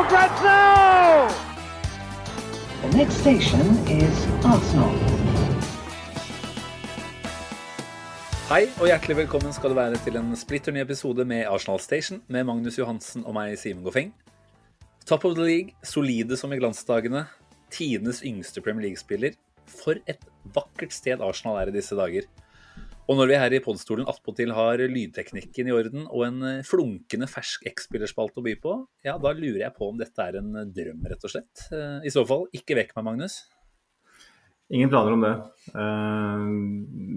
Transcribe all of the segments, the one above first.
for grabs now! The next station is Arsenal. Hei og hjertelig velkommen skal du være til en splitter ny episode med Arsenal Station med Magnus Johansen og meg, Simen Goffeng. Top of the league, solide som i glansdagene. Tidenes yngste Premier League-spiller. For et vakkert sted Arsenal er i disse dager. Og når vi her i podstolen attpåtil har lydteknikken i orden og en eh, flunkende fersk X-spillerspalte å by på, ja, da lurer jeg på om dette er en drøm, rett og slett. Eh, I så fall, ikke vekk meg, Magnus. Ingen planer om det. Uh,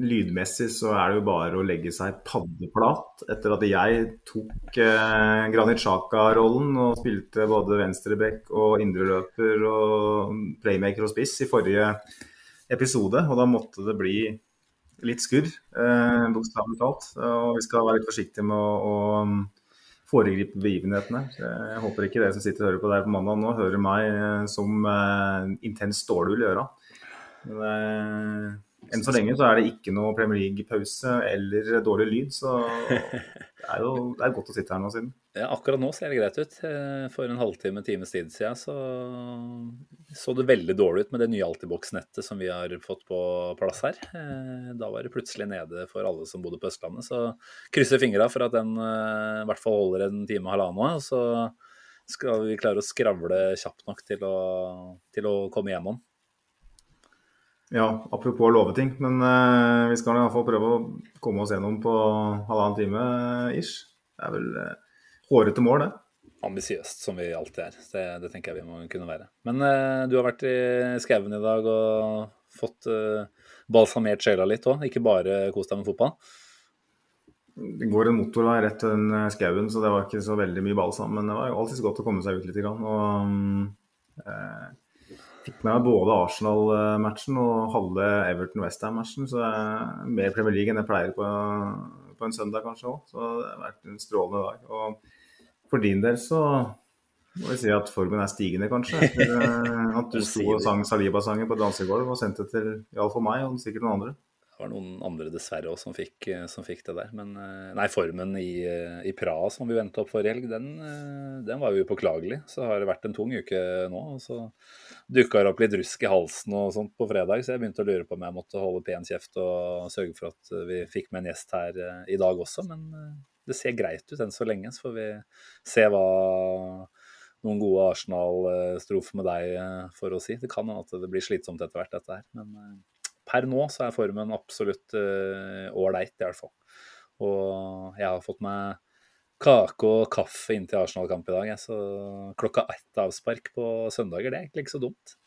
lydmessig så er det jo bare å legge seg paddeplat etter at jeg tok uh, Granit Xhaka-rollen og spilte både venstreback og indreløper og playmaker og spiss i forrige episode. Og da måtte det bli litt skurr, eh, bokstavelig talt. Og vi skal være litt forsiktige med å, å foregripe begivenhetene. Jeg håper ikke dere som sitter og hører på der på mandag nå, hører meg eh, som eh, intens stålull i øra. Men eh, enn så lenge så er det ikke noe Premier League-pause eller dårlig lyd, så det er jo det er godt å sitte her nå siden. Ja, akkurat nå ser det greit ut. Eh, For en halvtime, times tid siden så så det veldig dårlig ut med det nye Altibox-nettet som vi har fått på plass her. Eh, Da var det plutselig nede for alle som bodde på Østlandet. Så krysser fingra for at den eh, i hvert fall holder en time og halvannen. Og så skal vi klare å skravle kjapt nok til å, til å komme gjennom. Ja, apropos å love ting, men uh, vi skal i hvert fall prøve å komme oss gjennom på halvannen time ish. Det er vel uh, hårete mål, det. Ambisiøst som vi alltid er. Det, det tenker jeg vi må kunne være. Men uh, du har vært i skauen i dag og fått eh, balsamert sjela litt òg, ikke bare kost deg med fotball. Det går en motorvei rett til den eh, skauen, så det var ikke så veldig mye balsam. Men det var jo alltid så godt å komme seg ut litt. Grann. Og mm, eh, fikk med meg både Arsenal-matchen og halve Everton-Westham-matchen. Så er mer Premier League enn jeg pleier på, på en søndag kanskje òg. Så det har vært en strålende dag. Og for din del så må vi si at formen er stigende, kanskje. Etter eh, at du sto og sang Saliba-sangen på dansegulv og sendte til iallfall meg og sikkert noen andre. Var noen andre dessverre også som fikk, som fikk det der. Men eh, nei, formen i, eh, i Praha som vi venta opp forrige helg, den, eh, den var jo upåklagelig. Så har det vært en tung uke nå. og Så dukka det opp litt rusk i halsen og sånt på fredag, så jeg begynte å lure på om jeg måtte holde pen kjeft og sørge for at vi fikk med en gjest her eh, i dag også. Men eh, det ser greit ut enn så lenge, så får vi se hva noen gode Arsenal-strofer med deg eh, for å si. Det kan hende at det blir slitsomt etter hvert, dette her. Men eh, per nå så er formen absolutt ålreit, i hvert fall. Og jeg har fått meg kake og kaffe inntil Arsenal-kamp i dag. Så klokka ett avspark på søndager, det er egentlig ikke så dumt.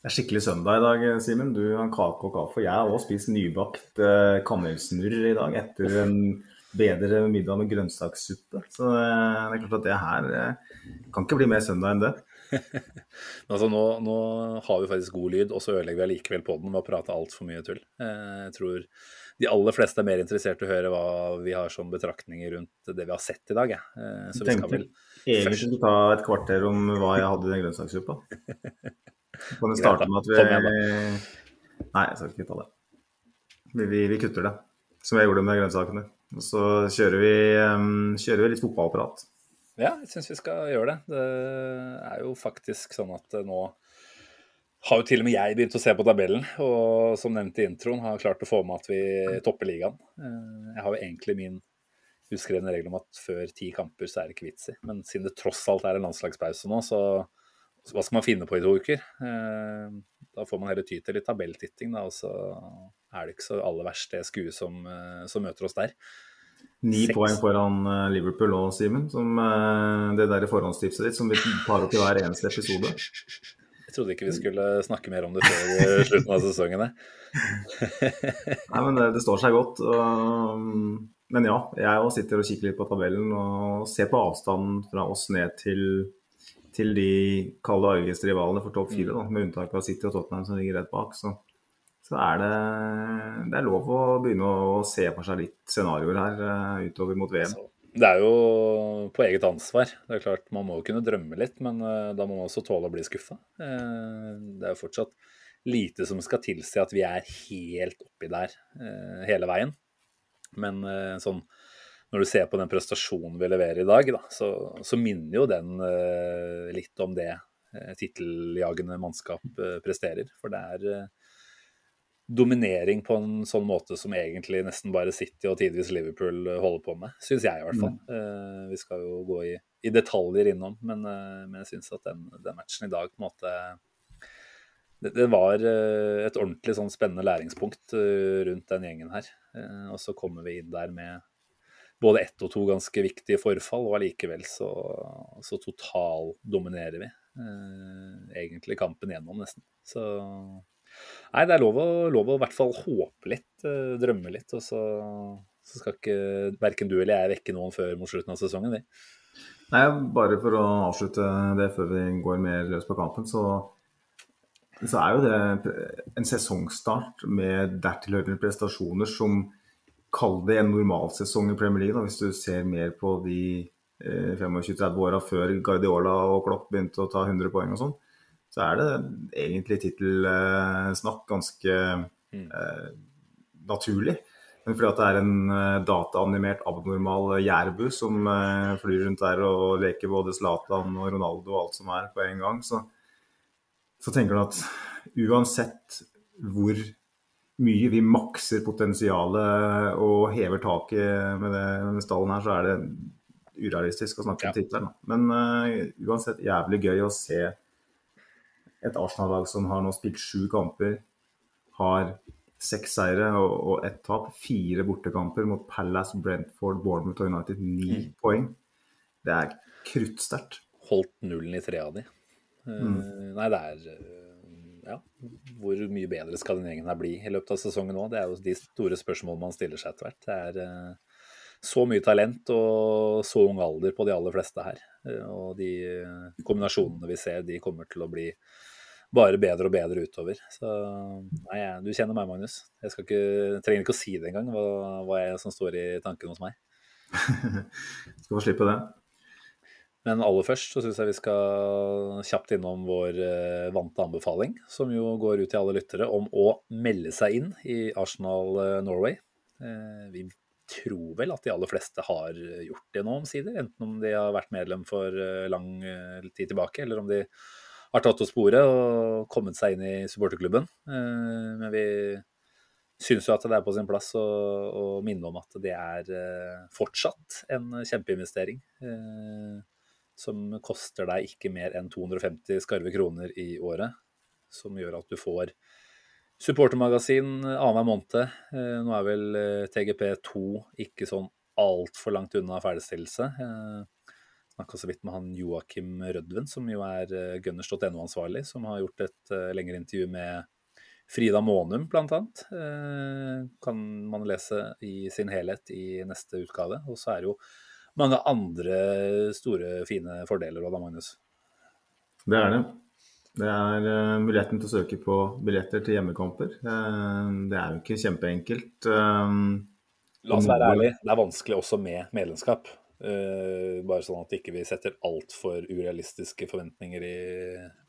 Det er skikkelig søndag i dag, Simen. Du har kake og kaffe. Jeg har også spist nybakt eh, kanelsnurr i dag etter en bedre middag med grønnsakssuppe. Så eh, det er klart at det her eh, kan ikke bli mer søndag enn det. Men altså, nå, nå har vi faktisk god lyd, og så ødelegger vi allikevel på den med å prate altfor mye tull. Eh, Jeg tror de aller fleste er mer interessert i å høre hva vi har som betraktninger rundt det vi har sett i dag. jeg. Eh, Så vi skal vel egentlig skulle ta et kvarter om hva jeg hadde i den grønnsakssuppa. Kan vi starte med at vi Nei, jeg skal ikke ta det. Vi, vi, vi kutter det, som jeg gjorde med grønnsakene. Og så kjører vi, um, kjører vi litt fotballprat. Ja, jeg syns vi skal gjøre det. Det er jo faktisk sånn at eh, nå har jo til og med jeg begynt å se på tabellen, og som nevnt i introen, har klart å få med at vi topper ligaen. Eh, Jeg har jo egentlig min uskrevne regel om at før ti kamper så er det ikke vits i. Men siden det tross alt er en landslagspause nå, så hva skal man finne på i to uker? Eh, Da får man heller ty til litt tabelltitting, da, og så er det ikke så aller verst det skuet som, som møter oss der. Ni poeng foran eh, Liverpool og Simen, som eh, det der forhåndstipset ditt som vi tar opp i hver eneste episode. Jeg trodde ikke vi skulle snakke mer om det før slutten av sesongen. Nei, men det, det står seg godt. Og, men ja, jeg òg sitter og kikker litt på tabellen og ser på avstanden fra oss ned til, til de kalde argeste rivalene for topp fire, da, med unntak av City og Tottenham som ligger rett bak. Så, så er det, det er lov å begynne å se for seg litt scenarioer her uh, utover mot VM. Det er jo på eget ansvar. Det er klart Man må jo kunne drømme litt, men uh, da må man også tåle å bli skuffa. Uh, det er jo fortsatt lite som skal tilsi at vi er helt oppi der hele veien. Men eh, sånn, når du ser på den prestasjonen vi leverer i dag, da, så, så, minner jo den litt om det titteljagende mannskap presterer. For det er dominering på en sånn måte som egentlig nesten bare City og tidvis Liverpool holder på med. Syns jeg i hvert fall. Mm. vi skal jo gå i, i detaljer innom, men, men jeg syns at den, den, matchen i dag på en måte det, det, var eh, et ordentlig sånn spennende læringspunkt eh, rundt den gjengen her. Eh, og så kommer vi inn der med både ett og to ganske viktige forfall, og allikevel så, så totaldominerer vi egentlig kampen gjennom, nesten. Så Nei, det er lov å, lov å i hvert fall håpe litt, drømme litt. Og så, så skal ikke verken du eller jeg vekke noen før mot slutten av sesongen, vi. Nei, bare for å avslutte det før vi går mer løs på kampen, så så er jo det en sesongstart med dertilhørende prestasjoner som kaller det en normalsesong i Premier League. Da, hvis du ser mer på de eh, 25-30 åra før Guardiola og Klopp begynte å ta 100 poeng og sånn, så er det egentlig tittelsnakk ganske mm. eh, naturlig. Men fordi at det er en eh, dataanimert abnormal jærbu som eh, flyr rundt der og leker både Zlatan og Ronaldo og alt som er på en gang, så, så tenker du at uansett hvor mye vi makser potensialet og hever taket med, det, med stallen her, så er det urealistisk å snakke ja. om tittelen. Men uh, uansett jævlig gøy å se et Arsenal-lag som har nå spilt sju kamper, har seks seire og, og ett tap. Fire bortekamper mot Palace, Brentford, Bournemouth og United. Ni mm. poeng. Det er kruttsterkt. Holdt nullen i tre av de. Mm. Uh, nei, det er ja, hvor mye bedre skal den gjengen her bli i løpet av sesongen nå? Det er jo de store spørsmålene man stiller seg etter hvert. Det er uh, så mye talent og så ung alder på de aller fleste her. Uh, og de kombinasjonene vi ser, de kommer til å bli bare bedre og bedre utover. Så nei, du kjenner meg, Magnus. Jeg ikke, trenger ikke å si det engang, hva, hva er som står i tankene hos meg. skal få slippe det. Men aller først så syns jeg vi skal kjapt innom vår eh, vante anbefaling, som jo går ut til alle lyttere, om å melde seg inn i Arsenal eh, Norway. Eh, vi tror vel at de aller fleste har gjort det nå, omsider. Enten om de har vært medlem for lang tid tilbake, eller om de har tatt oss sporet og kommet seg inn i supporterklubben. Men vi syns jo at det er på sin plass å, å minne om at det er fortsatt en kjempeinvestering som koster deg ikke mer enn 250 skarve kroner i året. Som gjør at du får supportermagasin annenhver måned. Eh, nå er vel eh, TGP2 ikke sånn altfor langt unna ferdigstillelse. Snakka så vidt med han Joakim Rødven, som jo er eh, gunners.no-ansvarlig, som har gjort et lengre intervju med Frida Månum, bl.a. Kan man lese i sin helhet i neste utgave. Og så er det jo mange andre store, fine fordeler òg, da, Magnus? Det er det. Det er uh, muligheten til å søke på billetter til hjemmekamper. Uh, det er jo ikke kjempeenkelt. Uh, La oss være ærlige, det er vanskelig også med medlemskap. Bare sånn at ikke vi ikke setter altfor urealistiske forventninger i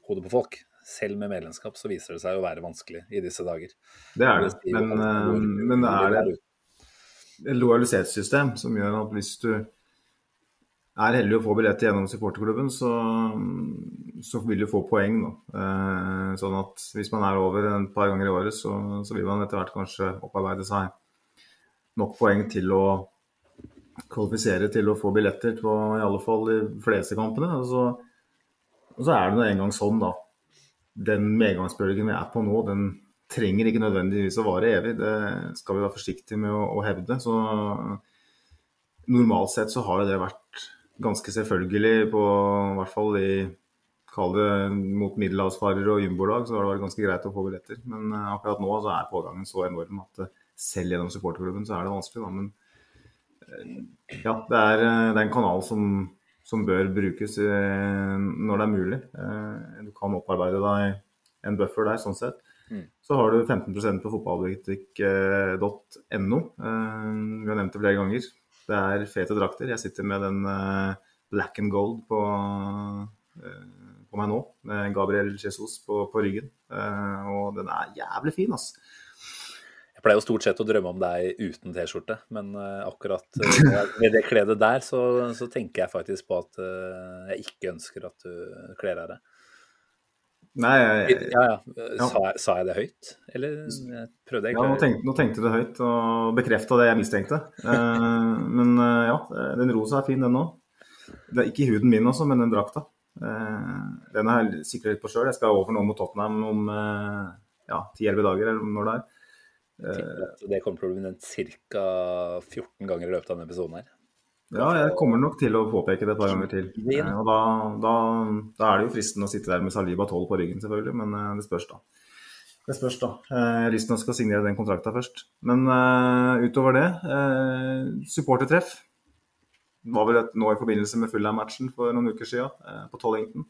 hodet på folk. Selv med medlemskap så viser det seg å være vanskelig i disse dager. Det er det, men, men det er det et lojalitetssystem som gjør at hvis du er heldig å få billett gjennom supporterklubben, så, så, vil du få poeng. Eh, sånn at hvis man er over en par ganger i året, så, så, vil man etter hvert kanskje opparbeide seg nok poeng til å kvalifisere til å få billetter på i alle fall de fleste kampene. Og så, og så er det nå engang sånn, da. Den medgangsbølgen vi er på nå, den trenger ikke nødvendigvis å vare evig. Det skal vi være forsiktige med å, å hevde. Så normalt sett så har jo det vært ganske selvfølgelig på i hvert fall i Kall det mot middelhavsfarere og jumbolag, så har det vært ganske greit å få billetter. Men uh, akkurat nå så er pågangen så enorm at uh, selv gjennom supporterklubben så er det vanskelig. Da. Men ja, det er, det er en kanal som, som bør brukes når det er mulig. Du kan opparbeide deg en buffer der, sånn sett. Mm. Så har du 15% på fotballbutikk.no. Vi har nevnt det flere ganger. Det er fete drakter. Jeg sitter med den black and gold på, på meg nå, med Gabriel Jesus på, på ryggen. Og den er jævlig fin, altså. Jeg pleier jo stort sett å drømme om deg uten T-skjorte, men uh, akkurat uh, med det kledet der, så, så, tenker jeg faktisk på at uh, jeg ikke ønsker at du kler av deg. Nei, jeg, ja, ja. Sa, sa, jeg det høyt, eller prøvde jeg ikke? Ja, nå tenkte, nå tenkte, du det høyt og bekrefta det jeg mistenkte. men ja, den rosa er fin, den òg. Det ikke huden min også, men den drakta. den har jeg sikra litt på sjøl. Jeg skal over nå mot Tottenham om ja, 10-11 dager, eller når det er. Eh, det kommer til å bli nevnt ca. 14 ganger i løpet av denne episoden her. Ja, jeg kommer nok til å påpeke det et par ganger til. Eh, og da, da, da er det jo fristende å sitte der med Saliba 12 på ryggen, selvfølgelig, men eh, det spørs, da. Det spørs, da. Jeg har lyst til å signere den kontrakta først. Men uh, utover det, uh, supportertreff. Var vel et, nå i forbindelse med Fulham-matchen for noen uker siden, uh, på Tollington.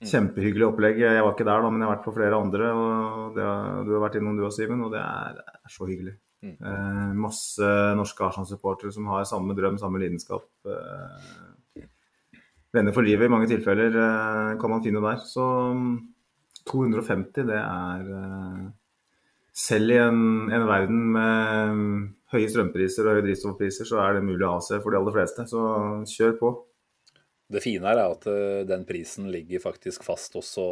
Mm. Kjempehyggelig opplegg. Jeg var ikke der, da, men jeg har vært på flere andre. og har, Du har vært innom du og Simen, og det er, er så hyggelig. Mm. Eh, masse norske Arsenal-supportere som har samme drøm, samme lidenskap. Eh, venner for livet i mange tilfeller eh, kan man finne der. Så 250, det er eh, Selv i en, en, verden med høye strømpriser og høye drivstoffpriser, så er det mulig å seg for de aller fleste. Så kjør på. Det fine her er at uh, den prisen ligger faktisk fast også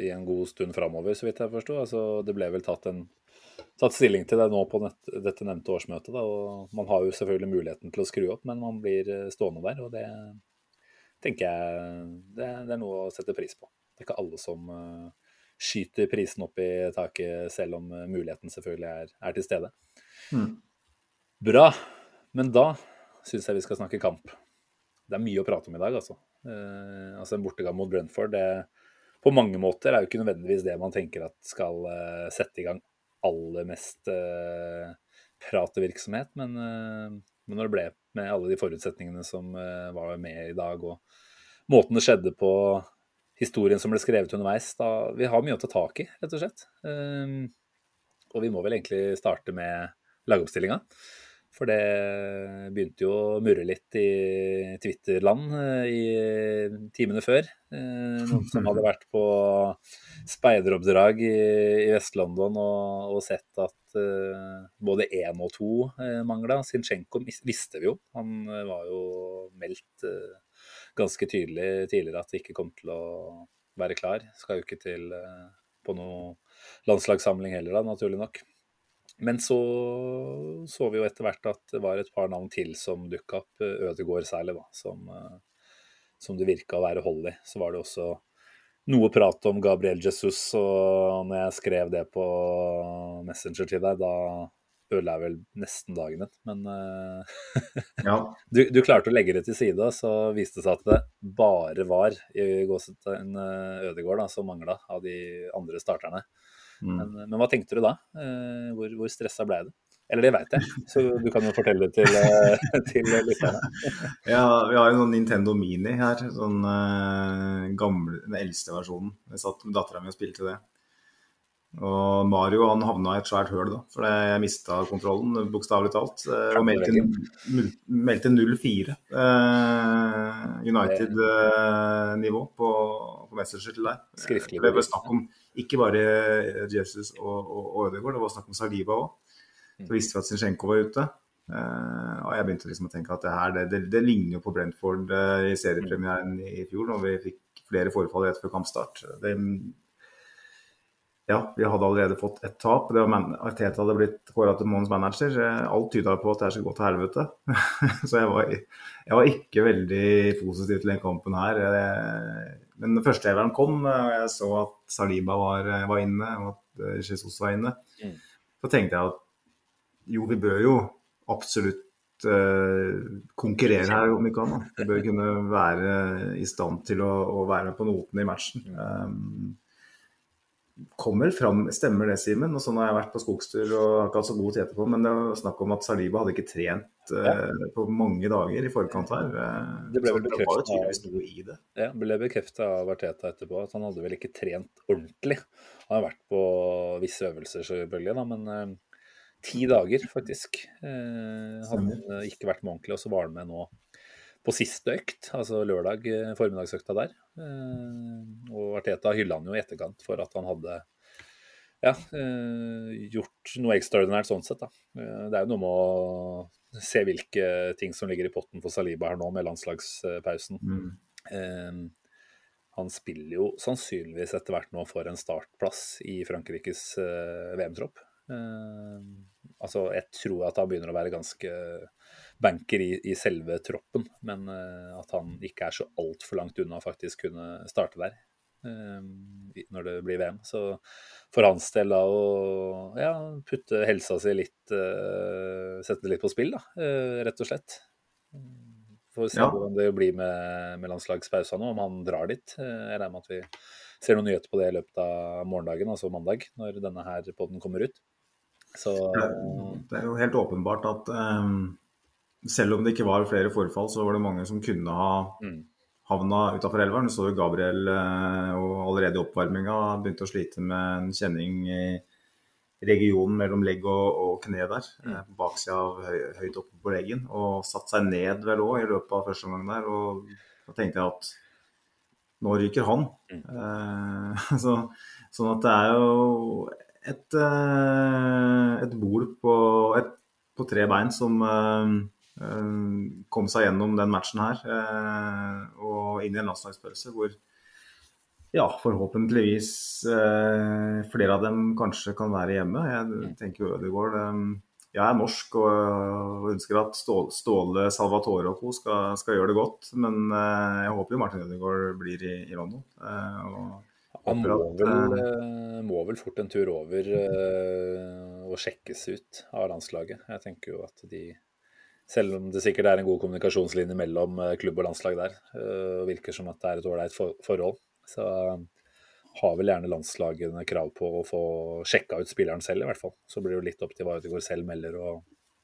i en god stund framover, så vidt jeg forsto. Altså, det ble vel tatt, en, tatt stilling til det nå på nett, dette nevnte årsmøtet. Da, og man har jo selvfølgelig muligheten til å skru opp, men man blir eh, stående der. Og det tenker jeg det, det er noe å sette pris på. Det er ikke alle som uh, skyter prisen opp i taket, selv om muligheten selvfølgelig er, er til stede. Mm. Bra. Men da syns jeg vi skal snakke kamp det er mye å prate om i dag, altså. Eh, altså En bortegang mot Brentford det, på mange måter er jo ikke nødvendigvis det man tenker at skal eh, sette i gang aller mest eh, pratevirksomhet, men, men, når det ble med alle de forutsetningene som var med i dag, og måten det skjedde på, historien som ble skrevet underveis da, Vi har mye å ta tak i, rett og slett. Og vi må vel egentlig starte med lagoppstillinga. For det begynte jo å murre litt i Twitter-land eh, i timene før. Eh, noen som hadde vært på speideroppdrag i, Vest-London og, og, sett at både én og to uh, mangla. Sinchenko visste vi jo. Han var jo meldt ganske tydelig tidligere at det ikke kom til å være klar. Skal jo ikke til på noe landslagssamling heller, da, naturlig nok. Men så så vi jo etter hvert at det var et par navn til som dukka opp. Ødegård særlig, da, som, eh, som det virka å være hold i. Så var det også noe prat om Gabriel Jesus, og når jeg skrev det på Messenger til deg, da ødela jeg vel nesten dagen din. Men uh, ja. du, du, klarte å legge det til side, så viste det seg at det bare var i gåsetegn eh, Ødegård da, som mangla av de andre starterne. Mm. Men, men, hva tenkte du da? Eh, hvor, hvor stressa ble du? Eller det veit jeg, så du kan jo fortelle det til, eh, til lytterne. ja, vi har jo noen Nintendo Mini her. Sånn gamle, den eldste versjonen. Jeg satt med dattera mi og spilte det. Og Mario han havna i et svært høl, da, for jeg mista kontrollen, bokstavelig talt. Og meldte, meldte 0-4 uh, United-nivå på, på Messenger til deg. Skriftlig. Det ble snakk om ikke bare Jesus og, og, og Ødegaard, det var snakk om Sagiba òg. Så mm. visste vi at Zinchenko var ute. Uh, og jeg begynte liksom å tenke at det her, det, det, det ligner jo på Brentford i seriepremieren i, i fjor, når vi fikk flere forfall rett før kampstart. Det, ja, vi hadde allerede fått ett tap. Det var Arteta hadde blitt kåra til månedens manager. Alt tyda på at det skulle gå til helvete. så jeg var, jeg var, ikke veldig positiv til den kampen her. Men den første elveren kom, og jeg så at Saliba var, var inne, og at eh, Jesus var inne, mm. så tenkte jeg at jo, vi bør jo absolutt konkurrere her, om ikke annet. Vi bør kunne være i stand til å, å være med på notene i matchen. Um, kommer fram, stemmer det, Simen? Og sånn har jeg vært på skogstur og har ikke hatt så god tid etterpå, men det var snakk om at Saliba hadde ikke trent uh, på mange dager i forkant her. Eh, Det ble vel bekrefta av-. Ja, ble av Arteta etterpå at han hadde vel ikke trent ordentlig. Han har vært på visse øvelser, selvfølgelig, da, men uh, ti dager, faktisk. uh, hadde han ikke vært med ordentlig, og så var han med nå på siste økt, altså lørdag eh, formiddagsøkta der. Eh, og Arteta hylla han jo i etterkant for at han hadde ja, eh, gjort noe ekstraordinært sånn sett. da. Det er jo noe med å se hvilke ting som ligger i potten for Saliba her nå, med landslagspausen. Mm. Han spiller jo sannsynligvis etter hvert nå for en startplass i Frankrikes VM-tropp. Altså, jeg tror at han begynner å være ganske banker i, i selve troppen, men uh, at han ikke er så altfor langt unna å faktisk kunne starte der eh, når det blir VM. Så for hans del da å ja, putte helsa si litt eh, Sette det litt på spill, da, rett og slett. Får se Ja. hvordan det blir med, med landslagspausa nå, om han drar dit. Jeg regner med at vi ser noen nyheter på det i løpet av morgendagen, altså mandag, når denne her podden kommer ut. Så Det er jo helt åpenbart at eh, selv om det ikke var flere forfall, så var det mange som kunne ha mm, havna utafor elveren. Så Gabriel eh, og allerede i oppvarminga begynte å slite med en kjenning i regionen mellom legg og, og kne der. Mm. eh, På baksida av høy, høyt oppe på leggen. Og satt seg ned vel òg i løpet av første omgang der. Og da tenkte jeg at nå ryker han. Mm. Eh, så, sånn at det er jo et, et bol på, et, på tre bein som eh, kom seg gjennom den matchen her eh, og inn i en landslagspause hvor ja, forhåpentligvis eh, flere av dem kanskje kan være hjemme. Jeg tenker jo Ødegaard eh, Jeg er norsk og, ønsker at Ståle, Salvatore og co. Skal, skal gjøre det godt, men eh, jeg håper jo Martin Ødegaard blir i, i London. Eh, og han må vel, eh, eh, må vel fort en tur over eh, og sjekkes ut av landslaget. Jeg tenker jo at de selv om det sikkert er en god kommunikasjonslinje mellom eh, klubb og landslag der, eh, og virker som at det er et ålreit forhold, så eh, har vel gjerne landslagene krav på å få sjekka ut spilleren selv, i hvert fall. Så blir det jo litt opp til hva Utegård selv melder og,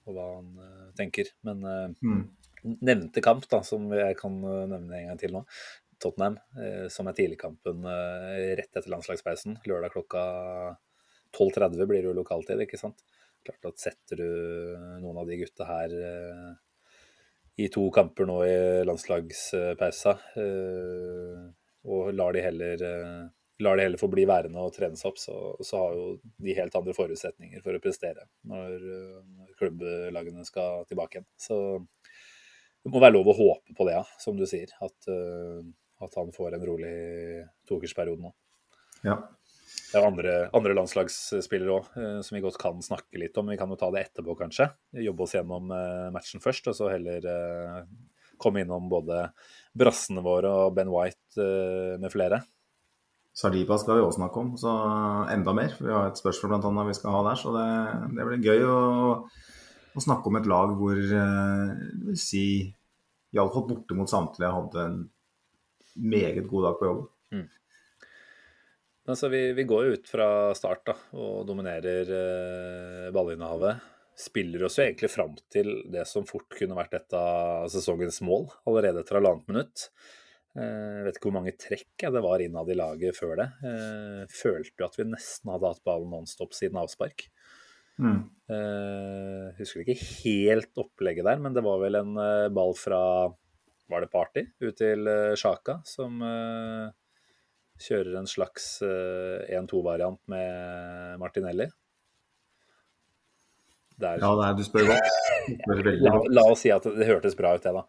og hva han eh, tenker. Men eh, mm, nevnte kamp, da, som jeg kan eh, nevne en gang til nå. Tottenham, eh, som er tidligkampen eh, rett etter landslagspausen. Lørdag klokka 12.30 blir det jo lokaltid, ikke sant. Klart at setter du noen av de gutta her eh, i to kamper nå i landslagspausa, eh, og lar de heller eh, lar de heller få bli værende og trene seg opp, så, så har jo de helt andre forutsetninger for å prestere når, når klubblagene skal tilbake igjen. Så det må være lov å håpe på det, ja, som du sier. At, at han får en rolig tokersperiode nå. ja. Det er andre, andre landslagsspillere òg, som vi godt kan snakke litt om. Vi kan jo ta det etterpå, kanskje. Jobbe oss gjennom eh, matchen først, og så heller eh, komme innom både brassene våre og Ben White eh, med flere. Saliba skal vi også snakke om, så enda mer. Vi har et spørsmål blant annet vi skal ha der, så det, det blir gøy å, å snakke om et lag hvor jeg vil si iallfall borte mot samtlige hadde en meget god dag på jobb. Altså, vi, vi går jo ut fra start da, og dominerer eh, ballinnehavet. Spiller oss jo egentlig fram til det som fort kunne vært et av sesongens mål, allerede etter halvannet minutt. Jeg vet ikke hvor mange trekk det var innad i laget før det. Jeg følte jo at vi nesten hadde hatt ballen nonstop siden avspark. Mm. Jeg husker ikke helt opplegget der, men det var vel en eh, ball fra Var det Party ut til eh, Sjaka, som eh, kjører en slags eh, 1-2-variant med Martinelli. Der, Ja, er, du spør godt. La, la oss si at det hørtes bra ut, det, da.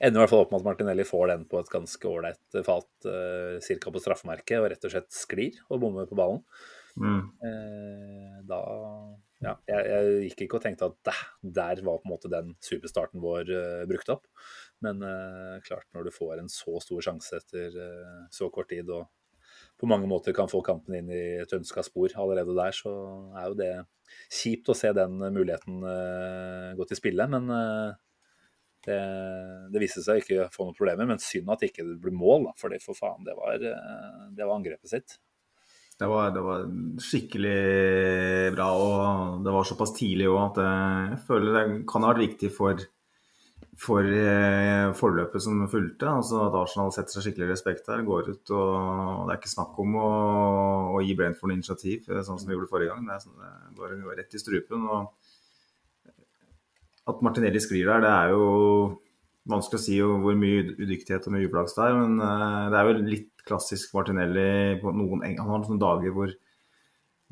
Ender i hvert fall opp med at Martinelli får den på et ganske ålreit fat, uh, ca. på straffemerket, og rett og slett sklir og bommer på ballen. Mm. Eh, da ja, jeg, jeg gikk ikke og tenkte at der, der var på en måte den superstarten vår uh, brukt opp. Men uh, klart, når du får en så stor sjanse etter eh, så kort tid, og på mange måter kan få kampen inn i et ønska spor allerede der, så er jo det kjipt å se den muligheten eh, gå til spille. Men eh, det, det viste seg ikke å få noen problemer. Men synd at det ikke ble mål, da, for for faen, det var, eh, det var angrepet sitt. Det var, det var, skikkelig bra, og det var såpass tidlig òg at jeg føler det kan ha vært viktig for, for eh, forløpet som fulgte. Altså at Arsenal setter seg skikkelig respekt der, går ut og Det er ikke snakk om å, å gi Brentford initiativ, eh, sånn som vi gjorde forrige gang. Det sånn, det bare går rett i strupen. og At Martinelli sklir der, det er jo vanskelig å si hvor mye udyktighet og mye uflaks det er. Men det er jo litt klassisk Martinelli på noen Han har noen dager hvor,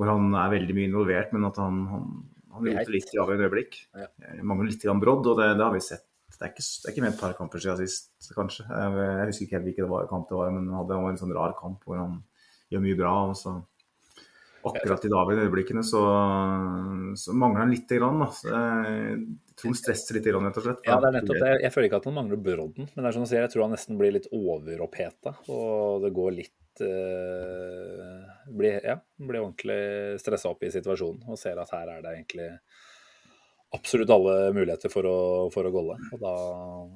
hvor han er veldig mye involvert, men at han, han, han roter litt i avgjørende øyeblikk. Ja. Mangler litt brodd, og det, det, har vi sett. Det er ikke, det er ikke med et par kamper siden sist, kanskje. Jeg, jeg husker ikke helt hvilken kamp det var, men han hadde en sånn rar kamp hvor han gjør mye bra. og så akkurat i dag i øyeblikkene så, så, mangler han lite grann. Da. Jeg tror han stresser litt, rett og slett. Ja, det er nettopp det. Jeg føler ikke at han mangler brodden, men det er som du sier, jeg tror han nesten blir litt overoppheta. Og det går litt uh, blir, Ja, blir ordentlig stressa opp i situasjonen og ser at her er det egentlig absolutt alle muligheter for å, for å golle. Og da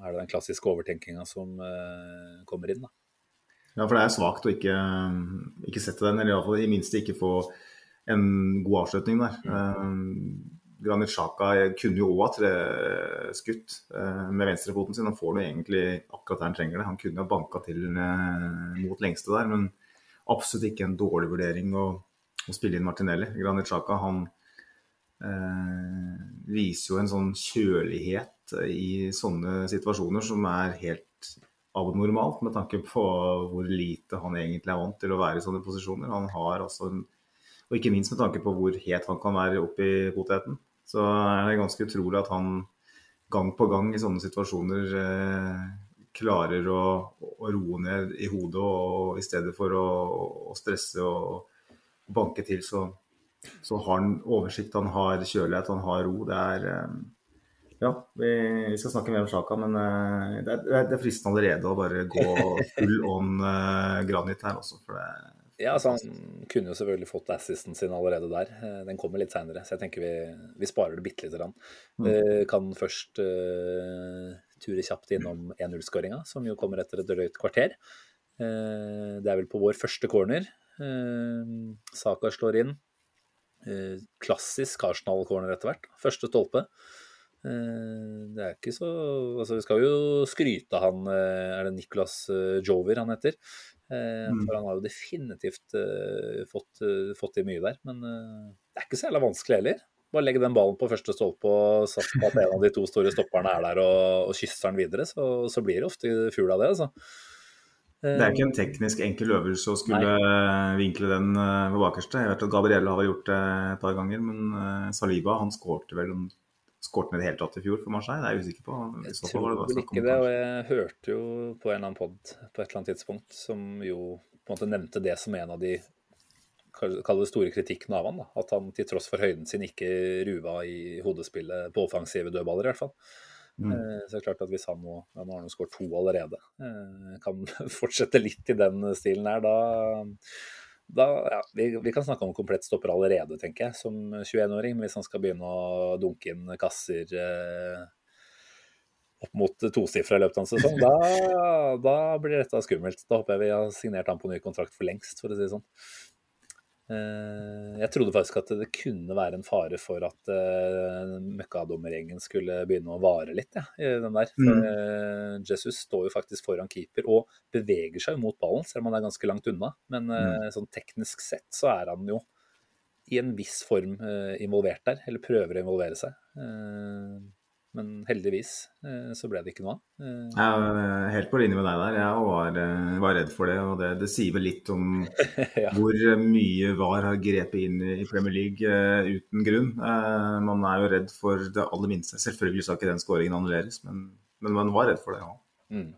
er det den klassiske overtenkinga som uh, kommer inn, da. Ja, for det er svakt å ikke, ikke sette den, eller iallfall i minste ikke få en god avslutning der. Mm. Granit Xhaka kunne jo òg ha treskutt uh, med venstrefoten sin. Han får det egentlig akkurat der han trenger det. Han kunne ha banka til uh, mot lengste der, men absolutt ikke en dårlig vurdering å, å spille inn Martinelli. Granit Xhaka han viser jo en sånn kjølighet i sånne situasjoner som er helt abnormalt med tanke på hvor lite han egentlig er vant til å være i sånne posisjoner. Han har altså en, og ikke minst med tanke på hvor het han kan være oppi poteten. Så er det ganske utrolig at han gang på gang i sånne situasjoner eh, klarer å, å, roe ned i hodet, og i stedet for å, å stresse og, og, banke til, så, så, har han oversikt, han har kjølighet, han har ro. Det er eh, Ja, vi, skal snakke mer om Sjaka, men eh, det, er, det er fristende allerede å bare gå full on eh, granit her også. for det ja, altså Han kunne jo selvfølgelig fått assisten sin allerede der. Den kommer litt seinere, så jeg tenker vi, vi sparer det bitte lite grann. Mm. Uh, kan først uh, ture kjapt innom 1-0-skåringa, som jo kommer etter et drøyt kvarter. Uh, det er vel på vår første corner. Saka slår inn. Klassisk Arsenal-corner etter hvert. Første stolpe. Det er ikke så Altså, vi skal jo skryte av han Er det Nicolas Jover han heter? Eh, mm. For han har jo definitivt fått, fått til mye der. Men det er ikke så jævla vanskelig heller. Bare legge den ballen på første stolpe og satse på at en av de to store stopperne er der og, og kysser den videre, så, så, blir det ofte fugl av det, altså. Det er ikke en teknisk enkel øvelse å skulle Nei. vinkle den på bakerste. Jeg vet at Gabrielle har gjort det et par ganger, men Saliba han skårte vel skåret ned i det hele tatt i fjor for Marseille? Det er jeg usikker på. jeg tror vel ikke det, og jeg hørte jo på en eller annen pod på et eller annet tidspunkt som jo på en måte nevnte det som en av de kall store kritikken av han, da. At han til tross for høyden sin ikke ruva i hodespillet på offensive dødballer, i hvert fall. Mm. Eh, så det er klart at hvis han nå, nå har han skåret to allerede, eh, kan fortsette litt i den stilen her, da da, ja, vi, vi, kan snakke om komplett stopper allerede, tenker jeg, som 21-åring. Hvis han skal begynne å dunke inn kasser eh, opp mot tosifra i løpet av en sesong, da, da, blir dette skummelt. Da håper jeg vi har signert han på ny kontrakt for lengst, for å si det sånn. Eh, jeg trodde faktisk at det kunne være en fare for at uh, møkkadommergjengen skulle begynne å vare litt. Ja, i den der. For, uh, Jesus står jo faktisk foran keeper og beveger seg mot ballen, selv om han er ganske langt unna. Men uh, sånn teknisk sett så er han jo i en viss form involvert der, eller prøver å involvere seg. Men heldigvis eh, så ble det ikke noe av. Eh, jeg er helt på linje med deg der. Jeg var, eh, var redd for det. Og det, det sier vel litt om ja. hvor mye VAR har grepet inn i Premier League uten grunn. Man er jo redd for det aller minste. Selvfølgelig skal ikke den skåringen annulleres, men, men, man var redd for det, ja. Mm.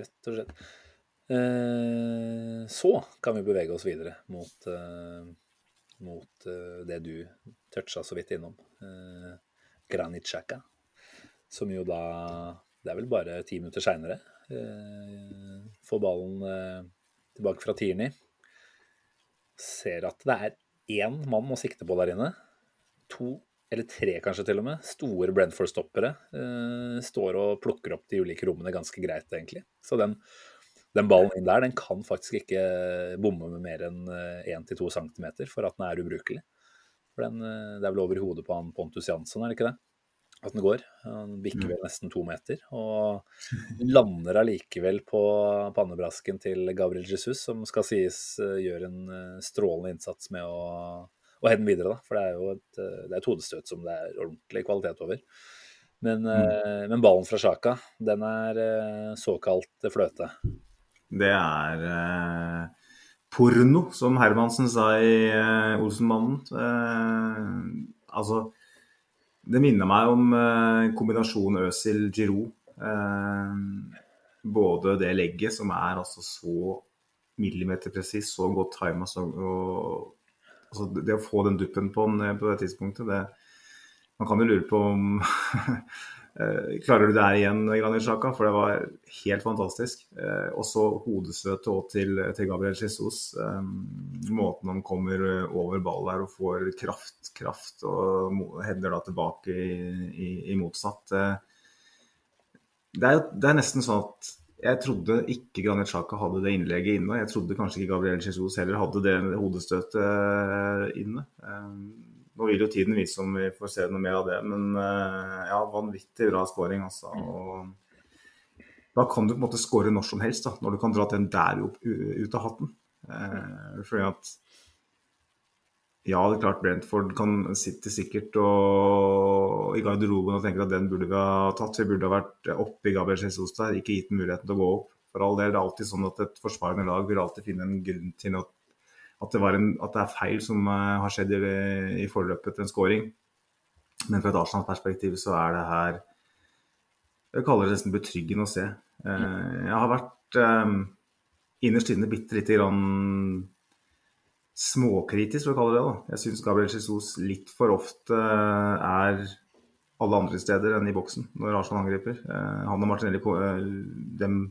Rett og slett. Så kan vi bevege oss videre mot, mot det du toucha så vidt innom. Granit Xhaka. Som jo da Det er vel bare ti minutter seinere. Eh, får ballen eh, tilbake fra Tierney. Ser at det er én mann å sikte på der inne. To, eller tre kanskje til og med, store Brenford-stoppere eh, står og plukker opp de ulike rommene ganske greit, egentlig. Så den den ballen inn der, den kan faktisk ikke bomme med mer enn 1-2 cm for at den er ubrukelig. For den, Det er vel over hodet på han Pontus Jansson, er det ikke det? At den går. Den bikker vel nesten to meter. Og lander allikevel på pannebrasken til Gabriel Jesus, som skal sies gjør en strålende innsats med å, å heade den videre. Da. For det er jo et, det er et hodestøt som det er ordentlig kvalitet over. Men, mm. men ballen fra Sjaka, den er såkalt fløte. Det er eh, porno, som Hermansen sa i eh, Olsenmannen. Eh, altså det minner meg om eh, kombinasjonen Øzil-Giroud. Eh, både det legget, som er altså så millimeterpresis, så godt tima altså Det å få den duppen på den på det tidspunktet, det Man kan jo lure på om klarer du det her igjen, Granit Xhaka? For det var helt fantastisk. Eh, og så hodestøtet til, til, Gabriel Jesus. Eh, måten han kommer over ball der og får kraft, kraft og header da tilbake i, i, i motsatt. Det er, det er, nesten sånn at jeg trodde ikke Granit Xhaka hadde det innlegget inne. Jeg trodde kanskje ikke Gabriel Jesus heller hadde det hodestøtet inne. Nå vil jo tiden vise om vi får se noe mer av det, men eh, ja, vanvittig bra scoring, altså. Og da kan du på en måte score når som helst, da, når du kan dra den der opp, ut av hatten. Eh, fordi at ja, det er klart Brentford kan sitte sikkert og i garderoben og tenke at den burde vi ha tatt. Vi burde ha vært oppe i Gabriel Jesus der, ikke gitt den muligheten til å gå opp. For all del, det er alltid sånn at et forsvarende lag vil alltid finne en grunn til at at det, en, at det, er feil som uh, har skjedd i, i forløpet til en scoring. Men fra et Arsenal-perspektiv så er det her Jeg kaller det nesten betryggende å se. Uh, jeg har vært um, innerst inne bitte lite grann småkritisk, for å kalle det det. Jeg syns Gabriel Jesus litt for ofte er alle andre steder enn i boksen når Arsenal angriper. Han og Martinelli dem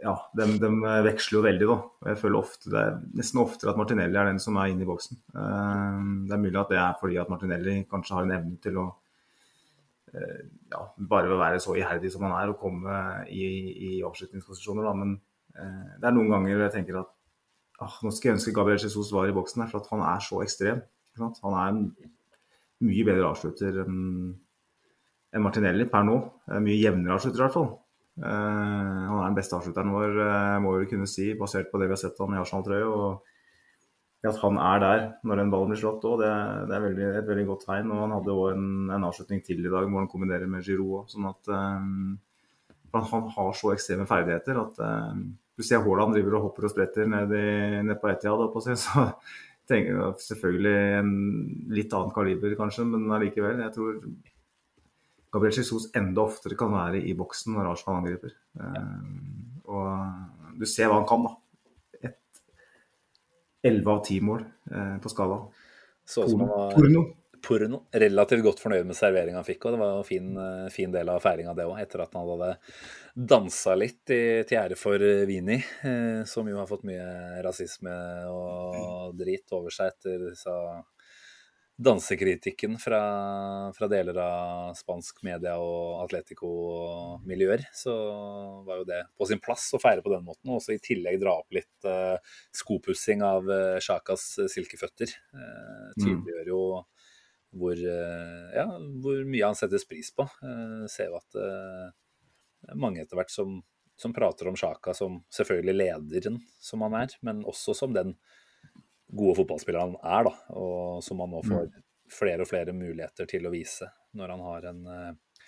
ja, de, de, veksler jo veldig, da. Jeg føler ofte, Det er nesten oftere at Martinelli er den som er inne i boksen. Eh, det er mulig at det er fordi at Martinelli kanskje har en evne til å eh, ja, bare være så iherdig som han er og komme i, i avslutningsposisjoner. Da. Men eh, det er noen ganger jeg tenker at ah, nå skal jeg ønske Gabriel Jesus var i boksen her, for at han er så ekstrem. Han er en mye bedre avslutter enn en Martinelli per nå. Mye jevnere avslutter i hvert fall. Uh, han er den beste avslutteren vår, uh, må vi kunne si, basert på det vi har sett han i Arsenal-trøye. Og at han er der når en ball blir slått òg, det, det, er veldig, et veldig godt tegn. Og han hadde òg en, en, avslutning til i dag hvor han kombinerer med Giroud. Sånn at um, han har så ekstreme ferdigheter at um, Du ser Haaland driver og hopper og spretter ned, i, ned på Etiad, så tenker jeg selvfølgelig en litt annen kaliber kanskje, men allikevel. Jeg tror Gabriel Jesus enda oftere kan være i boksen når Arsenal angriper. Ja. og du ser hva han kan, da. Et 11 av 10 mål uh, på skala. Så som han var porno. porno. Relativt godt fornøyd med serveringa han fikk, og det var en fin, eh, fin del av feiringa det òg, etter at han hadde dansa litt i, til ære for Vini, som jo har fått mye rasisme og drit over seg etter disse dansekritikken fra, fra, deler av spansk media og Atletico-miljøer, så var jo det på sin plass å feire på den måten. Og også i tillegg dra opp litt uh, skopussing av uh, Sjakas silkeføtter. Uh, tydeliggjør jo hvor, uh, ja, hvor, mye han settes pris på. Uh, ser jo at det er mange etter hvert som, som prater om Sjaka som selvfølgelig lederen som han er, men også som den gode fotballspiller han er, da, og som han nå får mm. flere og flere muligheter til å vise når han har en, eh,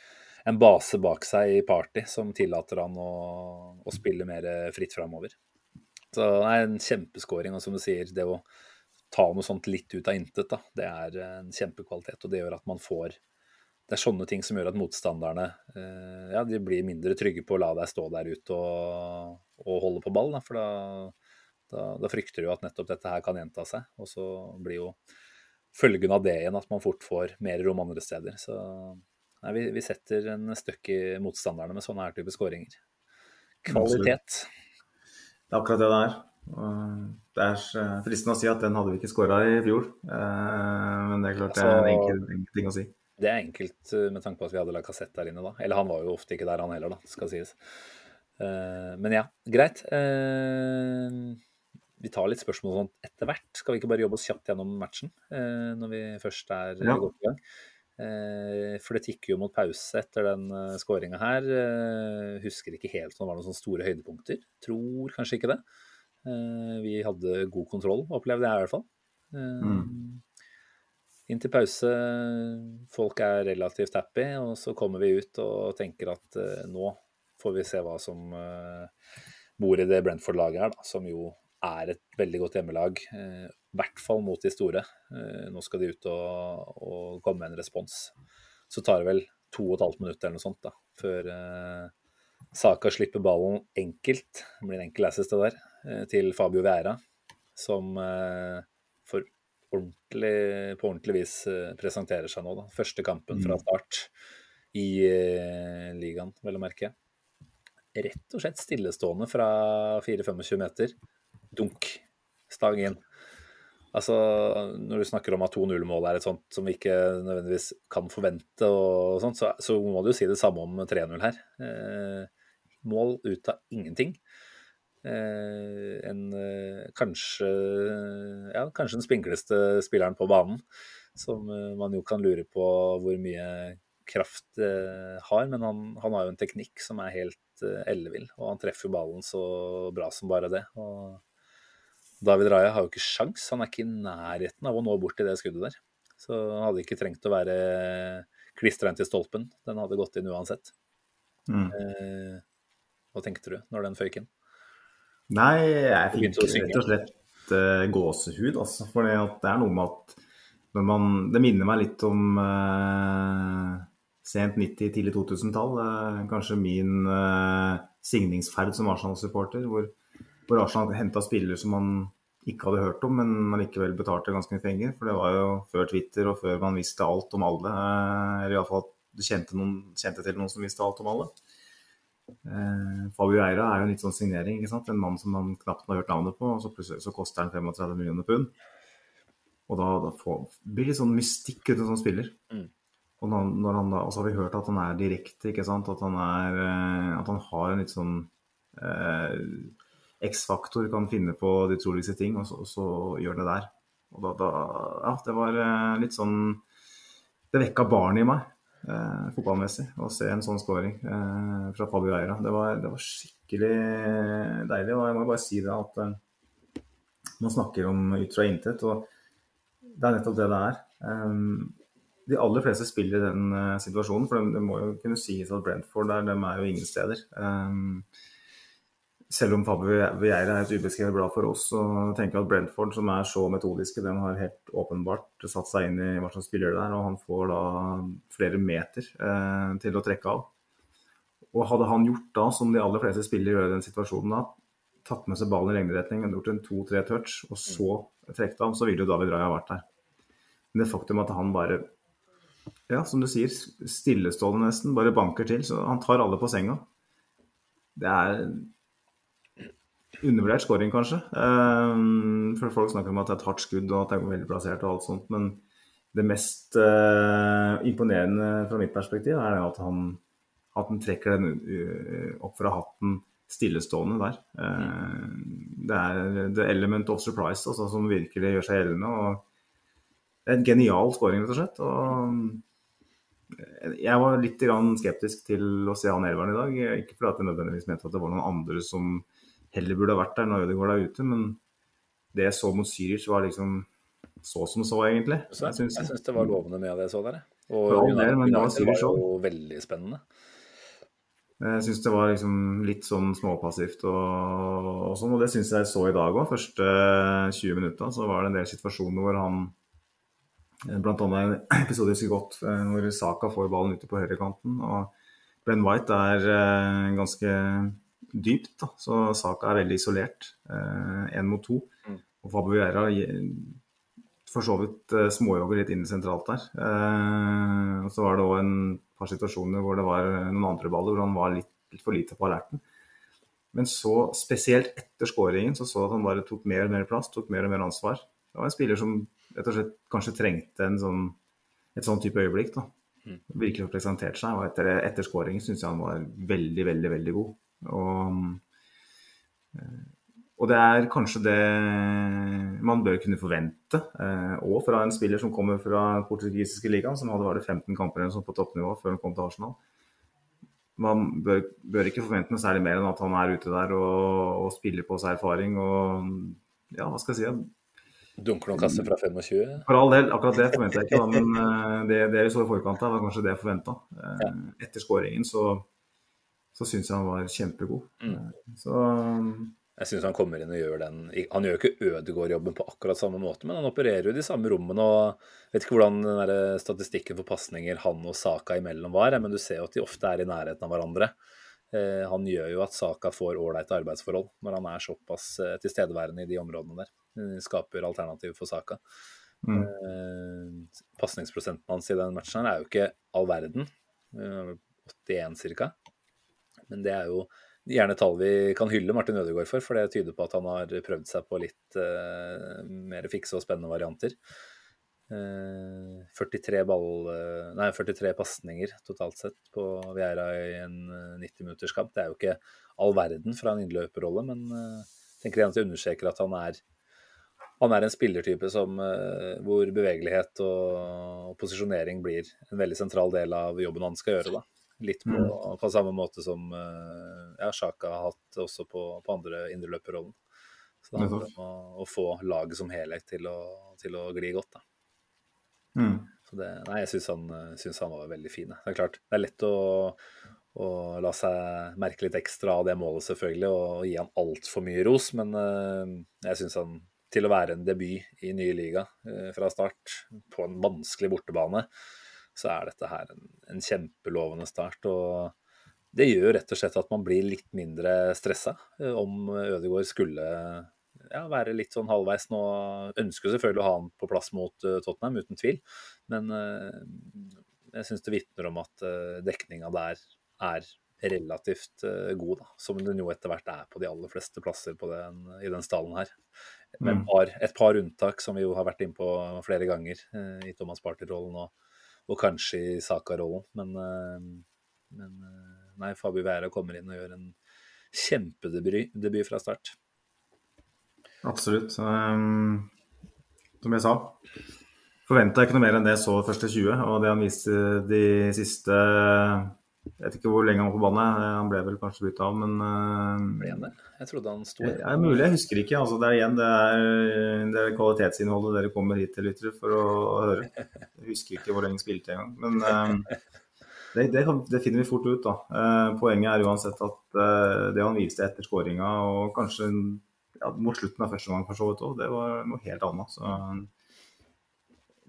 en base bak seg i party som tillater han å, å spille mer fritt framover. Så det er en kjempeskåring, og som du sier, det å ta noe sånt litt ut av intet, da, det er en kjempekvalitet. Og det gjør at man får Det er sånne ting som gjør at motstanderne eh, ja, de blir mindre trygge på å la deg stå der ute og, og holde på ball. Da, for da da, da, frykter du at nettopp dette her kan gjenta seg, og så blir jo følgen av det igjen at man fort får mer rom andre steder. Så nei, vi, vi, setter en støkk i motstanderne med sånne her type skåringer. Kvalitet. Det er akkurat det det er. Det er fristende å si at den hadde vi ikke skåra i fjor, eh, men det er klart det er en altså, enkel, enkel ting å si. Det er enkelt eh, med tanke på at vi hadde Lacassette der inne da. Eller han var jo ofte ikke der, han heller, da, skal sies. Eh, men ja, greit. Eh, vi tar litt spørsmål sånn etter hvert. Skal vi ikke bare jobbe oss kjapt gjennom matchen eh, når vi først er Ja. godt i gang? Eh, For det tikker jo mot pause etter den uh, skåringa her. Eh, Husker ikke helt om det var noen sånne store høydepunkter. Tror kanskje ikke det. Eh, Vi hadde god kontroll, opplevde jeg i hvert fall. Eh, Inn til pause, folk er relativt happy, og så kommer vi ut og tenker at eh, nå får vi se hva som eh, bor i det Brentford-laget her, da, som jo er et veldig godt hjemmelag. eh, I hvert fall mot de store. Eh, nå skal de ut og, og komme med en respons. Så tar det vel to og et halvt minutt eller noe sånt da, før eh, Saka slipper ballen enkelt, det blir en enkel assist det der, eh, til Fabio Vera, som eh, for ordentlig, på ordentlig vis presenterer seg nå. Da. Første kampen fra start i eh, ligaen, vel å merke. Rett og slett stillestående fra 4-25 meter. Dunk. Stang inn. Altså, når du snakker om at 2-0-målet er et sånt som vi ikke nødvendigvis kan forvente, og sånt, så, så må du jo si det samme om 3-0 her. Eh, mål ut av ingenting. Eh, en eh, kanskje ja, kanskje den spinkleste spilleren på banen. Som eh, man jo kan lure på hvor mye kraft eh, har, men han, han har jo en teknikk som er helt eh, ellevill. Og han treffer ballen så bra som bare det. Og David Raja har jo ikke sjans, han er ikke i nærheten av å nå bort til det skuddet der. Så han hadde ikke trengt å være klistra inn til stolpen. Den hadde gått inn uansett. Mm. Eh, hva tenkte du når den føyk inn? Nei, jeg fikk rett og slett uh, gåsehud, altså. For det er noe med at når man Det minner meg litt om uh, sent 90-, tidlig 2000-tall. Uh, kanskje min eh, signingsferd som Arsenal-supporter, hvor, hvor Arsenal henta spillere som man ikke hadde hørt om, men allikevel betalte ganske mye penger. For det var jo før Twitter og før man visste alt om alle. Eh, eller iallfall at du kjente, noen, kjente til noen som visste alt om alle. Eh, Fabio Eira er jo en litt sånn signering. ikke sant? En mann som man knapt har hørt navnet på, og så plutselig så koster han 35 millioner pund. Og da, da får, blir det litt sånn mystikk uten en sånn spiller. Mm. Og, han da, og så har vi hørt at han er direkte, ikke sant? At han, er, eh, at han har en litt sånn eh, X-faktor, kan finne på de utroligste ting, og så, og så gjør det der. Og da, da Ja, det var eh, litt sånn Det vekka barnet i meg eh, fotballmessig å se en sånn scoring eh, fra Fabio Eira. Det var, det var skikkelig deilig. Og jeg må bare si det at eh, man snakker om ut fra intet, og det er nettopp det det er. Um, de aller fleste spiller i den eh, situasjonen, for det, de må jo kunne sies at Brentford der, de er jo ingen steder. Um, selv om Fabio Vieira er et ubeskrevet blad for oss, så tenker jeg at Brentford, som er så metodiske, den har helt åpenbart satt seg inn i hva slags spiller det er, og han får da flere meter eh, til å trekke av. Og hadde han gjort da, som de aller fleste spillere gjør i den situasjonen da, tatt med seg ballen i lengderetning, gjort en to-tre touch, og så trukket av, så ville jo David Raja vært der. Men det faktum at han bare, ja, som du sier, stillestående nesten, bare banker til, så han tar alle på senga. Det er undervurdert scoring, kanskje. Um, for folk snakker om at det er et hardt skudd og at det er veldig plassert og alt sånt, men det mest uh, imponerende fra mitt perspektiv er at han, at han trekker den uh, opp fra hatten stillestående der. Uh, det er the element of surprise altså, som virkelig gjør seg gjeldende. og det er en genial scoring, rett og slett. Og eh, jeg var litt skeptisk til å se han elveren i dag. Ikke fordi jeg nødvendigvis mente at det var noen andre som heller burde ha vært der når Ødegaard er ute, men det jeg så mot Zürich, var liksom så som så, egentlig. Så jeg syns det var lovende med det jeg så der. Og ja, det, men det var jo veldig spennende. Jeg syns det var liksom litt sånn småpassivt og, og sånn, og det syns jeg så i dag òg. Første 20 minutta så var det en del situasjoner hvor han Blant annet en episode jeg husker godt, eh, hvor Saka får ballen ute på høyrekanten. Og Ben White er eh, ganske dypt, da, så Saka er veldig isolert. Én mot to. Mm. Og Fabio Vieira for så vidt eh, småjogger litt inn sentralt der. Eh, og så var det òg en par situasjoner hvor det var noen andre baller hvor han var litt, litt for lite på alerten. Men så, spesielt etter skåringen, så så at han bare tok mer og mer plass, tok mer og mer ansvar. Det var en spiller som rett og slett kanskje trengte en sånn, et sånn type øyeblikk. da. Mm. Virkelig presentert seg. Og etter, etter skåringen syns jeg han var veldig, veldig, veldig god. Og, og det er kanskje det man bør kunne forvente òg fra en spiller som kommer fra portugisiske ligaen, som hadde vært 15 kamper eller på toppnivå før han kom til Arsenal. Man bør, bør, ikke forvente noe særlig mer enn at han er ute der og, og spiller på seg erfaring og ja, hva skal jeg si Dunker noen kasser fra 25? For all del, akkurat det forventer jeg ikke. Da, men det, det vi så i forkant var kanskje det jeg forventa. Etter skåringen så så syns jeg han var kjempegod. Mm. Så jeg syns han kommer inn og gjør den Han gjør ikke Ødegaard-jobben på akkurat samme måte, men han opererer jo i de samme rommene. og Vet ikke hvordan den der statistikken for pasninger han og Saka imellom var, men du ser jo at de ofte er i nærheten av hverandre. Eh, han gjør jo at Saka får ålreite arbeidsforhold når han er såpass eh, tilstedeværende i de områdene der. De skaper alternativ for Saka. Mm. Eh, Pasningsprosenten hans i den matchen her er jo ikke all verden. 81 ca. Men det er jo gjerne tall vi kan hylle Martin Ødegaard for, for det tyder på at han har prøvd seg på litt uh, mer fikse og spennende varianter. Uh, 43 ball, uh, nei, 43 pasninger totalt sett på Vieira i en 90-minutterskamp. Det er jo ikke all verden fra en innløperrolle, men uh, tenker jeg at jeg understreker at han er han er en spillertype som, hvor bevegelighet og, og posisjonering blir en veldig sentral del av jobben han skal gjøre. da. Litt på, mm. på, samme måte som uh, ja, Sjaka har hatt også på, på andre indreløperrollen. Så det handler om å, å, få laget som helhet til å, til å gli godt. da. Mm. Så det, nei, jeg syns han, han, var veldig fin. Det er klart, det er lett å, å, la seg merke litt ekstra av det målet, selvfølgelig, og gi han altfor mye ros, men uh, jeg syns han til å være en debut i nye liga fra start, på en vanskelig bortebane, så er dette her en, en kjempelovende start. og det gjør rett og slett at man blir litt mindre stressa eh, om Ødegaard skulle ja, være litt sånn halvveis nå. Ønsker selvfølgelig å ha han på plass mot uh, Tottenham, uten tvil. Men uh, jeg syns det vitner om at dekninga der er relativt god, da. Som den jo etter hvert er på de aller fleste plasser den, i den stallen her. Med mm. et, par, et par unntak, som vi jo har vært inne på flere ganger i Thomas Party-rollen og og kanskje i Saka-rollen. Men, eh, men, eh, nei, Fabio Vera kommer inn og gjør en kjempedebut fra start. Absolutt. Um, som jeg sa, forventa ikke noe mer enn det jeg så første 20. Og det han viste de siste jeg vet ikke hvor lenge han var på banen. Han ble vel kanskje bytta av, men Ble han det? Jeg trodde han sto Det er mulig, jeg husker ikke. Altså, det er igjen det er, det er kvalitetsinnholdet dere kommer hit til, lyttere, for å, å, høre. Jeg husker ikke hvor lenge han spilte engang. Men uh, det, det, det, finner vi fort ut, da. Uh, poenget er uansett at det han viste etter skåringa, og kanskje ja, mot slutten av første gang for så vidt òg, det var noe helt annet. Så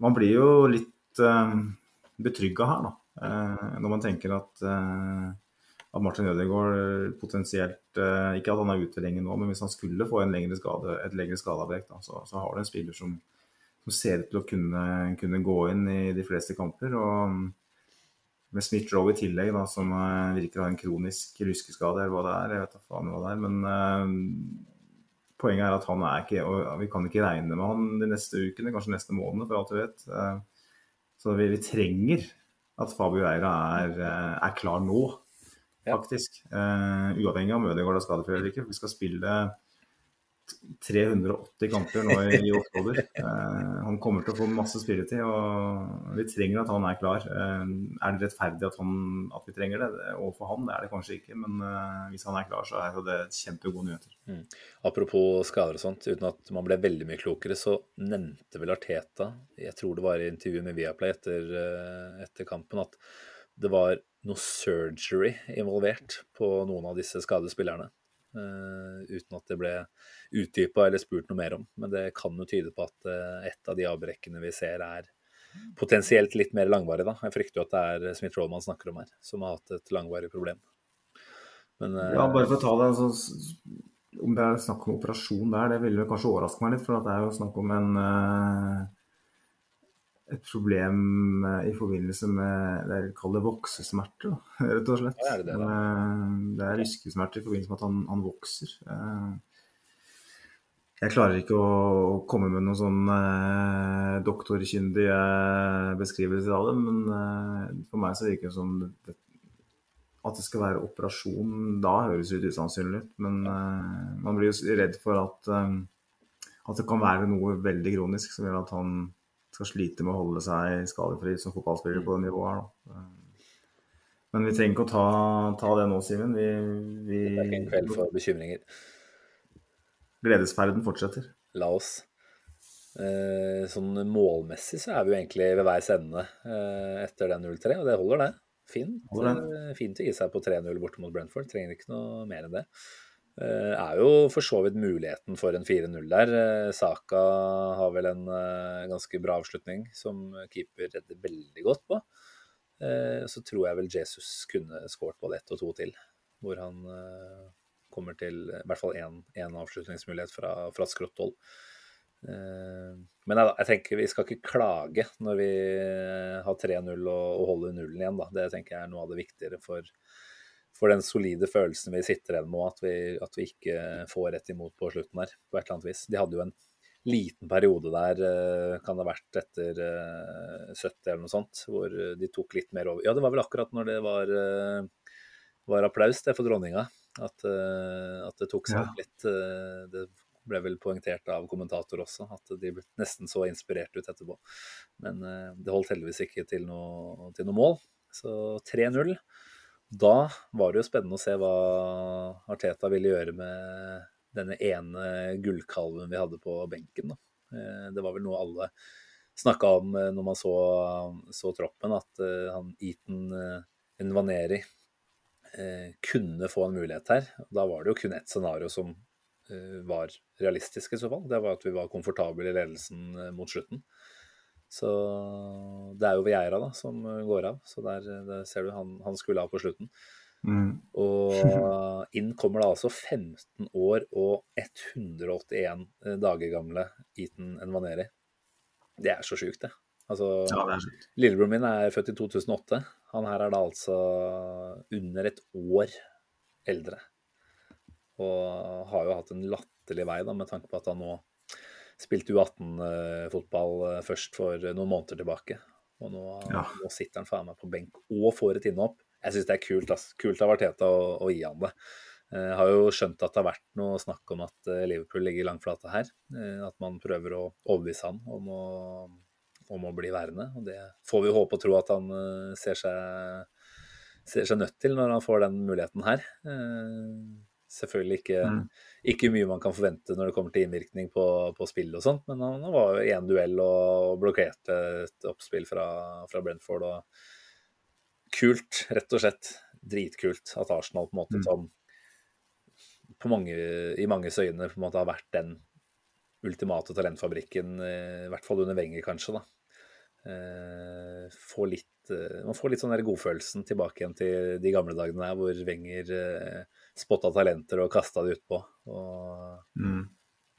man blir jo litt uh, betrygga her, da. Eh, når man tenker at, eh, at Martin Ødegaard potensielt eh, Ikke at han er ute lenge nå, men hvis han skulle få lengre skade, et lengre skadeavbrekk, så, så, har du en spiller som, som ser ut til å kunne, kunne, gå inn i de fleste kamper. og med Smith-Roe i tillegg, da, som virker å ha en kronisk ruskeskade, eller hva det er. Jeg vet faen hva det er. Men poenget er at han er ikke og Vi kan ikke regne med han de neste ukene, kanskje neste måned, for alt vi vet. Så vi, vi, trenger at Fabio Eira er, eh, er klar nå, faktisk. Uh, uavhengig av om Ødegaard er skadefri eller ikke. Vi skal spille 380 kamper nå i, i oktober. Uh, han kommer til å få masse spilletid, og vi trenger at han er klar. Uh, er det rettferdig at, han, at, vi trenger det? Overfor han det er det kanskje ikke, men uh, hvis han er klar, så er det kjempegode nyheter. Mm. Apropos skader og sånt, uten at man ble veldig mye klokere, så nevnte vel Arteta, jeg tror det var i intervjuet med Viaplay etter, etter kampen, at det var noe surgery involvert på noen av disse skadespillerne. Uten at det ble utdypa eller spurt noe mer om. Men det kan jo tyde på at uh, et av de avbrekkene vi ser er potensielt litt mer langvarig. da. Jeg frykter jo at det er Smith Roll man snakker om her, som har hatt et langvarig problem. Men, uh, ja, bare for å ta det, altså, Om det er snakk om operasjon der, det ville kanskje overraske meg litt. For det er jo snakk om en et problem eh, i forbindelse med det jeg kaller voksesmerter, rett og slett. Ja, er det, det, eh, det, er ryskesmerter i forbindelse med at han, han, vokser. Eh, jeg klarer ikke å komme med noen sånn doktorkyndige beskrivelser av det, men for meg så virker det som det, at det skal være operasjon, da høres litt usannsynlig ut. Men eh, man blir jo redd for at, at det kan være noe veldig kronisk som gjør at han skal slite med å holde seg skadefri som fotballspiller på det nivået her. Da. Men vi trenger ikke å ta, ta det nå, Simen. Vi, vi, det er ikke en kveld for bekymringer. Gledesferden fortsetter. La oss. Eh, sånn målmessig så er vi jo egentlig ved veis ende eh, etter den 0-3, og det holder, det. Fint, eh, fint å gi seg på 3-0 borte mot Brentford. Trenger ikke noe mer enn det. Uh, er jo for så vidt muligheten for en 4-0 der. Uh, Saka har vel en uh, ganske bra avslutning som keeper redder veldig godt på. så tror jeg vel Jesus kunne skåret både ett og to til, hvor han kommer til i hvert fall én avslutningsmulighet fra, fra skrått hold. men jeg, jeg, tenker vi skal ikke klage når vi har 3-0 og, og holder nullen igjen. Da. Det tenker jeg er noe av det viktigere for for den solide følelsen vi sitter igjen med, at vi, at vi ikke får rett imot på slutten her, på et eller annet vis. De hadde jo en liten periode der, eh, kan det ha vært etter 70 eh, eller noe sånt, hvor de tok litt mer over. Ja, det var vel akkurat når det var, eh, var applaus det for dronninga, at, at det tok seg opp ja. litt. Det ble vel poengtert av kommentator også, at de ble nesten så inspirert ut etterpå. Men det holdt heldigvis ikke til noe, til noe mål. Så 3-0. Da var det jo spennende å se hva Arteta ville gjøre med denne ene gullkalven vi hadde på benken. Da. Eh, det var vel noe alle snakka om eh, når man så, så troppen, at eh, han Eaton Nvaneri kunne få en mulighet her. Da var det jo kun ett scenario som var realistisk i så fall. Det var at vi var komfortable i ledelsen mot slutten. Så det er jo Vieira da, som går av. Så der, der ser du, han, han, skulle av på slutten. Mm. Og inn kommer da altså 15 år og 181 dager gamle Eton Envaneri. Det er så sjukt, det. Altså, ja, det Lillebroren min er født i 2008. Han her er da altså under et år eldre. Og har jo hatt en latterlig vei da, med tanke på at han nå spilte U18-fotball eh, først for noen måneder tilbake. Og nå, ja. nå sitter han faen meg på benk og får et innhopp. Jeg syns det er kult ass. kult av Arteta å, å, gi han det. Jeg eh, har jo skjønt at det har vært noe snakk om at eh, Liverpool ligger langflate her. At man prøver å overbevise han om å, om å bli værende. Og det får vi håpe og tro at han ser seg, ser seg nødt til når han får den muligheten her. Selvfølgelig ikke, mm. ikke, mye man kan forvente når det kommer til innvirkning på, på spill og sånt, men han, var jo én duell og blokkerte et oppspill fra, fra, Brentford. og Kult, rett og slett. Dritkult at Arsenal på en måte mm. som på mange, i manges øyne på en måte har vært den ultimate talentfabrikken, i hvert fall under Wenger kanskje, da. Eh, få litt, eh, man får litt sånn godfølelsen tilbake igjen til de gamle dagene der hvor Wenger eh, spotta talenter og kasta det utpå. Og mm.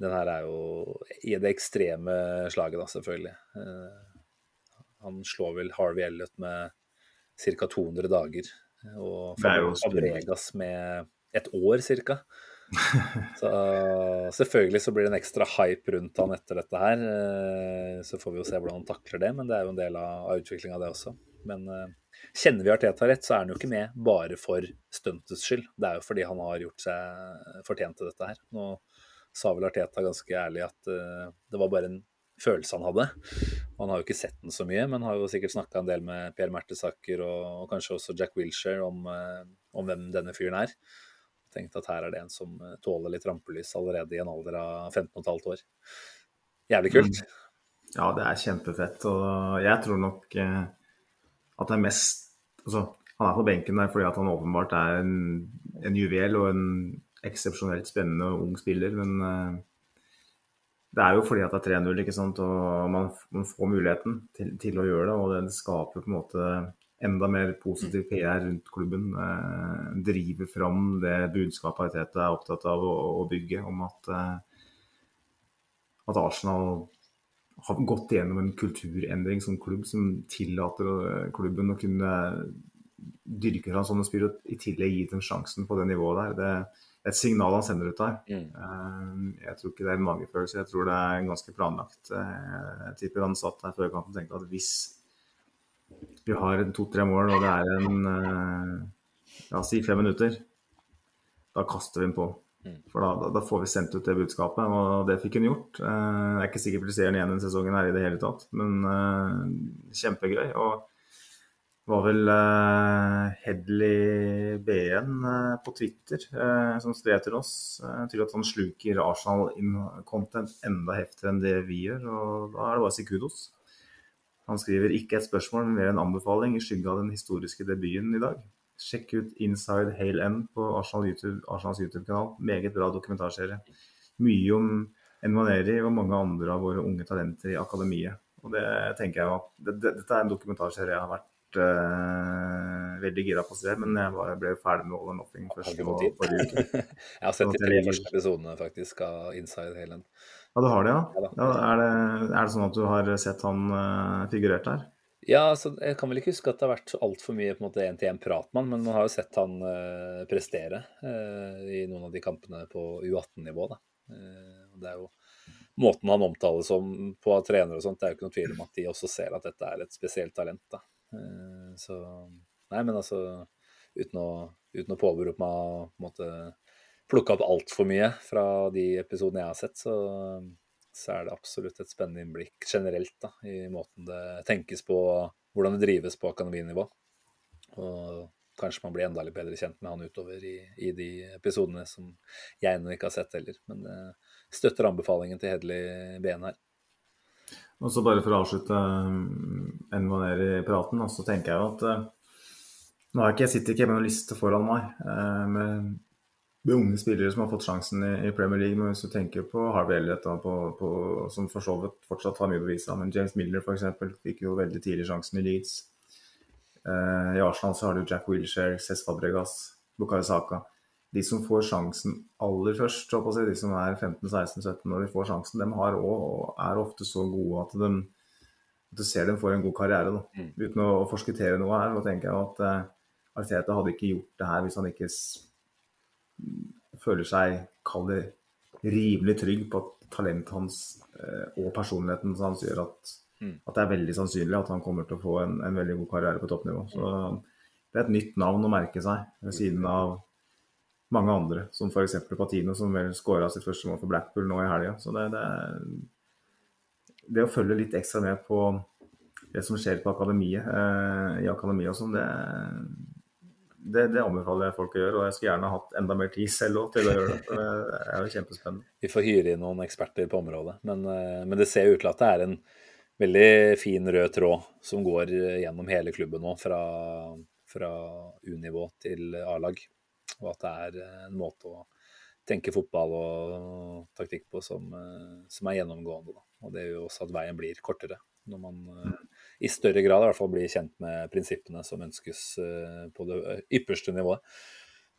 den her er jo i det ekstreme slaget, da, selvfølgelig. Uh, han slår vel Harvey Elliot med ca. 200 dager. Og Fabregas med et år ca. Så selvfølgelig så blir det en ekstra hype rundt han etter dette her. Eh, så får vi jo se hvordan han takler det, men det er jo en del av utviklinga, det også. Men eh, Kjenner vi Arteta rett, så er han jo ikke med bare for stuntets skyld. Det er jo fordi han har gjort seg fortjent til dette her. Nå sa vel Arteta ganske ærlig at uh, det var bare en følelse han hadde. Han har jo ikke sett den så mye, men har jo sikkert snakka en del med Per Mertesaker og, og, kanskje også Jack Wilshere om, uh, om, hvem denne fyren er. Tenkte at her er det en som uh, tåler litt rampelys allerede i en alder av 15 15,5 år. Jævlig kult. Mm. Ja, det er kjempefett. Og jeg tror nok at det er mest altså, Han er på benken der fordi at han åpenbart er en, en juvel og en eksepsjonelt spennende og ung spiller. Men uh, det er jo fordi at det er 3-0, ikke sant? og man, man får muligheten til, til, å gjøre det. Og det skaper på en måte enda mer positiv PR rundt klubben. Uh, driver fram det budskapet Arteta er opptatt av å, å bygge, om at, uh, at Arsenal har gått gjennom en kulturendring som klubb som tillater eh, klubben å kunne dyrke fram sånne spill og i tillegg gi dem sjansen på det nivået der. Det er et signal han sender ut der. Mm. Eh, jeg tror ikke det er en magefølelse, jeg tror det er en ganske planlagt. Eh, jeg tipper han satt der før kampen og tenkte at hvis vi har to-tre mål og det er en la oss si fem minutter, da kaster vi den på. Mm. For da, da, får vi sendt ut det budskapet, og det fikk hun gjort. Eh, jeg er ikke sikker på at vi ser den igjen denne sesongen her i det hele tatt, men uh, kjempegøy. Og var vel uh, Hedley BN på Twitter som skrev til oss uh, til at han sluker Arsenal-content enda heftigere enn det vi gjør. Og da er det bare å si kudos. Han skriver ikke et spørsmål, men mer en anbefaling i skygge av den historiske debuten i dag. Sjekk ut Inside Hale End' på Arsenal YouTube, Arsenals YouTube-kanal. Meget bra dokumentarserie. Mye om Envaneri og mange andre av våre unge talenter i akademiet. Og det tenker jeg at det, det, Dette er en dokumentarserie jeg har vært uh, veldig gira på å se, men jeg bare ble ferdig med All or Nothing først på forrige uke. jeg har sett de tre første episodene faktisk av Inside Hale End. Ja, du har det, ja? ja er, det, er, det, sånn at du har sett han uh, figurert der? Ja, altså, jeg kan vel ikke huske at det har vært så altfor mye på en måte én-til-én-prat med han, men man har jo sett han eh, prestere eh, i noen av de kampene på U18-nivå. da. Eh, det er jo Måten han omtales som på trenere og sånt, det er jo ikke noe tvil om at de også ser at dette er et spesielt talent. da. så Nei, men altså Uten å, uten å påberope meg å plukke opp altfor mye fra de episodene jeg har sett, så så er det absolutt et spennende innblikk generelt da, i måten det tenkes på, hvordan det drives på akademinivå. Og kanskje man blir enda litt bedre kjent med han utover i, i de episodene som jeg ennå ikke har sett heller. Men uh, støtter anbefalingen til Hedley BN her. Og så bare for å avslutte um, enda mer i praten, så tenker jeg at uh, nå har ikke, jeg sitter ikke med noen liste foran meg uh, med unge spillere som har fått sjansen i, Premier League. Men hvis du tenker på Harvey Elliot, på, på, som for så vidt fortsatt har mye å bevise, men James Miller f.eks. fikk jo veldig tidlig sjansen i Leeds. Uh, I Arsenal så har du Jack Wilshere, Cess Fabregas, Bukayo Saka. De som får sjansen aller først, si, de som er 15-16-17 når de får sjansen, de har også, er ofte så gode at, de, at du ser dem får en god karriere. Da. Mm. Uten å forskuttere noe her, så tenker jeg at uh, Arteta hadde ikke gjort det her hvis han ikke føler seg, kall det, rimelig trygg på at talentet hans eh, og personligheten hans gjør at, mm. at, det er veldig sannsynlig at han kommer til å få en, en veldig god karriere på toppnivå. Så det er et nytt navn å merke seg ved siden av mange andre, som f.eks. Patino, som vel skåra sitt første mål for Blackpool nå i helga. Så det, det, det, å følge litt ekstra med på det som skjer på akademiet, eh, i akademiet og sånn, det, det, det, anbefaler jeg folk å gjøre, og jeg skulle gjerne hatt enda mer tid selv òg til å gjøre det. For det er jo kjempespennende. Vi får hyre inn noen eksperter på området, men, eh, men det ser ut til at det er en veldig fin rød tråd som går gjennom hele klubben nå, fra, fra U-nivå til A-lag. Og at det er en måte å tenke fotball og taktikk på som, eh, som er gjennomgående. Da. Og det gjør også at veien blir kortere når man eh, i større grad i hvert fall bli kjent med prinsippene som ønskes eh, på det ypperste nivået.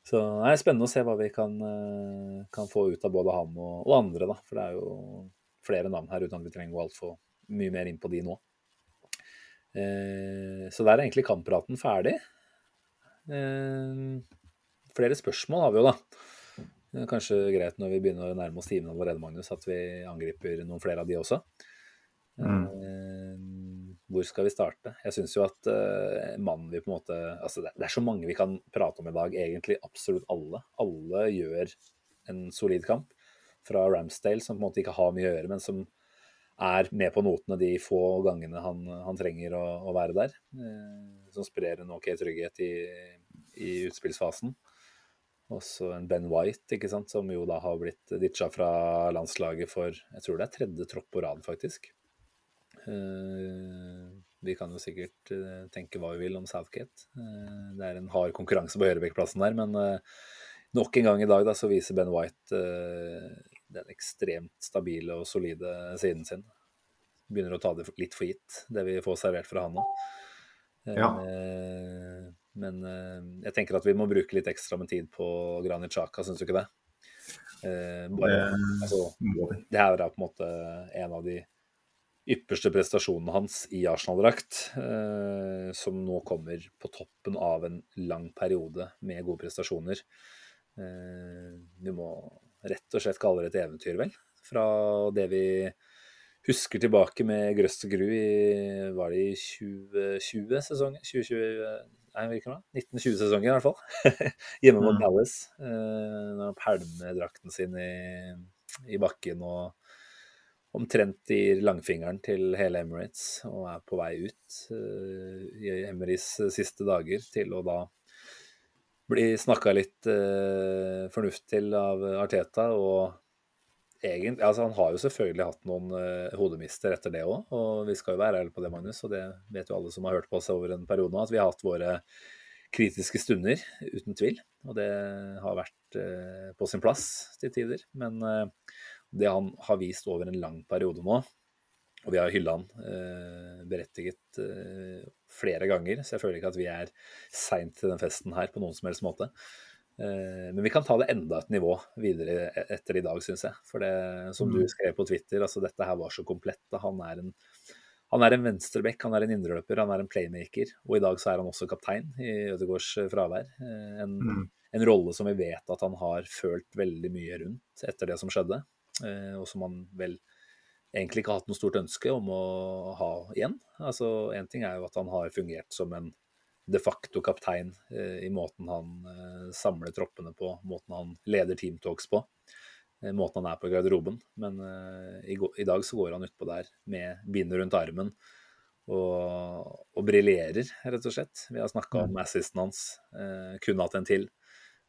Så det er spennende å se hva vi kan, eh, kan få ut av både han og, og, andre. Da. For det er jo flere navn her uten at vi trenger å gå altfor mye mer inn på de nå. Eh, så der er egentlig kamppraten ferdig. Eh, flere spørsmål har vi jo, da. Kanskje greit når vi begynner å nærme oss timen allerede, Magnus, at vi angriper noen flere av de også. Mm. Uh, hvor skal vi starte? Jeg syns jo at uh, mannen vi på en måte altså det, det, er så mange vi kan prate om i dag, egentlig absolutt alle. Alle gjør en solid kamp. Fra Ramsdale, som på en måte ikke har mye å gjøre, men som er med på notene de få gangene han, han trenger å, å, være der. Uh, som sprer en OK trygghet i, i utspillsfasen. Også en Ben White, ikke sant, som jo da har blitt ditcha fra landslaget for jeg tror det er tredje tropp på rad, faktisk. Eh, vi kan jo sikkert eh, tenke hva vi vil om Southgate. Eh, det er en hard konkurranse på høyrebekkplassen der, men nok en gang i dag da, så viser Ben White den ekstremt stabile og solide siden sin. Begynner å ta det litt for gitt, det vi får servert fra han nå. Ja. Men jeg tenker at vi må bruke litt ekstra med tid på Granit Xhaka, syns du ikke det? Bare, altså, det her er på en måte en av de ypperste prestasjonene hans i Arsenal-drakt, eh, som nå kommer på toppen av en lang periode med gode prestasjoner. Eh, vi må rett og slett kalle det et eventyr, vel? Fra det vi husker tilbake med Grøst og Gru i Var det i 2020-sesongen? 2020, nei, hvilken da? 1920-sesongen i hvert fall. Hjemme mot Mm. Palace. eh, Når han pælmer drakten sin i, i bakken og omtrent gir langfingeren til hele Emirates og er på vei ut uh, i Emerys siste dager til å da bli snakka litt uh, fornuft til av Arteta. Og egentlig, altså han har jo selvfølgelig hatt noen uh, hodemister etter det òg, og vi skal jo være ærlige på det, Magnus. Og det vet jo alle som har hørt på oss over en periode nå, at vi har hatt våre kritiske stunder, uten tvil. Og det har vært eh, på sin plass til tider. Men eh, det han har vist over en lang periode nå, og vi har hylla han eh, berettiget eh, flere ganger, så jeg føler ikke at vi er seint til den festen her på noen som helst måte. Eh, men vi kan ta det enda et nivå videre e- etter i dag, syns jeg. For det, som du Mm. skrev på Twitter, altså dette her var så komplett. da. Han er en, han er en venstrebekk, han er en indreløper, han er en playmaker. Og i dag så er han også kaptein i Ødegaards eh, fravær. Eh, En, Mm. en rolle som vi vet at han har følt veldig mye rundt etter det som skjedde. Eh, Og som han vel egentlig ikke har hatt noe stort ønske om å ha igjen. Altså, Én ting er jo at han har fungert som en de facto kaptein eh, i måten han eh, samler troppene på, måten han leder teamtalks på, måten han er på i garderoben. Men i, i dag så går han utpå der med bindet rundt armen og, og briljerer, rett og slett. Vi har snakka om assisten hans. Eh, kunne hatt en til.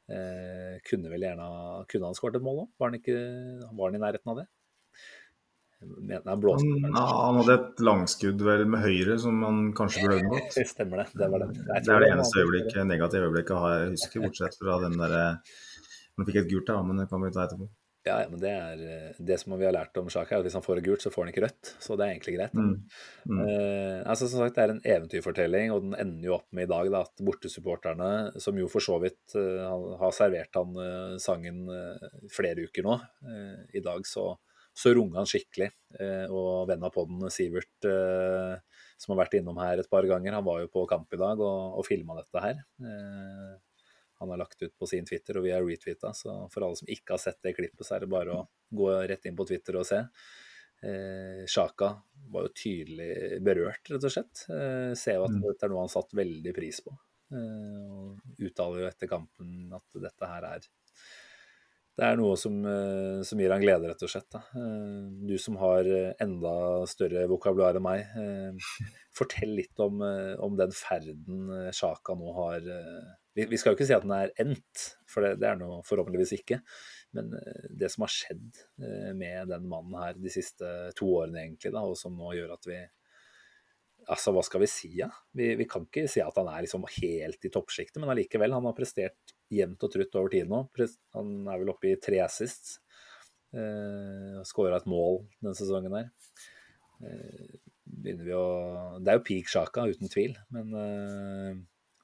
Eh, kunne vel gjerne Kunne han skåret et mål òg? Var, han var han i nærheten av det? Mener han blåste Han, ja, han hadde et langskudd vel med høyre som han kanskje burde unngått. Det stemmer det. Det, var det. Det er det eneste øyeblikket, negative øyeblikket jeg husker, bortsett fra den derre Han fikk et gult da, men det kan vi ta etterpå. Ja, ja, men det er eh, det som vi har lært om Sjaka, er at hvis han får det gult, så får han ikke rødt. Så det er egentlig greit. Mm. Mm. Eh, altså som sagt, Det er en eventyrfortelling, og den ender jo opp med i dag da, at bortesupporterne, som jo for så vidt uh, har servert han uh, sangen uh, flere uker nå, i dag så, så runger han skikkelig. Og venn av podden Sivert, som har vært innom her et par ganger, han var jo på kamp i dag og, og filma dette her. Han har lagt ut på sin Twitter, og vi har retweeta. Så for alle som ikke har sett det klippet, så er det bare å gå rett inn på Twitter og se. Eh, Sjaka var jo tydelig berørt, rett og slett. Eh, ser jo at Mm. dette er noe han satt veldig pris på. Eh, og uttaler jo etter kampen at dette her er det er noe som, eh, som gir han glede, rett og slett. Da. Eh, Du som har enda større vokabular enn meg, eh, fortell litt om, om den ferden Sjaka nå har vi, vi skal jo ikke si at den er endt, for det, det er nå forhåpentligvis ikke. Men eh, det som har skjedd eh, med den mannen her de siste to årene, egentlig, da, og som nå gjør at vi Altså, hva skal vi si, ja? Vi, vi kan ikke si at han er liksom helt i toppsjiktet, men allikevel. Han har prestert jevnt og trutt over tid nå. Han er vel oppe i tre assists. Eh, Skåra et mål denne sesongen her. Eh, begynner vi å Det er jo peak Sjaka, uten tvil. Men, eh,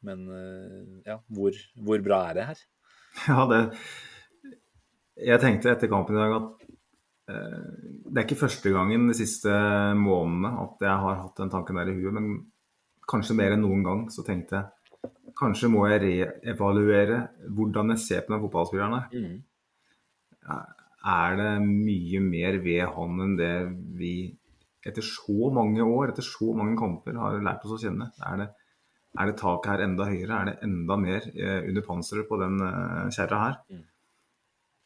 men eh, ja, hvor, hvor bra er det her? Ja, det Jeg tenkte etter kampen i dag at eh, det er ikke første gangen de siste månedene at jeg har hatt den tanken der i huet, men kanskje mer enn noen gang så tenkte jeg kanskje må jeg reevaluere hvordan jeg ser på den fotballspilleren her. Er det mye mer ved han enn det vi etter så mange år, etter så mange kamper, har lært oss å kjenne? Er det, er det taket her enda høyere? Er det enda mer eh, under panseret på den eh, kjerra her? Mm.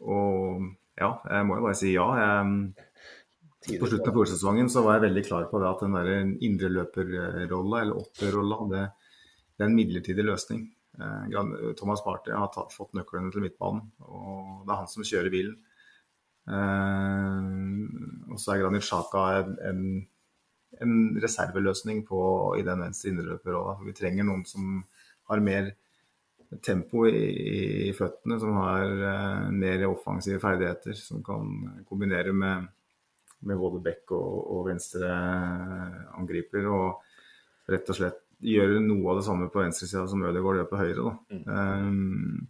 Og ja, jeg må jo bare si ja. Jeg, på slutten av foresesongen så var jeg veldig klar på det at den der indreløperrolla, eller åtterrolla, det, det er en midlertidig løsning. Eh, Thomas Party har tatt, fått nøklene til midtbanen, og det er han som kjører bilen. Eh, og så er Granit Sjaka en, en, en reserveløsning på, i den venstre indreløperrolla. Vi trenger noen som har mer tempo i, i føttene, som har uh, mer offensive ferdigheter, som kan kombinere med, med både back og, og venstre angriper. Og rett og slett gjøre noe av det samme på venstresida som Ødegaard gjør på høyre. Da. Um,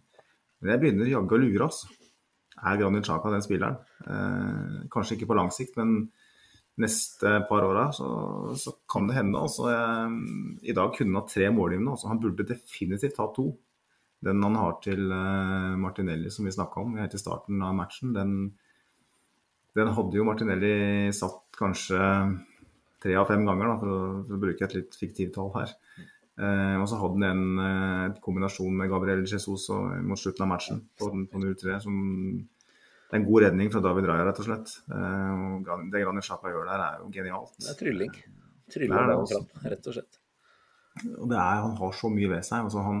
men jeg begynner jaggu å lure, altså. Er Granit Chaka den spilleren? Uh, kanskje ikke på lang sikt, men neste par åra så, så kan det hende. Altså, jeg, I dag kunne han ha tre målgivende. Altså, han burde definitivt ha to. Den han har til uh, Martinelli, som vi snakka om helt i starten av matchen, den, den hadde jo Martinelli satt kanskje tre av fem ganger, da, for, å, for å bruke et litt fiktivt tall her. Uh, og så hadde han en uh, kombinasjon med Gabriel Jesus og, mot slutten av matchen på, på 0-3 som det er en god redning fra David Raja, rett og slett. Eh, det Granit Xhaka gjør der, er jo genialt. Det er trylling. Tryller Det fram, rett og slett. Og det er, han har så mye ved seg. Altså han,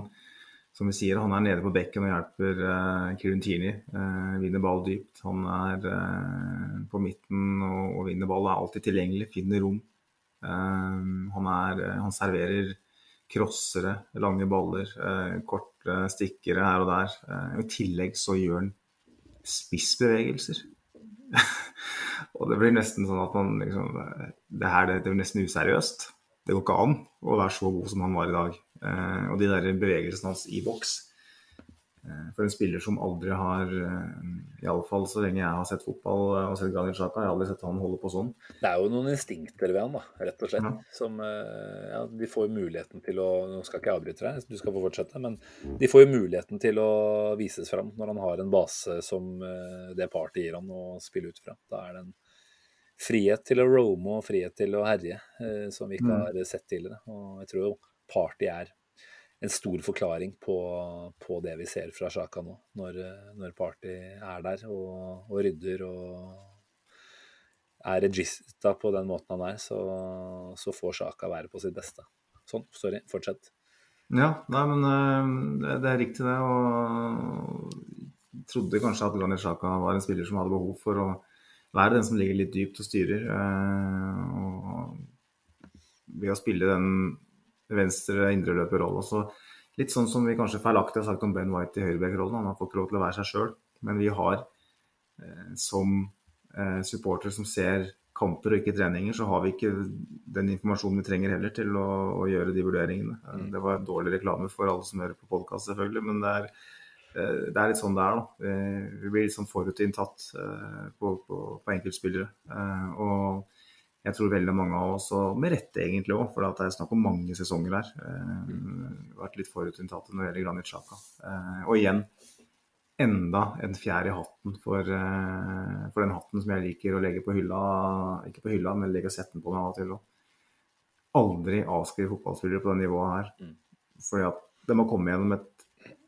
som vi sier, han er nede på bekken og hjelper uh, Kirintini. Uh, vinner ball dypt. Han er uh, på midten og, og vinner ball. Er alltid tilgjengelig, finner rom. Uh, han, er, eh, han serverer crossere, lange baller, eh, korte stikkere her og der. Eh, I tillegg så gjør han spissbevegelser. og det blir nesten sånn at man liksom Det her det, det blir nesten useriøst. Det går ikke an å være så god som han var i dag. Eh, og de der bevegelsene hans i boks For en spiller som aldri har eh, Iallfall så lenge jeg har sett fotball eh, og sett Granit Xhaka, jeg har aldri sett han holde på sånn. Det er jo noen instinkter ved han, da, rett og slett. Ja. Som eh, ja, de får jo muligheten til å Nå skal ikke jeg avbryte deg, du skal få fortsette. Men de får jo muligheten til å vises fram når han har en base som eh, det partiet gir han å spille ut fra. Da er det en frihet til å roame og frihet til å herje eh, som vi ikke Mm. har sett tidligere. Og jeg tror jo party er en stor forklaring på, på det vi ser fra Sjaka nå, når, når Party er der og, og rydder og er regista på den måten han er, så, så får Sjaka være på sitt beste. Sånn, sorry, fortsett. Ja, nei, men eh, det, er riktig det. Og trodde kanskje at Granit Sjaka var en spiller som hadde behov for å være den som ligger litt dypt og styrer. eh, Og ved å spille den venstre indreløperrolle. Så litt sånn som vi kanskje feilaktig har sagt om Ben White i høyreback-rollen. Han har fått lov til å være seg sjøl, men vi har eh, som eh, supportere som ser kamper og ikke treninger, så har vi ikke den informasjonen vi trenger heller til å, å gjøre de vurderingene. Eh, Det var dårlig reklame for alle som hører på podkast, selvfølgelig, men det er, eh, det er litt sånn det er. da. Vi blir litt sånn forutinntatt eh, på, på, på enkeltspillere. Og jeg tror veldig mange av oss, og med rette egentlig òg, for det er snakk om mange sesonger her, eh, vært litt forutinntatte når det gjelder Granit Xhaka. Eh, Og igjen, enda en fjær i hatten for, eh, for den hatten som jeg liker å legge på hylla. Ikke på hylla, men legge setten på meg av og til. Og aldri avskrive fotballspillere på det nivået her. Mm. Fordi at de har kommet gjennom et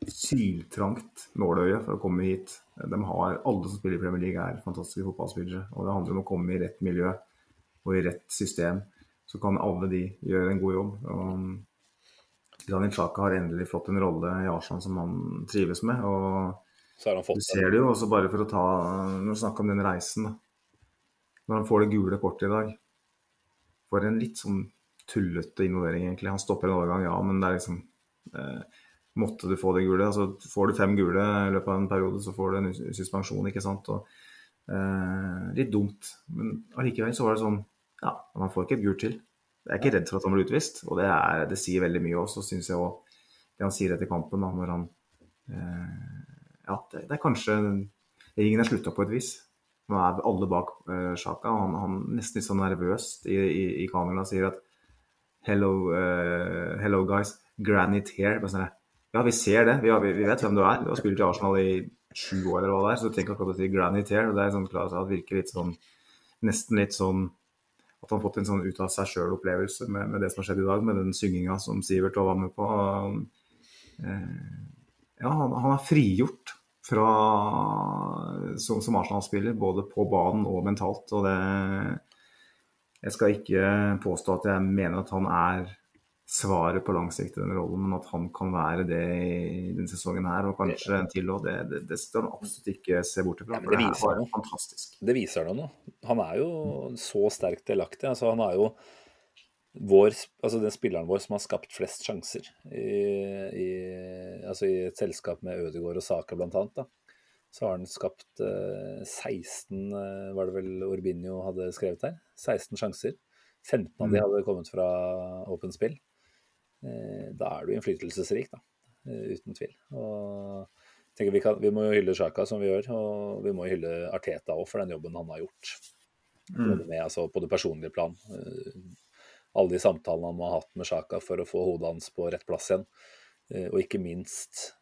syltrangt nåløye for å komme hit. De har, alle som spiller i Premier League er fantastiske fotballspillere. Og det handler om å komme i rett miljø og i rett system. Så kan alle de gjøre en god jobb. Og Granit Xhaka har endelig fått en rolle i Arsenal som han trives med. og Så har han du ser det jo også bare for å ta Når vi snakker om den reisen, da. Når han får det gule kortet i dag. For en litt sånn tullete involvering, egentlig. Han stopper en overgang, ja, men det er liksom eh, Måtte du få det gule? altså Får du fem gule i løpet av en periode, så får du en suspensjon, ikke sant. Og, eh, litt dumt. Men allikevel så var det sånn Ja, man får ikke et gult til. Jeg er ikke redd for at han blir utvist, og det, er, det sier veldig mye også, syns jeg òg. Det han sier etter kampen, da, når han eh, ja, det, det er kanskje Ringen er slutta på et vis. Nå er alle bak uh, Sjaka. og Han, han nesten litt sånn nervøst i, i, i kameraet sier at hello, eh, hello guys, granite here. Sånn, ja, vi ser det. Vi, vi, vi vet hvem du er. Du har spilt i Arsenal i sju år eller hva det er, så tenk akkurat å si granite tear. og Det er sånn klart at det virker litt sånn Nesten litt sånn at han har fått en sånn ut av seg sjøl-opplevelse med, med det som har skjedd i dag, med den synginga som Sivert var med på. Eh, ja, han, han er frigjort fra, som, som Arsenal-spiller, både på banen og mentalt. Og det, jeg skal ikke påstå at jeg mener at han er svaret på lang sikt i den rollen, men at han kan være det i denne sesongen her, og kanskje en til òg, det, det, det skal han absolutt ikke se bort ifra. Ja, det det viser han jo. fantastisk. Det viser det nå. Han er jo så sterkt delaktig. Altså, han er jo vår, altså den spilleren vår som har skapt flest sjanser i, i, altså i et selskap med Ødegaard og Saka annet. Så har han skapt eh, 16, eh, var det vel Orbinio hadde skrevet her? 16 sjanser. 15 av de Mm. hadde kommet fra åpent spill. Eh, da er du innflytelsesrik, da. Eh, uten tvil. Og jeg tenker vi, kan, vi må jo hylle Sjaka som vi gjør, og vi må hylle Arteta òg for den jobben han har gjort. Både med, altså, på det personlige plan. Eh, alle de samtalene han har hatt med Sjaka for å få hodet hans på rett plass igjen. Og ikke minst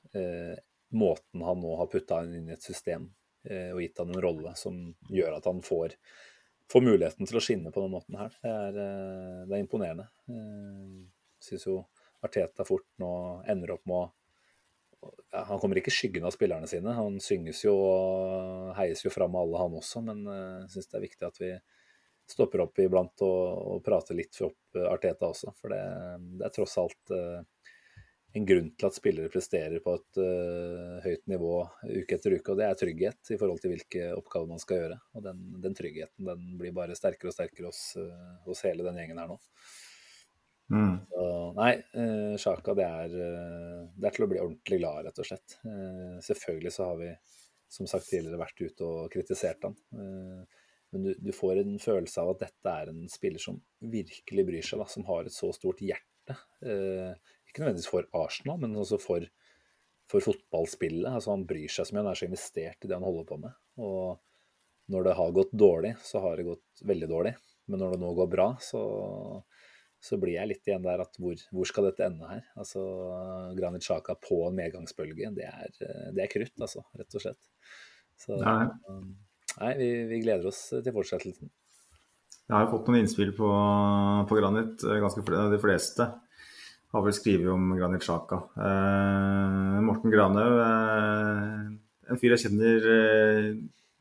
måten han nå har putta han inn i et system og gitt han en rolle som gjør at han får, får muligheten til å skinne på den måten her. Det er, det er imponerende. Eh, Syns jo Arteta fort nå ender opp med å ja, Han kommer ikke i skyggen av spillerne sine. Han synges jo og heies jo fram av alle, han også. Men jeg syns det er viktig at vi stopper opp iblant og, og prater litt opp Arteta også. For det, det er tross alt uh, en grunn til at spillere presterer på et uh, høyt nivå uke etter uke. Og det er trygghet i forhold til hvilke oppgaver man skal gjøre. Og den, den tryggheten den blir bare sterkere og sterkere hos, hos hele den gjengen her nå. Mm. Så, nei, uh, Sjaka det er, det er til å bli ordentlig glad rett og slett. selvfølgelig så har vi som sagt tidligere vært ute og kritisert han. men du, du, får en følelse av at dette er en spiller som virkelig bryr seg, da, som har et så stort hjerte. Ikke nødvendigvis for Arsenal, men også for, for fotballspillet. Altså, han bryr seg så mye, han er så investert i det han holder på med. Og når det har gått dårlig, så har det gått veldig dårlig. Men når det nå går bra, så, så blir jeg litt igjen der at hvor, hvor skal dette ende her? Altså, Granit Sjaka på en medgangsbølge, det er, det er krutt, altså, rett og slett. Så nei, nei vi, vi, gleder oss til fortsettelsen. Jeg har jo fått noen innspill på, på Granit, ganske de fleste har vel skrevet om Granit Sjaka. Eh, Morten Granhaug, eh, en fyr jeg kjenner eh,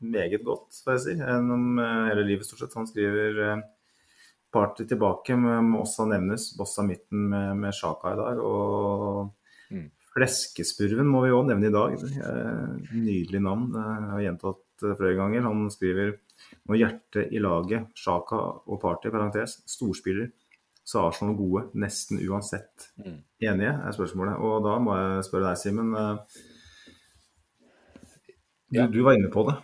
meget godt, får jeg si, gjennom eh, hele livet stort sett. Han skriver eh, party tilbake, må også nevnes. Bossa midten med, med Sjaka i dag. Og mm. Fleskespurven må vi òg nevne i dag. Eh, nydelig navn. Jeg har gjentatt flere ganger. Han skriver nå hjertet i laget, Sjaka og Party, parentes, storspiller så er Arsenal gode nesten uansett. Mm. Enige, er spørsmålet. Og da må jeg spørre deg, Simen. Du, ja. du, var inne på det.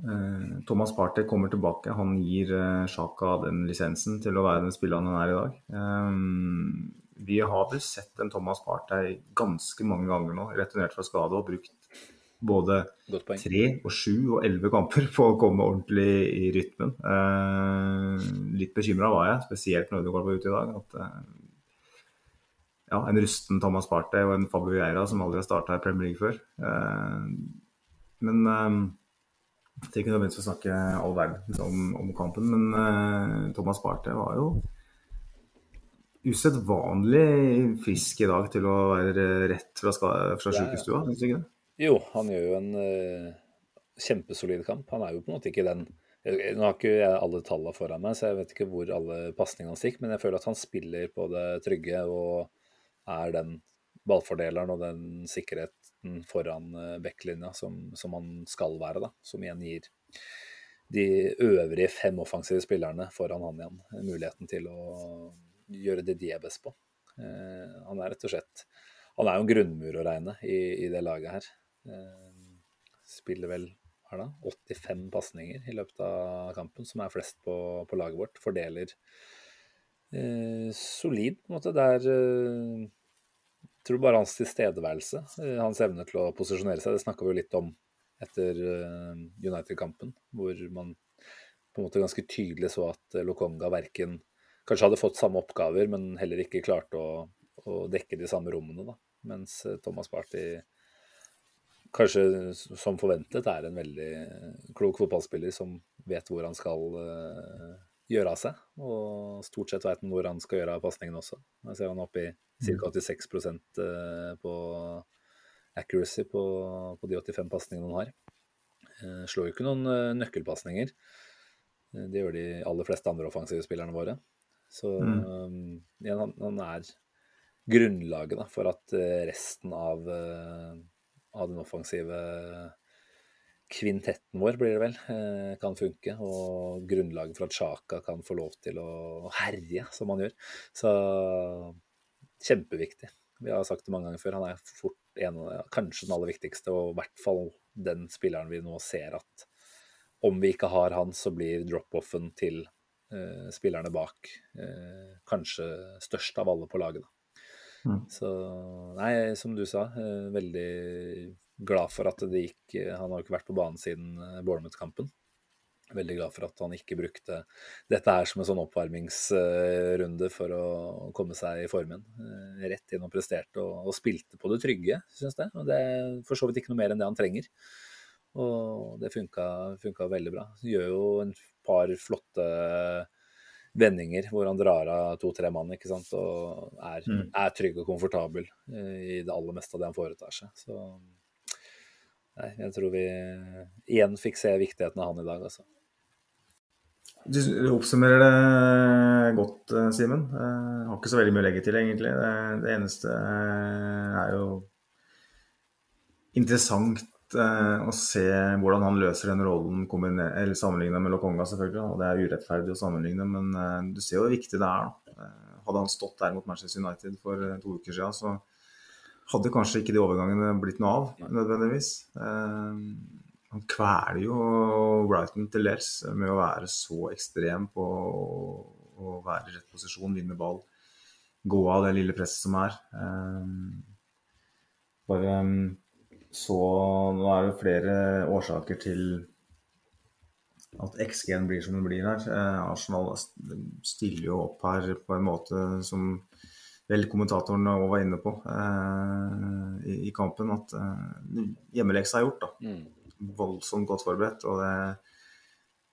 Eh, Thomas Party kommer tilbake. Han gir Sjaka eh, den lisensen til å være den spilleren han er i dag. Vi har vel sett en Thomas Partey ganske mange ganger nå, returnert fra skade og brukt både tre og sju og elleve kamper på å komme ordentlig i rytmen. Eh, litt bekymra var jeg, spesielt når Ødegaard går på ute i dag. at eh, ja, En rusten Thomas Partey og en Fabio Vieira som aldri har starta i Premier League før. Eh, men eh, jeg trenger ikke nødvendigvis å snakke all verden om, om kampen, men uh, Thomas Barthe var jo usedvanlig frisk i dag til å være rett fra, fra sykestua, syns du ikke det? Jo, han gjør jo en uh, kjempesolid kamp. Han er jo på en måte ikke den Nå har ikke jeg alle tallene foran meg, så jeg vet ikke hvor alle pasningene hans gikk, men jeg føler at han spiller på det trygge og er den ballfordeleren og den sikkerheten foran uh, backlinja som, som, han skal være, da. Som igjen gir de øvrige fem offensive spillerne foran han igjen muligheten til å gjøre det de er best på. Eh, han er rett og slett Han er jo en grunnmur å regne i, i det laget her. Eh, spiller vel da, 85 pasninger i løpet av kampen, som er flest på, på laget vårt. Fordeler eh, solid, på en måte. Det er eh, jeg tror bare hans tilstedeværelse, eh, hans evne til å posisjonere seg, det snakka vi jo litt om etter eh, United-kampen, hvor man på en måte ganske tydelig så at Lokonga verken kanskje hadde fått samme oppgaver, men heller ikke klarte å, å dekke de samme rommene. da, Mens Thomas Party kanskje som forventet er en veldig klok fotballspiller som vet hvor han skal gjøre av seg. Og stort sett vet han hvor han skal gjøre av pasningene også. Jeg ser han oppe i ca. 86 uh, på accuracy på, på, de 85 pasningene han har. Uh, slår jo ikke noen uh, nøkkelpasninger. Det gjør de aller fleste andre offensive spillerne våre. Så mm. han, han, er grunnlaget da, for at resten av av den offensive kvintetten vår, blir det vel, eh, kan funke. Og grunnlaget for at Sjaka kan få lov til å herje som han gjør. Så kjempeviktig. Vi har sagt det mange ganger før, han er fort en av, kanskje den aller viktigste, og i hvert fall den spilleren vi nå ser at om vi ikke har han, så blir drop-offen til eh, spillerne bak eh, kanskje størst av alle på laget. Mm. Så nei, som du sa, eh, veldig glad for at det gikk Han har jo ikke vært på banen siden eh, Bournemouth-kampen. Veldig glad for at han ikke brukte dette her som en sånn oppvarmingsrunde for å komme seg i formen. Eh, rett inn og presterte og, og spilte på det trygge, syns jeg. Og det er for så vidt ikke noe mer enn det han trenger. Og det funka, funka veldig bra. Gjør jo en par flotte vendinger hvor han drar av to-tre mann ikke sant? og er, Mm. er trygg og komfortabel eh, i det aller meste av det han foretar seg. Så nei, jeg tror vi igjen fikk se viktigheten av han i dag, altså. Du oppsummerer det godt, eh, Simen. Jeg har ikke så veldig mye å legge til, egentlig. Det, det eneste eh, er jo interessant eh, å se hvordan han løser den rollen eller sammenlignet med Lokonga, selvfølgelig. Og det er urettferdig å sammenligne, men eh, du ser jo hvor viktig det er. da. Eh, Hadde han stått der mot Manchester United for eh, to uker siden, så hadde kanskje ikke de overgangene blitt noe av, nødvendigvis. Eh, han kveler jo Brighton til dels med å være så ekstrem på å være i rett posisjon, vinne ball, gå av det lille presset som er. Eh, bare mm, så Nå er det flere årsaker til at XG-en blir som den blir her. Eh, Arsenal stiller jo opp her på en måte som vel kommentatoren òg var inne på eh, i, i kampen, at eh, hjemmeleksa er gjort. da Mm. voldsomt godt forberedt. Og det,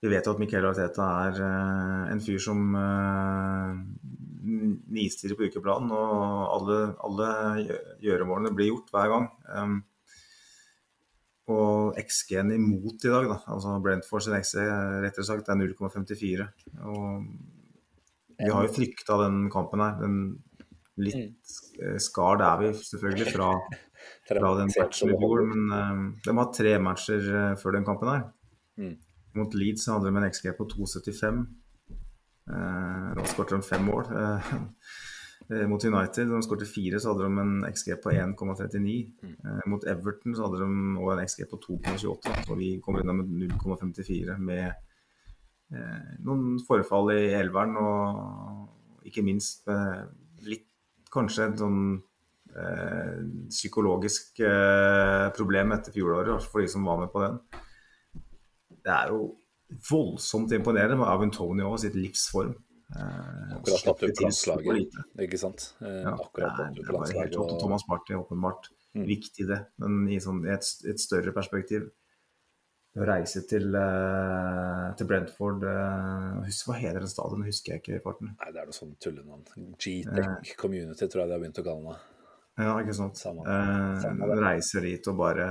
vi vet jo at Miquel Arteta er eh, en fyr som uh, nistirrer på ukeplanen, og alle, alle gjøremålene blir gjort hver gang. Um, og XG-en imot i dag, da, altså Brentford sin XG rettere sagt, er 0,54. Og vi har jo frykta den kampen her. Den litt eh, skar det er vi selvfølgelig fra fra den matchen i fjor, men uh, de har tre matcher uh, før den kampen her. Mm. Mot Leeds hadde de en XG på 2,75. Uh, da skåret de fem mål. Mot United, de skåret fire, så hadde de en XG på 1,39. Uh, mot Everton så hadde de også en XG på 2,28, og vi kommer unna med 0,54 med noen forfall i elveren og ikke minst litt kanskje en sånn eh, psykologisk eh, problem etter fjoråret, for de som var med på den. Det er jo voldsomt imponerende med Avin og sitt livsform. Eh, Akkurat tatt ut landslaget, ikke sant. Eh, Ja, akkurat det tatt ut landslaget. Og Thomas Party åpenbart Mm. viktig, det. Men i, sånn, i et, et større perspektiv å reise til, uh, til Brentford uh, husk, Hva heter den stadion? Husker jeg ikke i farten. Nei, det er noe sånn tullenavn. G-Tech Community tror jeg de har begynt å kalle det. Ja, ikke sant. Samme- eh, samme uh, reiser dit og bare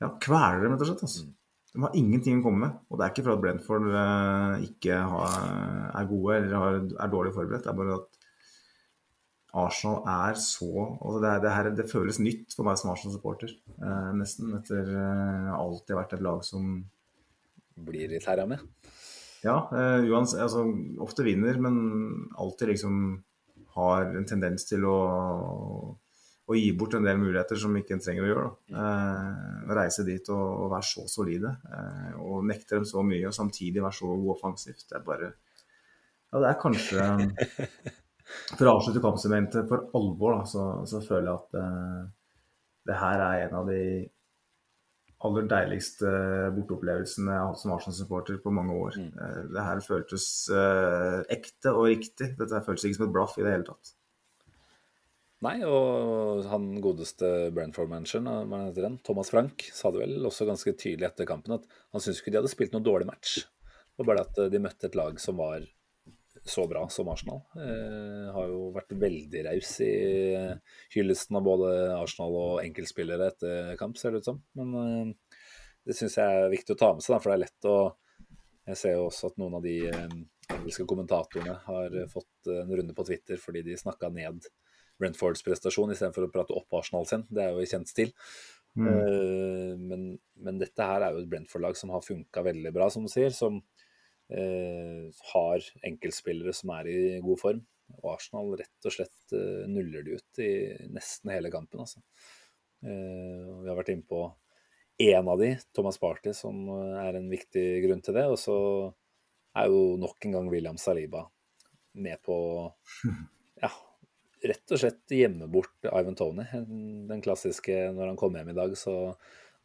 ja, kveler dem, rett og slett. Altså. De har ingenting å komme med. Og det er ikke for at Brentford ikke har, er gode eller har, er dårlig forberedt. Det er bare at Arsenal er så altså det, er, det, her, det føles nytt for meg som Arsenal-supporter. Eh, nesten etter eh, alltid vært et lag som Blir litt herja med. ja, eh, Johans, altså, ofte vinner, men alltid liksom har en tendens til å, å gi bort en del muligheter som ikke en trenger å gjøre. Eh, reise dit og, og være så solide, eh, og nekte dem så mye, og samtidig være så god offensivt. Det er bare Ja, det er kanskje For å avslutte kampsementet for alvor, da, så, så føler jeg at uh, det her er en av de aller deiligste borteopplevelsene jeg har hatt som Arsenal-supporter på mange år. Eh, Det her føltes uh, ekte og riktig. Dette her føltes ikke som et blaff i det hele tatt. Nei, og han godeste Brentford-manageren, Thomas Frank, sa det vel også ganske tydelig etter kampen at han syntes ikke de hadde spilt noe dårlig match. Det var bare at de møtte et lag som var så bra som Arsenal. Eh, har jo vært veldig raus i hyllesten av både Arsenal og enkeltspillere etter kamp, ser det ut som. Men eh, det syns jeg er viktig å ta med seg, da, for det er lett å Jeg ser jo også at noen av de eh, engelske kommentatorene har fått en runde på Twitter fordi de snakka ned Brentfords prestasjon istedenfor å prate opp Arsenal sin. Det er jo i kjent stil. Eh, men, men dette her er jo et Brentford-lag som har funka veldig bra, som du sier. Som eh, har enkeltspillere som er i god form. Og Arsenal rett og slett eh, nuller de ut i nesten hele kampen. Altså. Eh, vi har vært inne på én av de, Thomas Party, som eh, er en viktig grunn til det. Og så er jo nok en gang William Saliba med på ja, rett og slett gjemme bort Ivan Tony. Den klassiske når han kommer hjem i dag, så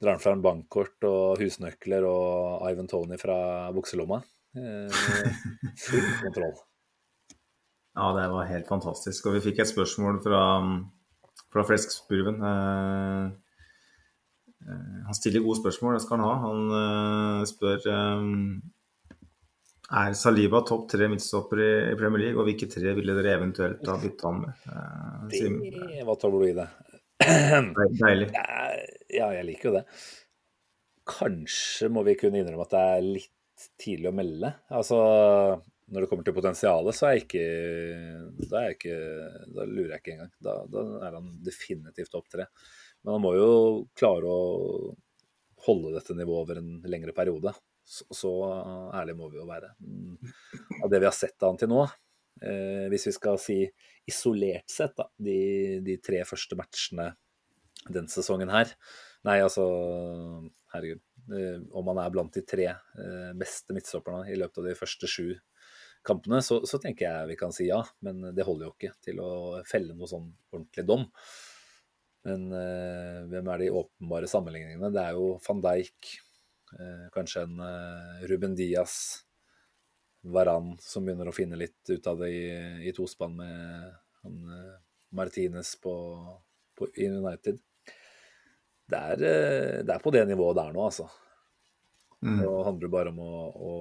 drar han fram bankkort og husnøkler og Ivan Tony fra bukselomma. Eh, full kontroll. Ja, det var helt fantastisk. Og vi fikk et spørsmål fra, fra Fleskspurven. Eh, eh, han stiller gode spørsmål, det skal han ha. Han eh, spør eh, Er Saliba topp tre midtstoppere i, i Premier League, og hvilke tre ville dere eventuelt ha bytta han med? Det, hva tabloide. Deilig. Ja, jeg liker jo det. Kanskje må vi kunne innrømme at det er litt tidlig å melde. Altså, når det kommer til potensialet, så er jeg ikke Da, er jeg ikke, da lurer jeg ikke engang. Da, da er han definitivt opp tre. Men han må jo klare å holde dette nivået over en lengre periode. Så, så ærlig må vi jo være. Mm, Av det vi har sett av han til nå, eh, hvis vi skal si isolert sett, da, de, de tre første matchene den sesongen her Nei, altså, herregud. Eh, om han er blant de tre eh, beste midtstopperne i løpet av de første sju kampene, så, så tenker jeg vi kan si ja. Men det holder jo ikke til å felle noe sånn ordentlig dom. Men eh, hvem er de åpenbare sammenligningene? Det er jo van Dijk, eh, kanskje en eh, Ruben Diaz, Varan som begynner å finne litt ut av det i, i tospann med han, eh, Martinez på, på, i United. Det er, eh, det er på det nivået der nå, altså. Mm. Det handler bare om å, å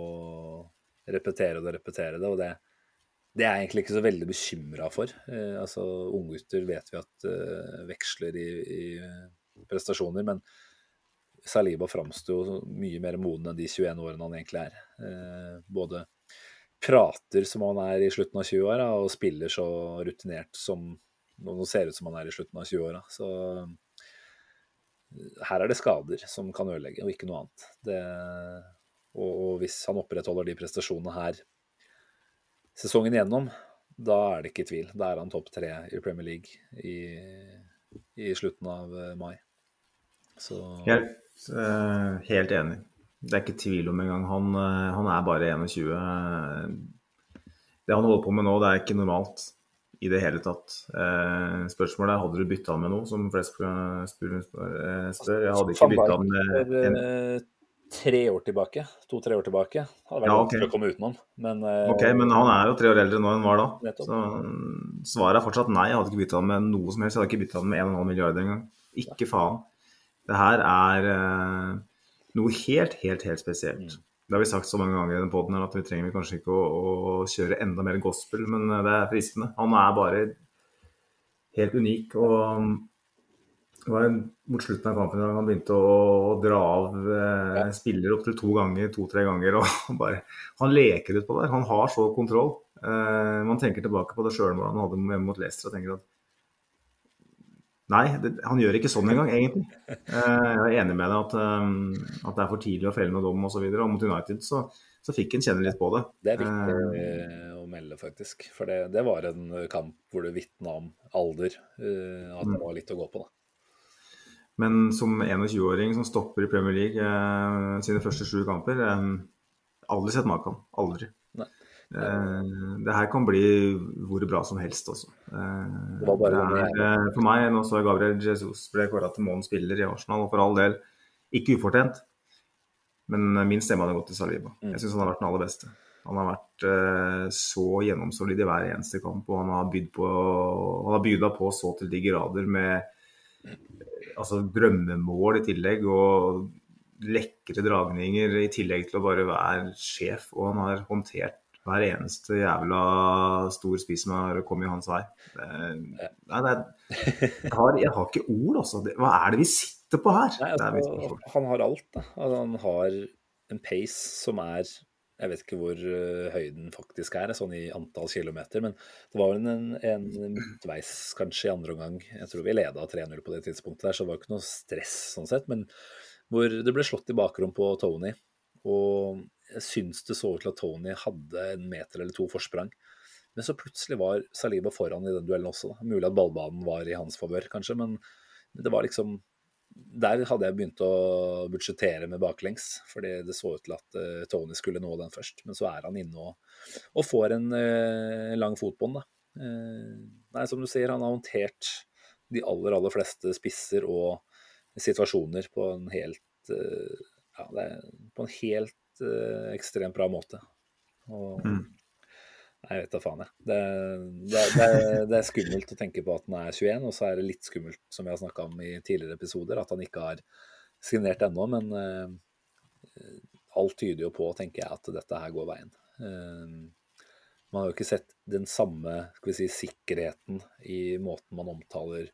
repetere det og repetere det. Og det, det er jeg egentlig ikke så veldig bekymra for. Eh, altså, Unggutter vet vi at eh, veksler i, i prestasjoner, men Saliba framsto mye mer moden enn de 21 årene han egentlig er. Eh, både prater som han er i slutten av 20-åra, og spiller så rutinert som nå ser ut som han er i slutten av 20-åra. Så her er det skader som kan ødelegge, og ikke noe annet. Det, og, og hvis han opprettholder de prestasjonene her sesongen igjennom, da er det ikke tvil. Da er han topp tre i Premier League i, i slutten av eh, mai. Så Helt, eh, helt enig. Det er ikke tvil om engang. Han, eh, han er bare 21. Det han holder på med nå, det er ikke normalt i det hele tatt. Eh, spørsmålet er hadde du bytta med noe, som flest spør. spør. Jeg hadde ikke bytta med en, eh, tre år tilbake, to-tre år tilbake, hadde vært Ja, okay. å komme utenom. Men, eh, Ok, men han er jo tre år eldre nå enn han var da. Nettopp. Så mm, svaret er fortsatt nei. Jeg hadde ikke bytta med noe som helst. Jeg hadde ikke bytta med 1,5 milliard engang. Ikke faen. Det her er eh, noe helt, helt, helt spesielt. Det har vi sagt så mange ganger i den poden at vi trenger kanskje ikke å, å kjøre enda mer gospel, men eh, det er fristende. Han er bare helt unik. og mm, det var mot slutten av kampen da han begynte å, å dra av eh, spillere opptil to ganger, to-tre ganger. og bare, Han leker utpå der. Han har så kontroll. Eh, man tenker tilbake på det sjøl når han hadde med mot Leicester og tenker at Nei, det, han gjør ikke sånn engang, egentlig. Eh, jeg er enig med deg at, eh, at det er for tidlig å felle noe dom osv. Og, og mot United så, så fikk han kjenne litt på det. Det er viktig eh, å melde, faktisk. For det, det var en kamp hvor det vitna om alder. Uh, At Mm. det var litt å gå på, da. Men som 21-åring som stopper i Premier League uh, sine første sju kamper Aldri sett maken. Aldri. Eh, det her kan bli hvor bra som helst også. Eh, er, eh, for meg, nå så jeg Gabriel Jesus ble kåra til månedens spiller i Arsenal, og for all del ikke ufortjent. Men min stemme hadde gått til Saliba. Mm. Jeg syns han har vært den aller beste. Han har vært så gjennomsolid i hver eneste kamp, og han har bydd på Han har byda på så til de grader med altså drømmemål i tillegg, og lekre dragninger i tillegg til å bare være sjef. Og han har håndtert hver eneste jævla stor spiss som har kommet i hans vei. Det, nei, det jeg, har, jeg har ikke ord, altså. Hva er det vi sitter på her? Nei, altså, han har alt. Da. Altså, han har en pace som er Jeg vet ikke hvor eh, høyden faktisk er, sånn i antall kilometer, men det var en, en, en midtveis kanskje i andre omgang. Jeg tror vi leda 3-0 på det tidspunktet der, så det var ikke noe stress sånn sett. Men hvor det ble slått i bakrom på Tony. Og jeg syns det så ut til at Tony hadde en meter eller to forsprang. Men så plutselig var Saliba foran i den duellen også. Da. Mulig at ballbanen var i hans favør, kanskje, men det var liksom Der hadde jeg begynt å budsjettere med baklengs, fordi det så ut til at uh, Tony skulle nå den først. Men så er han inne og, og får en uh, lang fot på den, da. Uh, nei, som du sier, han har håndtert de aller, aller fleste spisser og situasjoner på en helt Ja, på en helt eh, ekstremt bra måte. Og Mm. Jeg vet da faen, jeg. Det, det, det, det er skummelt å tenke på at han er 21, og så er det litt skummelt, som vi har snakka om i tidligere episoder, at han ikke har signert ennå. Men uh, alt tyder jo på, tenker jeg, at dette her går veien. Man har jo ikke sett den samme skal vi si, sikkerheten i måten man omtaler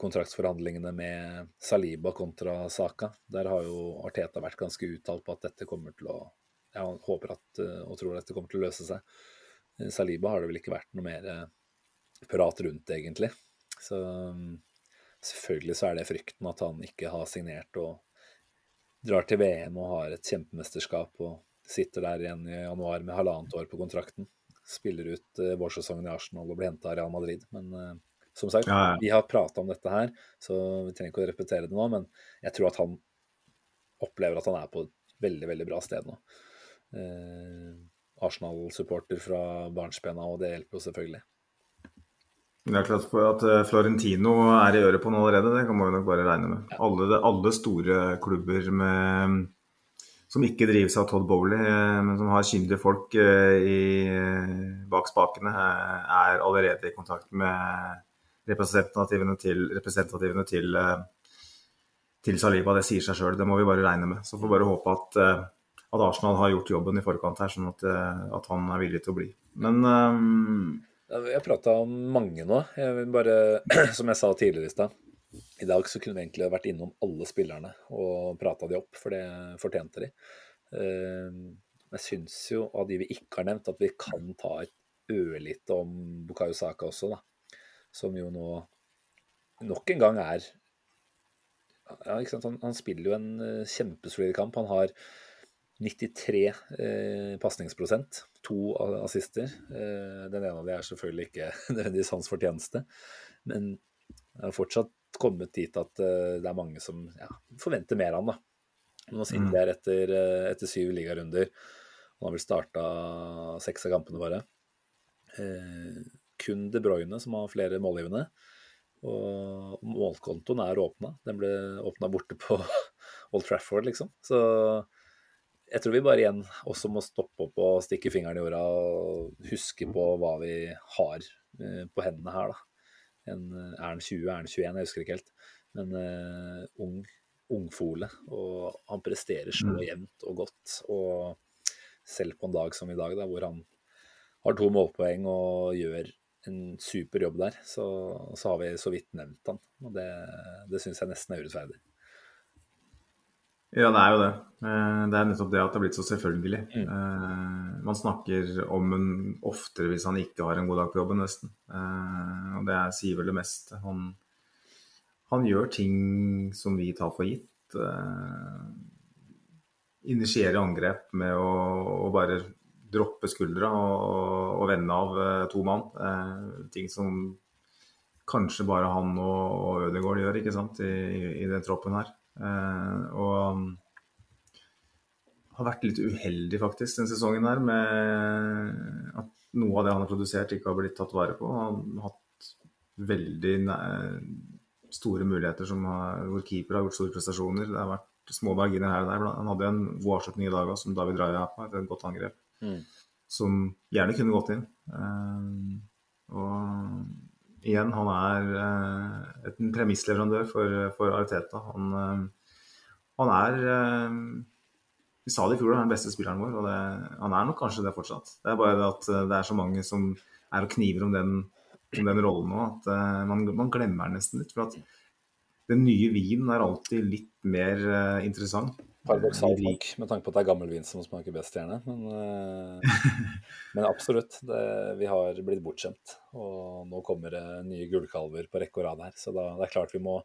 kontraktsforhandlingene med Saliba kontra Saka. Der har jo Arteta vært ganske uttalt på at dette kommer til å Jeg håper at, og tror at dette kommer til å løse seg. Saliba har det vel ikke vært noe mer prat rundt, egentlig. Så selvfølgelig så er det frykten at han ikke har signert og drar til VM og har et kjempemesterskap og sitter der igjen i januar med halvannet år på kontrakten. Spiller ut vårsesongen i Arsenal og blir henta av Real Madrid. Men som sagt, ja, ja. vi har prata om dette her, så vi trenger ikke å repetere det nå. Men jeg tror at han opplever at han er på et veldig, veldig bra sted nå. Eh, Arsenal-supporter fra barnsbena, og det hjelper jo selvfølgelig. Det er klart at eh, Florentino er i øret på han allerede, det kan man jo nok bare regne med. Alle, alle store klubber med, som ikke drives av Todd Bowley, eh, men som har kyndige folk eh, i, bak spakene, er allerede i kontakt med representativene til, representativene til, til Saliba. Det sier seg sjøl, det må vi bare regne med. Så får bare håpe at, at, Arsenal har gjort jobben i forkant her, sånn at, at han er villig til å bli. Men um, Jeg har prata om mange nå. Jeg vil bare, som jeg sa tidligere i stad, i dag så kunne vi egentlig vært innom alle spillerne og prata de opp, for det fortjente de. Eh, jeg syns jo av de vi ikke har nevnt, at vi kan ta et ørlite om Bukayo Saka også, da. Som jo nå nok en gang er ja, han, han, spiller jo en uh, kjempesolid kamp. Han har 93 eh, pasningsprosent, to assister. Eh, den ene av dem er selvfølgelig ikke nødvendigvis hans fortjeneste, men det har fortsatt kommet dit at eh, det er mange som ja, forventer mer av han. da. Nå sitter jeg her etter, eh, etter syv ligarunder. Han har vel starta seks av kampene bare. Eh, kun De Bruyne som har flere målgivende. Og målkontoen er åpna. Den ble åpna borte på Old Trafford, liksom. Så jeg tror vi bare igjen også må stoppe opp og stikke fingeren i jorda og huske på hva vi har eh, på hendene her, da. En, er han 20, er han 21, jeg husker ikke helt. Men uh, ung, ungfole. Og han presterer så mm. jevnt og godt. Og selv på en dag som i dag, da, hvor han har to målpoeng og gjør en super jobb der, så, så har vi så vidt nevnt han. Og det, det syns jeg nesten er urettferdig. Ja, det er jo det. Eh, det er nettopp det at det har blitt så selvfølgelig. Mm. Eh, man snakker om en oftere hvis han ikke har en god dag på jobben, nesten. Eh, og det sier vel det meste. Han, han, gjør ting som vi tar for gitt. Initierer angrep med å, å bare droppe skuldra og, og vende av to mann. Ting som kanskje bare han og, og Ødegaard gjør ikke sant, i, i den troppen her. Eh, og har vært litt uheldig faktisk den sesongen her med at noe av det han har produsert, ikke har blitt tatt vare på. Han har hatt veldig store muligheter har, hvor keeper har gjort store prestasjoner. Det har vært små marginer her og der. Han hadde en god avslutning i dag som David Raja på, et godt angrep. Mm. Som gjerne kunne gått inn. Uh, og igjen, han er uh, en premissleverandør for, for Ariteta. Han, uh, han er uh, Vi sa det i fjor, han er den beste spilleren vår, og det, han er nok kanskje det fortsatt. Det er bare det at det er så mange som er og kniver om den, om den rollen nå, at man, man, glemmer den nesten litt. For at den nye vinen er alltid litt mer interessant. Paradoksalt nok, med tanke på at det er gammel vin som smaker best, gjerne. Men, uh, men absolutt. Det, vi har blitt bortskjemt. Og nå kommer det nye gullkalver på rekke og rad her. Så da, det er klart vi må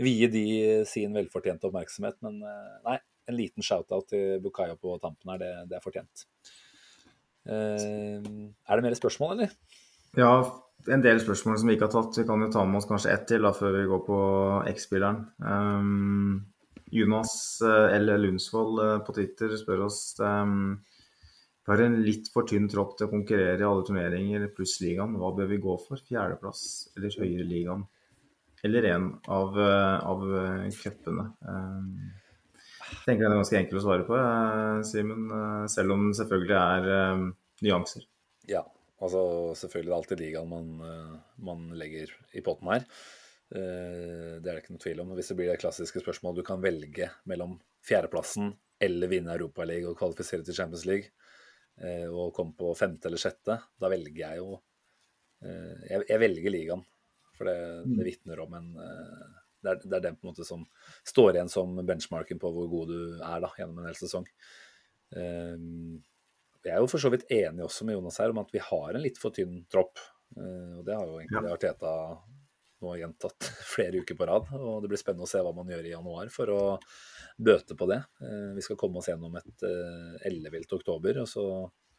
vie de sin velfortjente oppmerksomhet. Men uh, nei, en liten shout-out til Bukayo på tampen her, det, det er fortjent. Uh, er det mer spørsmål, eller? Ja, en del spørsmål som vi ikke har tatt. Vi kan jo ta med oss kanskje ett til da, før vi går på X-spilleren. Um, Jonas eh, L. Lundsvold eh, på Twitter spør oss um, vi har en litt for tynn tropp til å konkurrere i alle turneringer pluss ligaen. Hva bør vi gå for? Fjerdeplass eller høyere ligaen? Eller en av, av cupene? Jeg tenker den er ganske enkel å svare på, Simen. Selv om det selvfølgelig er um, nyanser. Ja, altså selvfølgelig er det alltid ligaen man, man legger i potten her. Eh, det er det ikke noe tvil om. Hvis det blir det klassiske spørsmålet du kan velge mellom fjerdeplassen eller vinne Europaligaen og kvalifisere til Champions League, eh, og komme på femte eller sjette, da velger jeg jo eh, jeg, jeg, velger ligaen. For det, det vitner om en det er, det er, den på en måte som står igjen som benchmarken på hvor god du er da, gjennom en hel sesong. Jeg er jo for så vidt enig også med Jonas her om at vi har en litt for tynn tropp. Og Det har jo egentlig ja. Arteta nå gjentatt flere uker på rad. og Det blir spennende å se hva man gjør i januar for å bøte på det. Uh, vi skal komme oss gjennom et uh, ellevilt oktober, og så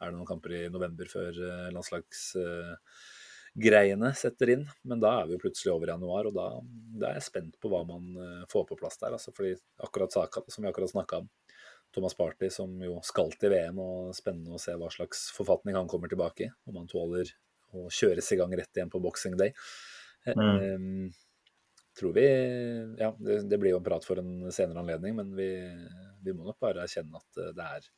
er det noen kamper i november før landslagsgreiene setter inn. Men da er vi jo plutselig over i januar, og da, da er jeg spent på hva man får på plass der. Altså, fordi akkurat Saka, som vi akkurat snakka om, Thomas Party, som jo skal til VM, og spennende å se hva slags forfatning han kommer tilbake i. Om han tåler å kjøres i gang rett igjen på boxing day. Eh, mm. Um, tror vi Ja, det, det, blir jo en prat for en senere anledning, men vi, vi må nok bare erkjenne at det er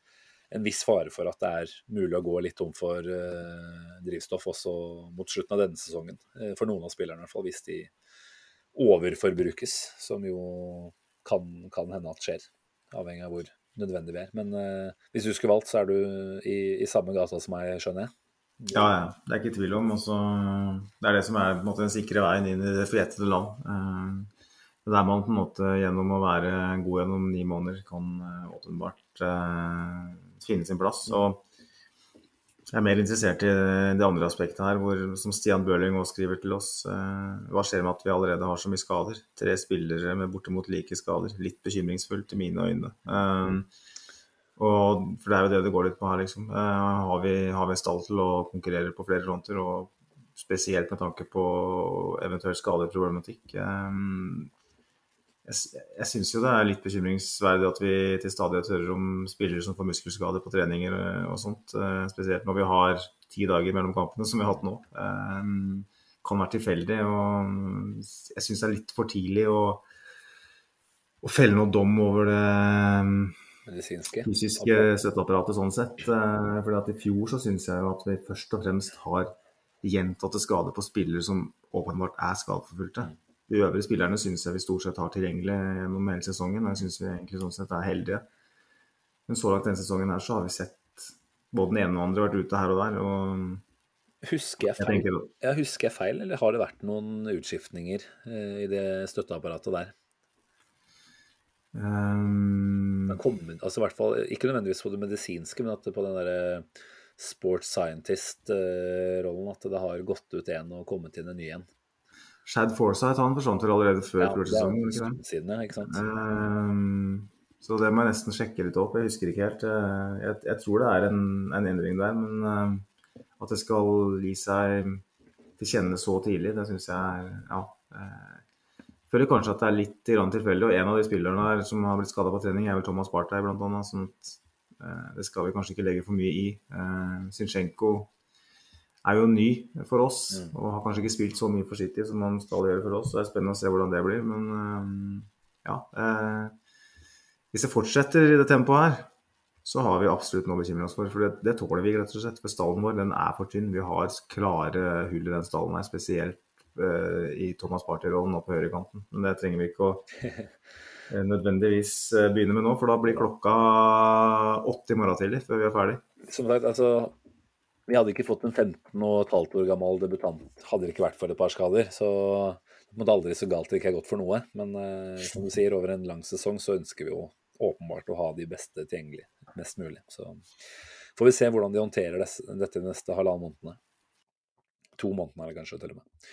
en viss fare for at det er mulig å gå litt tom for uh, drivstoff også mot slutten av denne sesongen. For noen av spillerne, i hvert fall, hvis de overforbrukes, som jo kan, kan, hende at skjer. Avhengig av hvor nødvendig vi er. Men uh, hvis du skulle valgt, så er du i, i samme gata som meg, skjønner jeg? Ja, ja. Det er ikke tvil om. Også, det er det som er måte, den sikre veien inn i det forjettede land. Det Der man på en måte gjennom å være god gjennom ni måneder kan åpenbart finne sin plass. Og jeg er mer interessert i det andre aspektet her, hvor, som Stian Bøhling også skriver til oss. Eh, hva skjer med at vi allerede har så mye skader? Tre spillere med bortimot like skader. Litt bekymringsfullt i mine øyne. Um, og, for det er jo det det går litt på her, liksom. Uh, har, vi, har vi stall til å konkurrere på flere fronter, og spesielt med tanke på eventuell skadeproblematikk? Um, jeg, jeg syns jo det er litt bekymringsverdig at vi til stadighet hører om spillere som får muskelskader på treninger eh, og sånt. Eh, spesielt når vi har ti dager mellom kampene, som vi har hatt nå. Eh, kan være tilfeldig. og Jeg syns det er litt for tidlig å, å felle noe dom over det Medisinske. fysiske støtteapparatet sånn sett. Fordi at I fjor så syns jeg jo at vi først og fremst har gjentatte skader på spillere som åpenbart er skadeforfulgte. De øvrige spillerne syns jeg vi stort sett har tilgjengelig gjennom hele sesongen. og Jeg syns vi egentlig sånn sett er heldige. Men så langt denne sesongen her så har vi sett både den ene og den andre vært ute her og der. og Husker jeg, feil? Jeg ja, husker jeg feil, eller har det vært noen utskiftninger eh, i det støtteapparatet der? Um... Kommet, altså i hvert fall, Ikke nødvendigvis på det medisinske, men at på den der sports scientist-rollen at det har gått ut en og kommet inn en ny en. Shad Forsythe han forsvant vel allerede før ja, sesongen? Ikke siden, ikke sant? Um, så det må jeg nesten sjekke litt opp. Jeg husker ikke helt. Eh, jeg, jeg tror det er en, en, endring der, men uh, at det skal gi seg til kjenne så tidlig, det syns jeg er Ja. Føler kanskje at det er litt tilfeldig. Og en av de spillerne der som har blitt skada på trening, er vel Thomas Partey, bl.a. Sånn at eh, det skal vi kanskje ikke legge for mye i. Eh, Zinchenko er jo ny for oss mm. og har kanskje ikke spilt så mye for City som han skal gjøre for oss. så Det er spennende å se hvordan det blir. Men eh, ja eh, Hvis det fortsetter i det tempoet her, så har vi absolutt noe å bekymre oss for. For det, det, tåler vi rett og slett. For stallen vår den er for tynn. Vi har klare hull i den stallen her, spesielt i Thomas Party-rollen nå på høyrekanten. Men det trenger vi ikke å eh, nødvendigvis eh, begynne med nå, for da blir klokka åtte i morgen tidlig før vi er ferdig. Som sagt, altså vi hadde ikke fått en 15 og et halvt år gammel debutant hadde det ikke vært for et par skader. Så det måtte aldri så galt det ikke er godt for noe. Men eh, som du sier, over en lang sesong så ønsker vi jo åpenbart å ha de beste tilgjengelig mest mulig. Så får vi se hvordan de håndterer dette de neste halvannen månedene. To månedene er det kanskje, til og med.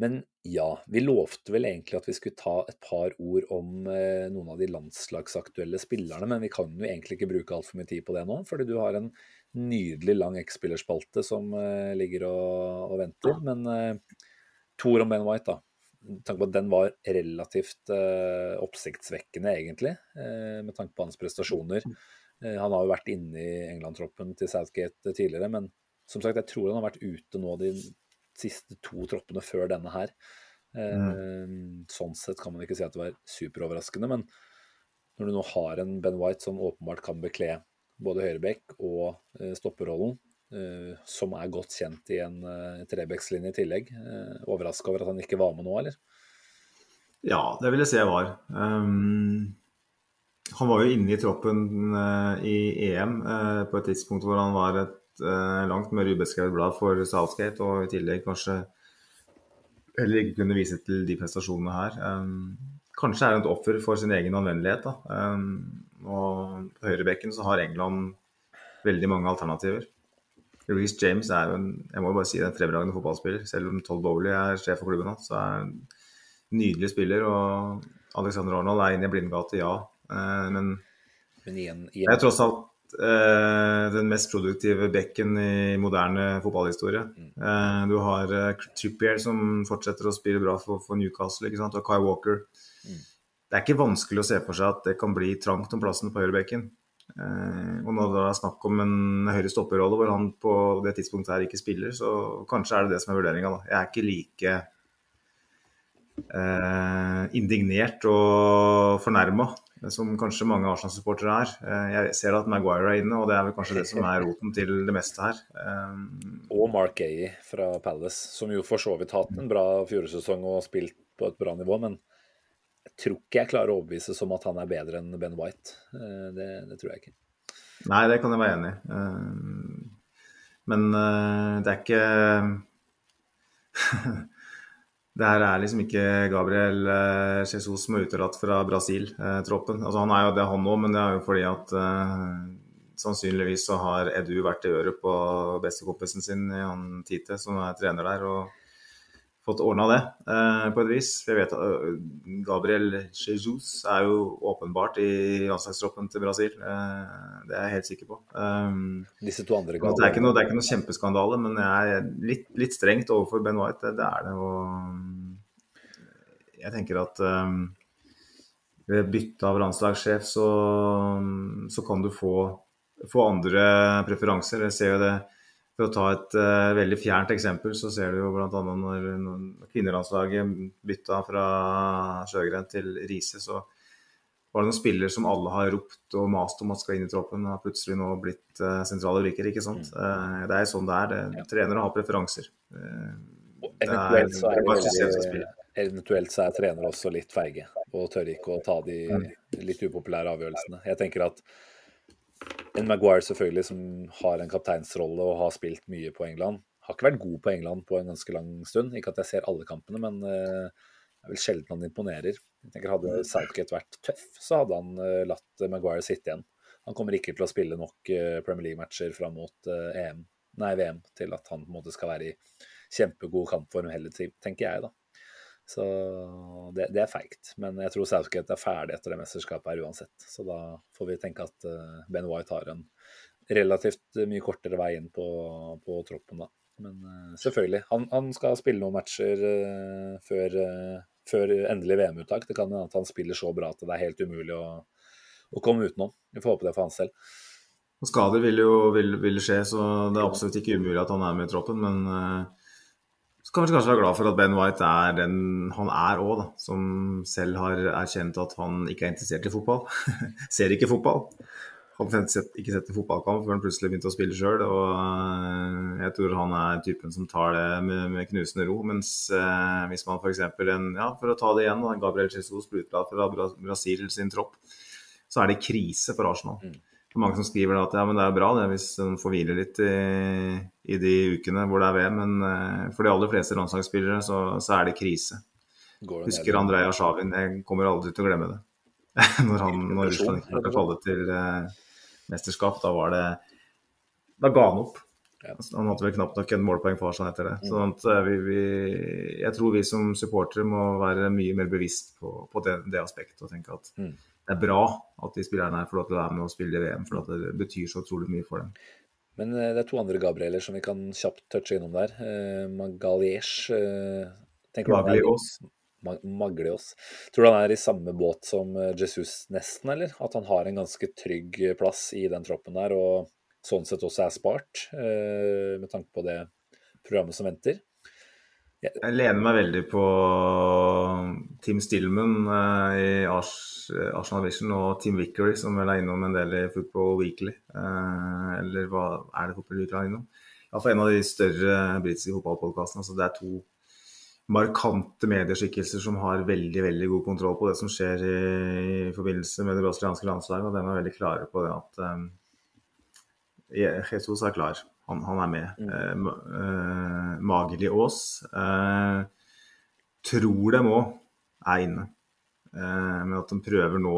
Men ja, vi lovte vel egentlig at vi skulle ta et par ord om eh, noen av de landslagsaktuelle spillerne, men vi kan jo egentlig ikke bruke altfor mye tid på det nå, fordi du har en nydelig lang X-spillerspalte som uh, ligger og, og, venter. Men uh, to ord om Ben White, da. Tanke på at Den var relativt oppsiktsvekkende, egentlig, med tanke på hans prestasjoner. han har jo vært inne i England-troppen til Southgate tidligere, men som sagt, jeg tror han har vært ute nå de siste to troppene før denne her. Mm. Sånn sett kan man ikke si at det var superoverraskende, men når du nå har en Ben White som åpenbart kan bekle både høyrebekk og eh, stopperrollen, eh, som er godt kjent i en uh, trebekslinje i tillegg. Overraska over at han ikke var med nå, eller? Ja, det vil jeg si jeg var. Um, han var jo inne i troppen uh, i EM uh, på et tidspunkt hvor han var et eh, langt mer ubeskrevet blad for Southgate, og i tillegg kanskje heller ikke kunne vise til de prestasjonene her. Kanskje er han et offer for sin egen anvendelighet. Da. Og på høyrebekken så har England veldig mange alternativer. Reece James er jo en, jeg må jo bare si en fremragende fotballspiller. Selv om Todd Bowley er sjef for klubben hans, så er han en nydelig spiller. Og Alexander Arnold er inne i blindgate, ja. Uh, men, Men igjen, det er tross alt eh, den mest produktive bekken i moderne fotballhistorie. Eh, du har eh, Trippier som fortsetter å spille bra for, for Newcastle, og Kai Walker. Det er ikke vanskelig å se for seg at det kan bli trangt om plassen på høyrebekken. Eh, og når det er snakk om en høyre stopperrolle hvor han på det tidspunktet her ikke spiller, så kanskje er det det som er vurderinga. Jeg er ikke like eh, indignert og fornærma som kanskje mange Arsenal-supportere er. Eh, jeg ser at Maguire er inne, og det er vel kanskje det som er roten til det meste her. Eh, Og Mark Gay fra Palace, som jo for så vidt hatt en bra fjorårssesong og spilt på et bra nivå, men jeg tror ikke jeg klarer å overbevise som at han er bedre enn Ben White. Eh, Det, det tror jeg ikke. Nei, det kan jeg være enig i. Men det er ikke Det her er liksom ikke Gabriel eh, Jesus som er utelatt fra Brasil-troppen. Altså, han er jo det, han òg, men det er jo fordi at eh, sannsynligvis så har Edu vært i øret på bestekompisen sin i han Tite, som er trener der, og fått ordna det eh, på et vis. Jeg vet at eh, Gabriel Jesus er jo åpenbart i landslagstroppen til Brasil. Eh, det er jeg helt sikker på. Um, Disse to andre det er ikke noe, det er ikke noe kjempeskandale, men jeg er litt, litt strengt overfor Ben White. Det, det er det. Og jeg tenker at um, ved bytte av landslagssjef så, så kan du få, få andre preferanser. Jeg ser jo det For å ta et uh, veldig fjernt eksempel, så ser du jo bl.a. når, når kvinnelandslaget bytta fra Sjøgren til Riise, så var det noen spillere som alle har ropt og mast om at skal inn i troppen, og har plutselig nå blitt uh, sentrale brikker. ikke sant? Eh, det er sånn det er. Det, Trenere har preferanser. Eventuelt så er, spiller. eventuelt så er trenere også litt feige og tør ikke å ta de Mm. litt upopulære avgjørelsene. Jeg tenker at en Maguire selvfølgelig, som har en kapteinsrolle og har spilt mye på England, har ikke vært god på England på en ganske lang stund. Ikke at jeg ser alle kampene, men eh, det er vel sjelden han imponerer. Jeg tenker Hadde Southgate vært tøff, så hadde han eh, latt Maguire sitte igjen. Han kommer ikke til å spille nok eh, Premier League-matcher fram mot eh, EM, nei, VM til at han på en måte skal være i kjempegod kampform heller, tenker jeg, da. Så det, det er feigt. Men jeg tror Southgate er ferdig etter det mesterskapet her uansett. Så da får vi tenke at eh, Ben White har en relativt mye kortere vei inn på, på troppen, da. Men eh, selvfølgelig, han, han skal spille noen matcher eh, før, eh, før endelig VM-uttak. Det kan hende at han spiller så bra at det er helt umulig å, å komme utenom. Vi får håpe det for han selv. Skader vil jo vil, vil skje, så det er absolutt ikke umulig at han er med i troppen. Men kan vi kanskje være glad for at Ben White er den han er òg. Som selv har erkjent at han ikke er interessert i fotball. Ser ikke fotball. Har ikke sett en fotballkamp før han plutselig begynte å spille sjøl. Og eh, jeg tror han er typen som tar det med, med knusende ro. Mens eh, hvis man f.eks. Ja, for å ta det igjen, Gabriel Jesus blir utelatt fra Bra- Brasil sin tropp, så er det krise for Arsenal. Er mange som skriver at ja, men det er bra det hvis de får hvile litt i, i de ukene hvor det er VM, men eh, for de aller fleste landslagsspillere så, så er det krise. Går det Husker? Andrej Asjavin, jeg kommer aldri til å glemme det. når han, når Russland ikke klarte å falle til uh, mesterskap, da var det Da ga han opp. Ja. Han hadde vel knapt nok en målpoeng for seg etter det. Sånn at eh, vi, vi, jeg tror vi som supportere må være mye mer bevisst på, på det, det aspektet og tenke at Mm. Det er bra at de spillerne her får lov til å være med og spille i VM, for at det betyr så utrolig mye for dem. Men eh, det er to andre Gabrieler som vi kan kjapt touche innom der. Eh, Magaliesh eh, Magliås. Magliås. Tror du han er i samme båt som Jesus nesten, eller? At han har en ganske trygg plass i den troppen der, og sånn sett også er spart, med tanke på det programmet som venter? Jeg lener meg veldig på Tim Stillman eh, i Arsenal Vision og Tim Vickery, som vel er innom en del i Football Weekly. Eh, eller hva er det Football Weekly er innom? Iallfall en av de større britiske fotballpodkastene. Altså det er to markante medieskikkelser som har veldig veldig god kontroll på det som skjer i, i forbindelse med det brasilianske landslaget. Og de er veldig klare på det at um, Jesus er klar. Han, han er med. Mm. Uh, uh, Mageli Aas eh, tror dem òg er inne. men at de prøver nå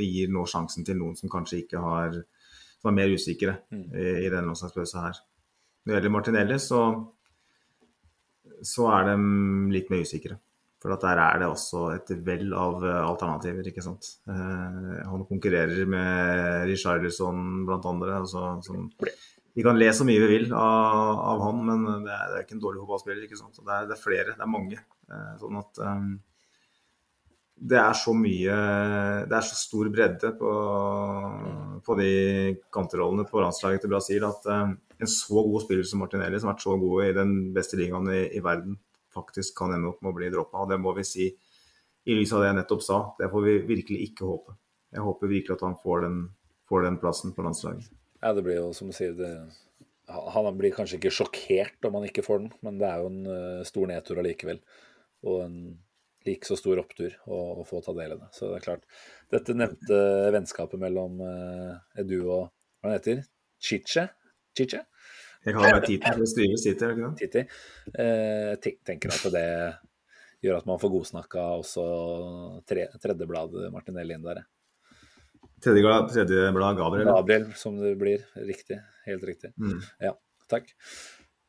gir nå sjansen til noen som kanskje ikke har som er mer usikre mm. i, i denne landslagspausen her. Når det gjelder Martinelli, så så er de litt mer usikre. For der er det også et vell av eh, alternativer, ikke sant. Eh, han konkurrerer med Richarlison blant andre. Altså, som, vi kan le så mye vi vil av, av han, men det er, det er, ikke en dårlig fotballspiller. ikke sant? Det er, det er, flere, det er mange. Eh, sånn at um, det er så mye Det er så stor bredde på, på de kanterollene på landslaget til Brasil at um, en så god spiller som Martinelli, som har vært så god i den beste ligaen i, i verden, faktisk kan ende opp med å bli droppa. Det må vi si i lys av det jeg nettopp sa. Det får vi virkelig ikke håpe. Jeg håper virkelig at han får den, får den plassen på landslaget. Ja, det blir jo som du sier det, Han blir kanskje ikke sjokkert om han ikke får den, men det er jo en uh, stor nedtur allikevel. Og en like så stor opptur å, å, få ta del i det. Så det er klart. Dette nevnte vennskapet mellom uh, Edu og hva han heter, Chiche, Chiche? Jeg kaller meg Titi. Det skrives Titi, er det ikke sant? Titi. Uh, tenker at det gjør at man får godsnakka også tre, tredjebladet Martinelli inn der. Tredjeblad tredje Gabriel? Gabriel, som det blir. Riktig. Helt riktig. Mm. Ja, takk.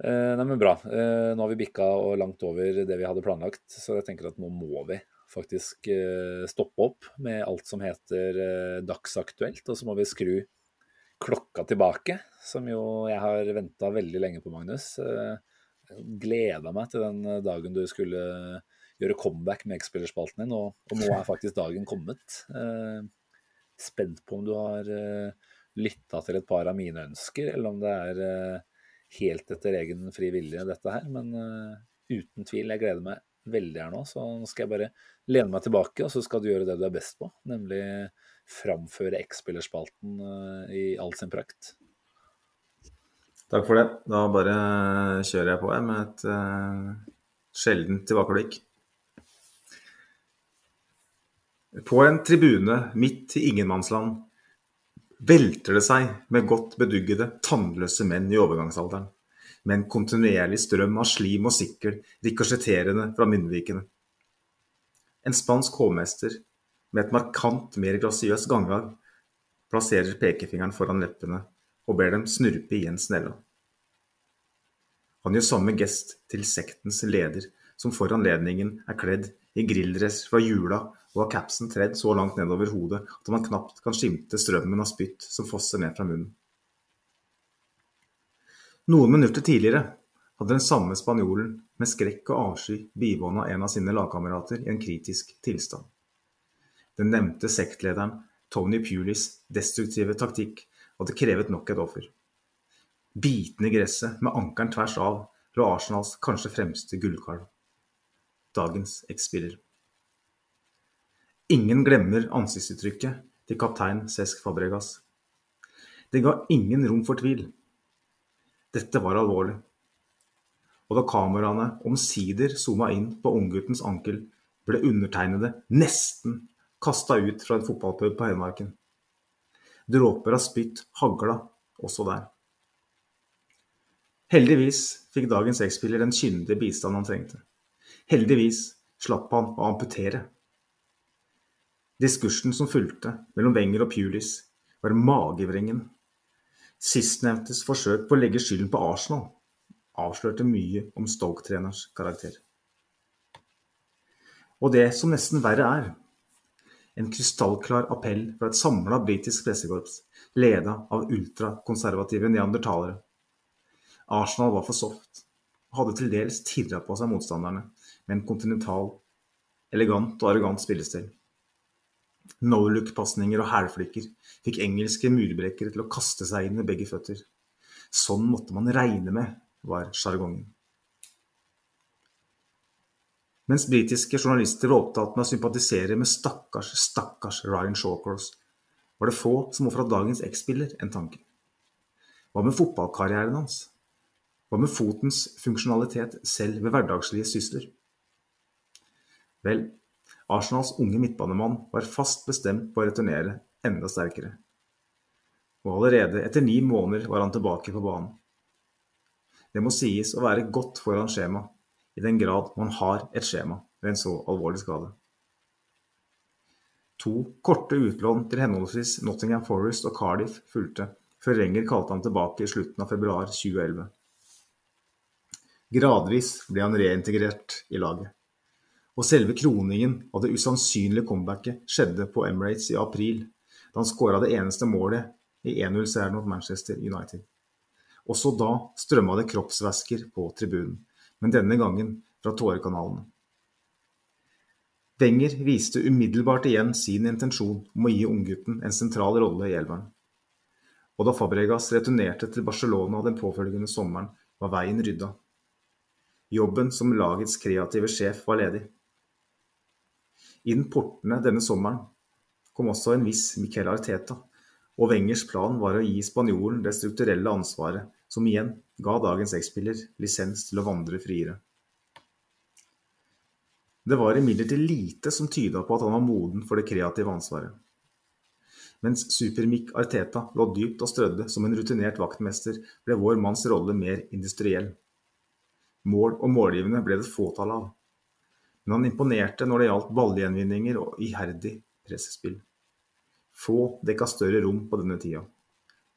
Eh, nei, men bra. Eh, nå har vi bikka og langt over det vi hadde planlagt, så jeg tenker at nå må vi faktisk eh, stoppe opp med alt som heter eh, dagsaktuelt, og så må vi skru klokka tilbake, som jo jeg har venta veldig lenge på, Magnus. Eh, Gleda meg til den dagen du skulle gjøre comeback med X-spillerspalten din, og, og, nå er faktisk dagen kommet. Eh, spent på om du har uh, lytta til et par av mine ønsker, eller om det er helt etter egen fri vilje, dette her. Men uten tvil, jeg gleder meg veldig her nå, så nå skal jeg bare lene meg tilbake, og så skal du gjøre det du er best på, nemlig framføre X-spillerspalten eh, i all sin prakt. Takk for det. Da bare kjører jeg på med et uh, sjeldent tilbakeblikk. På en tribune midt i ingenmannsland velter det seg med godt beduggede, tannløse menn i overgangsalderen, med en kontinuerlig strøm av slim og sikkel rikosjetterende fra munnvikene. En spansk hovmester med et markant mer grasiøst ganglag plasserer pekefingeren foran leppene og ber dem snurpe igjen snella. Han gjør samme gest til sektens leder, som for anledningen er kledd i grilldress fra jula og har capsen tredd så langt nedover hodet at man knapt kan skimte strømmen av spytt som fosser ned fra munnen. Noen minutter tidligere hadde den samme spanjolen med skrekk og avsky bivåna en av sine lagkamerater i en kritisk tilstand. Den nevnte sektlederen Tony Pulis destruktive taktikk hadde krevet nok et offer. Bitende i gresset, med ankelen tvers av, lå Arsenals kanskje fremste gullkalv. Dagens X-spiller. Ingen glemmer ansiktsuttrykket til kaptein Cesc Fabregas. Det ga ingen rom for tvil. Dette var alvorlig. Og da kameraene omsider zooma inn på ungguttens ankel, ble undertegnede nesten kasta ut fra en fotballpub på Hedmarken. Dråper av spytt hagla også der. Heldigvis fikk dagens X-spiller den kyndige bistand han trengte. Heldigvis slapp han å amputere. Diskursen som fulgte mellom Wenger og Pulis, var magevrengen. Sistnevntes forsøk på å legge skylden på Arsenal avslørte mye om Stoke-treners karakter. Og det som nesten verre er, en krystallklar appell fra et samla britisk pressekorps, leda av ultrakonservative neandertalere. Arsenal var for soft, og hadde til dels tirra på seg motstanderne med en kontinental, elegant og arrogant spillestil. No look-pasninger og hælflikker fikk engelske murbrekkere til å kaste seg inn med begge føtter. Sånn måtte man regne med, var sjargongen. Mens britiske journalister var opptatt med å sympatisere med stakkars, stakkars Ryan Shawcross, var det få som ofra dagens X-spiller en tanke. Hva med fotballkarrieren hans? Hva med fotens funksjonalitet selv ved hverdagslige sysler? Vel, Arsenals unge midtbanemann var fast bestemt på å returnere enda sterkere. Og allerede etter ni måneder var han tilbake på banen. Det må sies å være godt foran skjema, i den grad man har et skjema ved en så alvorlig skade. To korte utlån til henholdsvis Nottingham Forest og Cardiff fulgte, før Renger kalte ham tilbake i slutten av februar 2011. Gradvis ble han reintegrert i laget, og selve kroningen av det usannsynlige comebacket skjedde på Emirates i april, da han skåra det eneste målet i 1-0-seieren mot Manchester United. Også da strømma det kroppsvæsker på tribunen, men denne gangen fra tårekanalene. Wenger viste umiddelbart igjen sin intensjon om å gi unggutten en sentral rolle i elveren. Og da Fabregas returnerte til Barcelona den påfølgende sommeren, var veien rydda. Jobben som lagets kreative sjef var ledig. Inn portene denne sommeren kom også en viss Miquel Arteta, og Wengers plan var å gi spanjolen det strukturelle ansvaret som igjen ga dagens X-spiller lisens til å vandre friere. Det var imidlertid lite som tyda på at han var moden for det kreative ansvaret. Mens Super-Mick Arteta lå dypt og strødde som en rutinert vaktmester, ble vår manns rolle mer industriell. Mål og målgivende ble det fåtall av, men han imponerte når det gjaldt ballgjenvinninger og iherdig pressespill. Få dekka større rom på denne tida.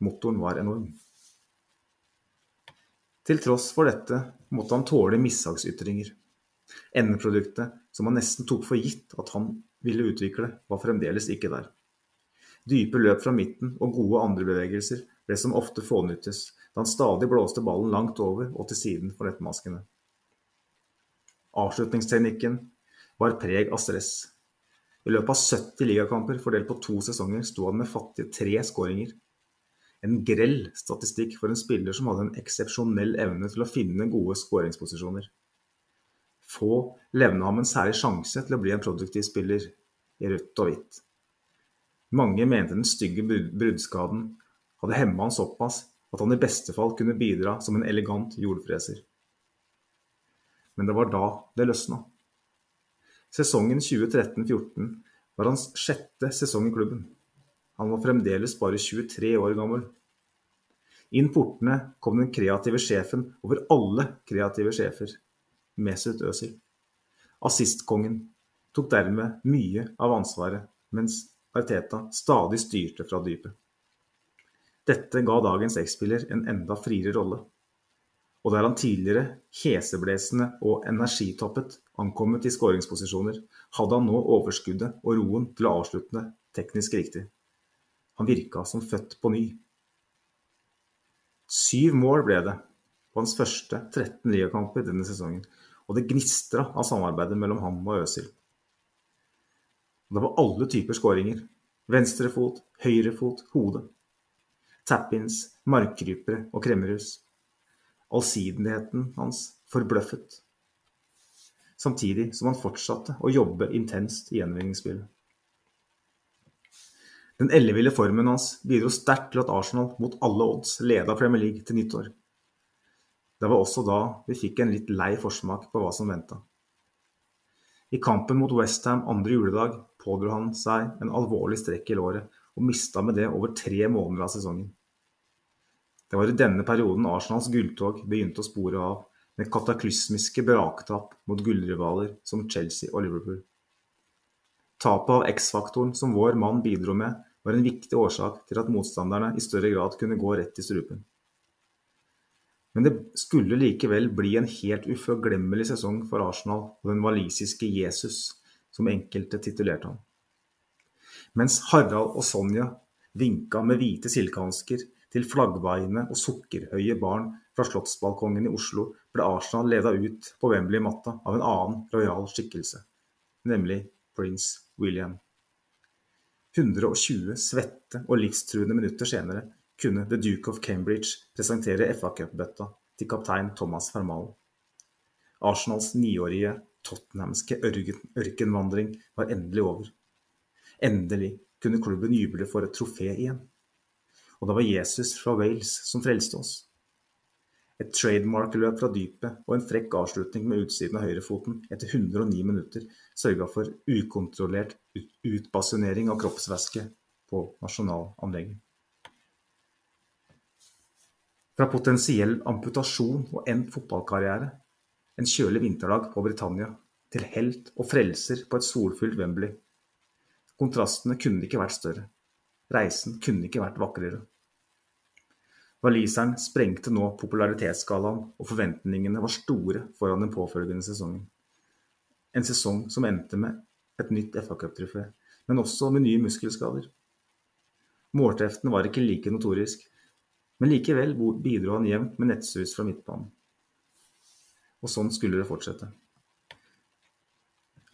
Motoren var enorm. Til tross for dette måtte han tåle mishagsytringer. Endeproduktet, som han nesten tok for gitt at han ville utvikle, var fremdeles ikke der. Dype løp fra midten og gode andrebevegelser ble som ofte fånyttes, da han stadig blåste ballen langt over og til siden for nettmaskene. Avslutningsteknikken var preg av stress. I løpet av 70 ligakamper fordelt på to sesonger sto han med fattige tre skåringer en grell statistikk for en spiller som hadde en eksepsjonell evne til å finne gode skåringsposisjoner. Få levna ham en særlig sjanse til å bli en produktiv spiller i rødt og hvitt. Mange mente den stygge bruddskaden hadde hemma han såpass at han i beste fall kunne bidra som en elegant jordfreser. Men det var da det løsna. Sesongen 2013-14 var hans sjette sesong i klubben. Han var fremdeles bare 23 år gammel. Inn portene kom den kreative sjefen over alle kreative sjefer, Mesut Özil. Assistkongen tok dermed mye av ansvaret, mens Arteta stadig styrte fra dypet. Dette ga dagens X-spiller en enda friere rolle. Og der han tidligere heseblesende og energitoppet ankommet i skåringsposisjoner, hadde han nå overskuddet og roen til å avslutte det teknisk riktig. Han virka som født på ny. Syv mål ble det på hans første 13 ligakamper denne sesongen, og det gnistra av samarbeidet mellom ham og Øzil. Det var alle typer skåringer. Venstrefot, høyrefot, hode. Tap-ins, markkrypere og kremmerhus. Allsidigheten hans forbløffet. Samtidig som han fortsatte å jobbe intenst i gjenvinningsspillet. Den elleville formen hans bidro sterkt til at Arsenal mot alle odds leda Premier League til nyttår. Det var også da vi fikk en litt lei forsmak på hva som venta. I kampen mot Westham andre juledag pådro han seg en alvorlig strekk i låret, og mista med det over tre måneder av sesongen. Det var i denne perioden Arsenals gulltog begynte å spore av, med kataklysmiske braktap mot gullrivaler som Chelsea og Liverpool. Tapet av X-faktoren som vår mann bidro med, var en viktig årsak til at motstanderne i større grad kunne gå rett i strupen. Men det skulle likevel bli en helt uforglemmelig sesong for Arsenal og den walisiske Jesus, som enkelte titulerte ham. Mens Harald og Sonja vinka med hvite silkehansker til flaggbeine og sukkerhøye barn fra Slottsbalkongen i Oslo, ble Arsenal leda ut på Wembley-matta av en annen rojal skikkelse, nemlig prins William. 120 svette og livstruende minutter senere kunne The Duke of Cambridge presentere FA Cup-bøtta til kaptein Thomas Fermal. Arsenals niårige tottenhamske ørkenvandring var endelig over. Endelig kunne klubben juble for et trofé igjen. Og det var Jesus fra Wales som frelste oss. Et trademark-løp fra dypet og en frekk avslutning med utsiden av høyrefoten etter 109 minutter sørga for ukontrollert utbasunering av kroppsvæske på nasjonalanlegget. Fra potensiell amputasjon og endt fotballkarriere, en kjølig vinterdag på Britannia, til helt og frelser på et solfylt Wembley. Kontrastene kunne ikke vært større. Reisen kunne ikke vært vakrere. Waliseren sprengte nå popularitetsskalaen, og forventningene var store foran den påfølgende sesongen. En sesong som endte med et nytt FA-cuptrofé, men også med nye muskelskader. Målteften var ikke like notorisk, men likevel bidro han jevnt med nettsus fra midtbanen. Og sånn skulle det fortsette.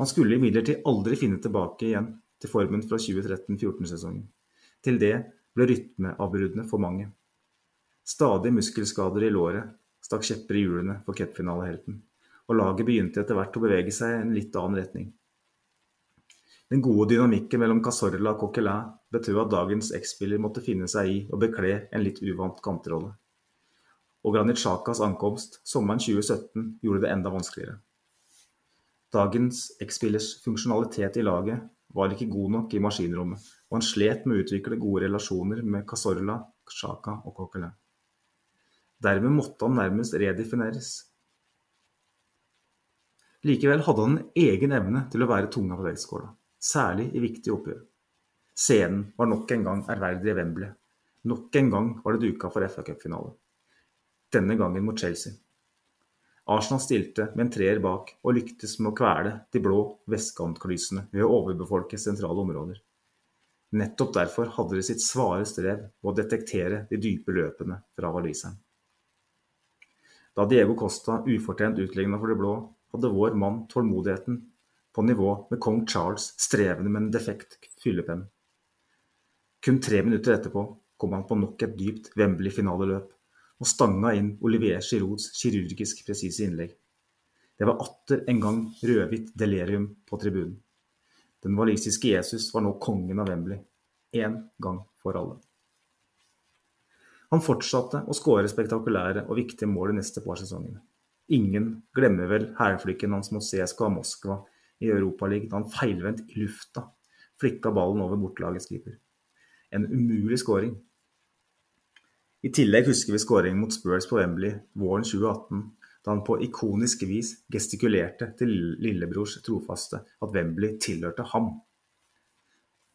Han skulle imidlertid aldri finne tilbake igjen til formen fra 2013-14-sesongen. Til det ble rytmeavbruddene for mange. Stadig muskelskader i låret stakk kjepper i hjulene for cupfinalehelten, og laget begynte etter hvert å bevege seg i en litt annen retning. Den gode dynamikken mellom Casorla og Coquelin betød at dagens X-spiller måtte finne seg i å bekle en litt uvant kantrolle. Og Granit Xhakas ankomst sommeren 2017 gjorde det enda vanskeligere. Dagens X-spillers funksjonalitet i laget var ikke god nok i maskinrommet, og han slet med å utvikle gode relasjoner med Casorla, Xhaka og Coquelin. Dermed måtte han nærmest redefineres. Likevel hadde han en egen evne til å være tunga på vektskåla særlig i viktige oppgjør. Scenen var nok en gang ærverdige Wembley. Nok en gang var det duka for FA-cupfinale. Denne gangen mot Chelsea. Arsenal stilte med en treer bak og lyktes med å kvele de blå vestkantklysene ved å overbefolke sentrale områder. Nettopp derfor hadde de sitt svare strev med å detektere de dype løpene fra waliseren. Da Diego Costa ufortjent utligna for de blå, hadde vår mann tålmodigheten på nivå med kong Charles strevende med en defekt fyllepenn. Kun tre minutter etterpå kom han på nok et dypt Wembley-finaleløp og stanga inn Olivier Girouds kirurgisk presise innlegg. Det var atter en gang rødhvitt delerium på tribunen. Den walisiske Jesus var nå kongen av Wembley, én gang for alle. Han fortsatte å skåre spektakulære og viktige mål de neste par sesongene. Ingen glemmer vel hælflikken hans mot CSKA Moskva i Europaligaen da han feilvendt i lufta flikka ballen over bortelagets keeper. En umulig skåring. I tillegg husker vi skåringen mot Spurs på Wembley våren 2018, da han på ikonisk vis gestikulerte til lillebrors trofaste at Wembley tilhørte ham.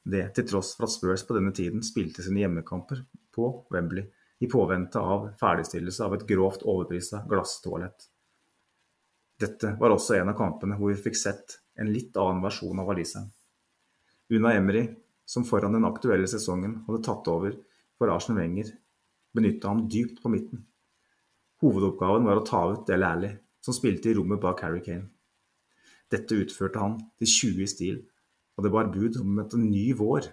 Det til tross for at Spurs på denne tiden spilte sine hjemmekamper på Wembley i påvente av ferdigstillelse av et grovt overprisa glasstoalett. Dette var også en av kampene hvor vi fikk sett en litt annen versjon av waliseren. Una Emry, som foran den aktuelle sesongen hadde tatt over for Arsen Wenger, benytta ham dypt på midten. Hovedoppgaven var å ta ut Del Alli, som spilte i rommet bak Harry Kane. Dette utførte han til 20 i stil, og det bar bud om at en ny vår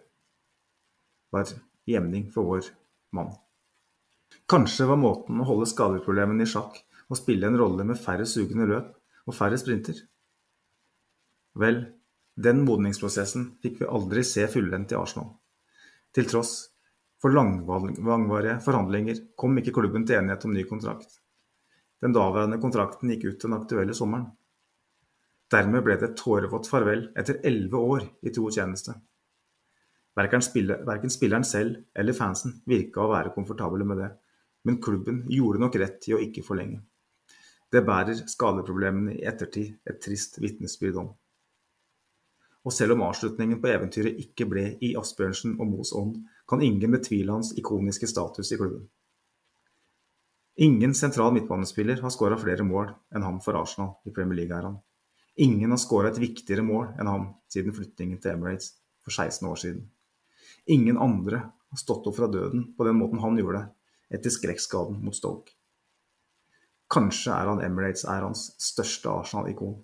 var jevning for vår mann. Kanskje var måten å holde skadeproblemene i sjakk og spille en rolle med færre sugende løp og færre sprinter. Vel, den modningsprosessen fikk vi aldri se fullendt i Arsenal. Til tross for langvarige forhandlinger kom ikke klubben til enighet om ny kontrakt. Den daværende kontrakten gikk ut den aktuelle sommeren. Dermed ble det et tårevått farvel etter elleve år i tro tjeneste. Verken, spilleren selv eller fansen virka å være komfortable med det, men klubben gjorde nok rett i å ikke forlenge. Det bærer skadeproblemene i ettertid et trist vitnesbyrd om. Og selv om avslutningen på eventyret ikke ble i Asbjørnsen og Moes ånd, kan ingen betvile hans ikoniske status i klubben. Ingen sentral midtbanespiller har skåra flere mål enn ham for Arsenal i Premier League-æraen. Ingen har skåra et viktigere mål enn ham siden flyttingen til Emirates for 16 år siden. Ingen andre har stått opp fra døden på den måten han gjorde etter skrekkskaden mot Stoke. Kanskje er han Emirates-æraens største Arsenal-ikon.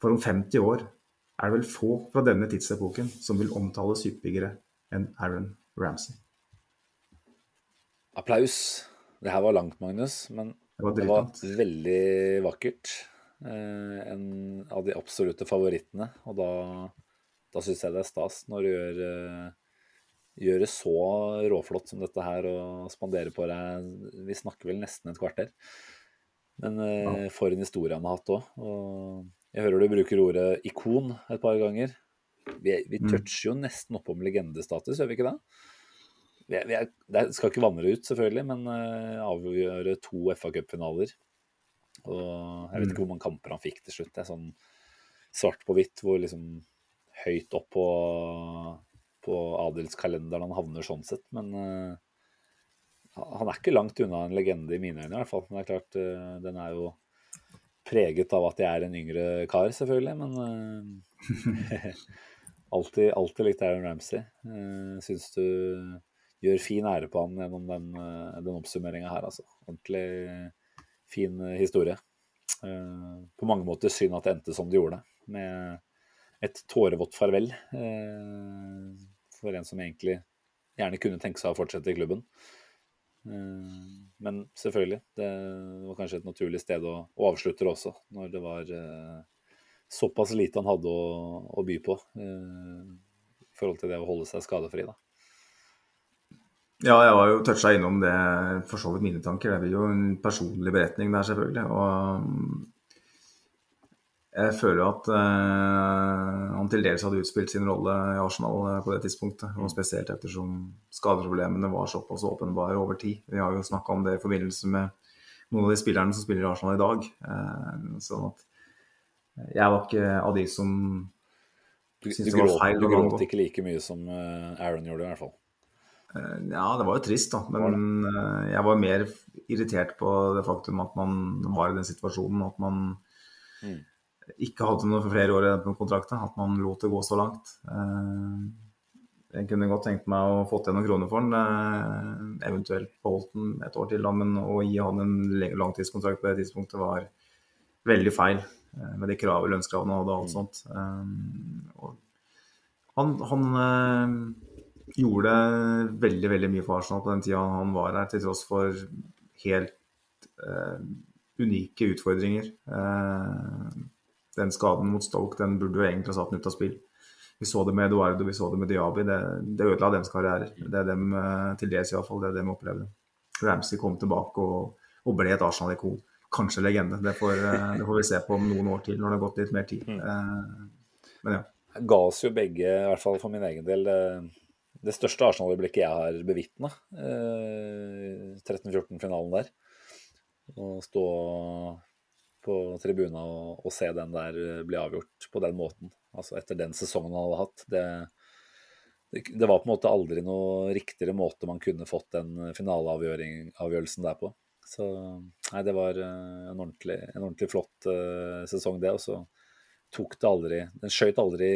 For om 50 år er det vel få fra denne tidsepoken som vil omtales hyppigere enn Aaron Ramsey. Applaus. Det her var langt, Magnus, men det var, det var veldig vakkert. Eh, en av de absolutte favorittene. Og da, da syns jeg det er stas når du gjør eh, det så råflott som dette her og spanderer på deg Vi snakker vel nesten et kvarter. Men eh, for en historie han har hatt òg. Og jeg hører du bruker ordet ikon et par ganger. Vi, vi Mm. toucher jo nesten opp om legendestatus, gjør vi ikke det? Vi vi er, det skal ikke vanne ut, selvfølgelig, men uh, avgjøre to FA Cup-finaler. Og jeg vet Mm. ikke hvor mange kamper han fikk til slutt. Det er sånn svart på hvitt, hvor liksom høyt opp på, på adelskalenderen han havner sånn sett. Men uh, han er ikke langt unna en legende i mine øyne, i hvert fall. Men det er klart, uh, den er jo preget av at jeg er en yngre kar, selvfølgelig. Men eh, alltid, alltid likt Aaron Ramsey. Uh, Syns du gjør fin ære på han gjennom den, uh, den oppsummeringa her, altså. Ordentlig fin eh, historie. Uh, på mange måter synd at det endte som det gjorde, med et tårevått farvel. uh, for en som egentlig gjerne kunne tenke seg å fortsette i klubben. Men selvfølgelig, det var kanskje et naturlig sted å, å avslutte det også, når det var såpass lite han hadde å, å by på eh, i forhold til det å holde seg skadefri. da. Ja, jeg var jo toucha innom det, for så vidt mine tanker. Det blir jo en personlig beretning der, selvfølgelig. Og jeg føler at eh, han til dels hadde utspilt sin rolle i Arsenal eh, på det tidspunktet. Og spesielt ettersom skadeproblemene var såpass åpenbare over tid. Vi har jo snakka om det i forbindelse med noen av de spillerne som spiller i Arsenal i dag. Eh, sånn at jeg var ikke av de som syntes det var feil du gråt ikke like mye som eh, Aaron gjorde, i hvert fall. Eh, Ja, det var jo trist, da. Men eh, jeg var mer irritert på det faktum at man var i den situasjonen at man Mm. ikke hadde noe for flere år igjen på kontrakten. At man lot det gå så langt. Jeg kunne godt tenkt meg å fått igjen noen kroner for den. Eventuelt beholdt den et år til, da. Men å gi han en langtidskontrakt på det tidspunktet var veldig feil. Eh, Med de krav, lønnskravene han hadde og alt sånt. Eh, Og han, han eh, gjorde veldig veldig mye for Arsenal på den tida han var her, til tross for helt eh, unike utfordringer. Eh, den skaden mot Stoke den burde jo egentlig ha satt den ut av spill. Vi så det med Eduardo, vi så det med Diaby. Det, det ødela deres karrierer. Det er dem, til dels iallfall, det er det de opplevde. Ramsey kom tilbake og, og ble et Arsenal-ikon. Kanskje legende. Det får, eh, det får vi se på om noen år til, når det har gått litt mer tid. Eh, men ja. ga oss jo begge, i hvert fall for min egen del, det, det største Arsenal-øyeblikket jeg har bevitna. Eh, 13-14-finalen der. Å stå på tribuna og, og se den der eh, bli avgjort på den måten. Altså etter den sesongen han hadde hatt. Det, det, det var på en måte aldri noe riktigere måte man kunne fått den finaleavgjørelsen der på. Så nei, det var eh, en ordentlig, en ordentlig flott uh, sesong, det. Og så tok det aldri Den skjøt aldri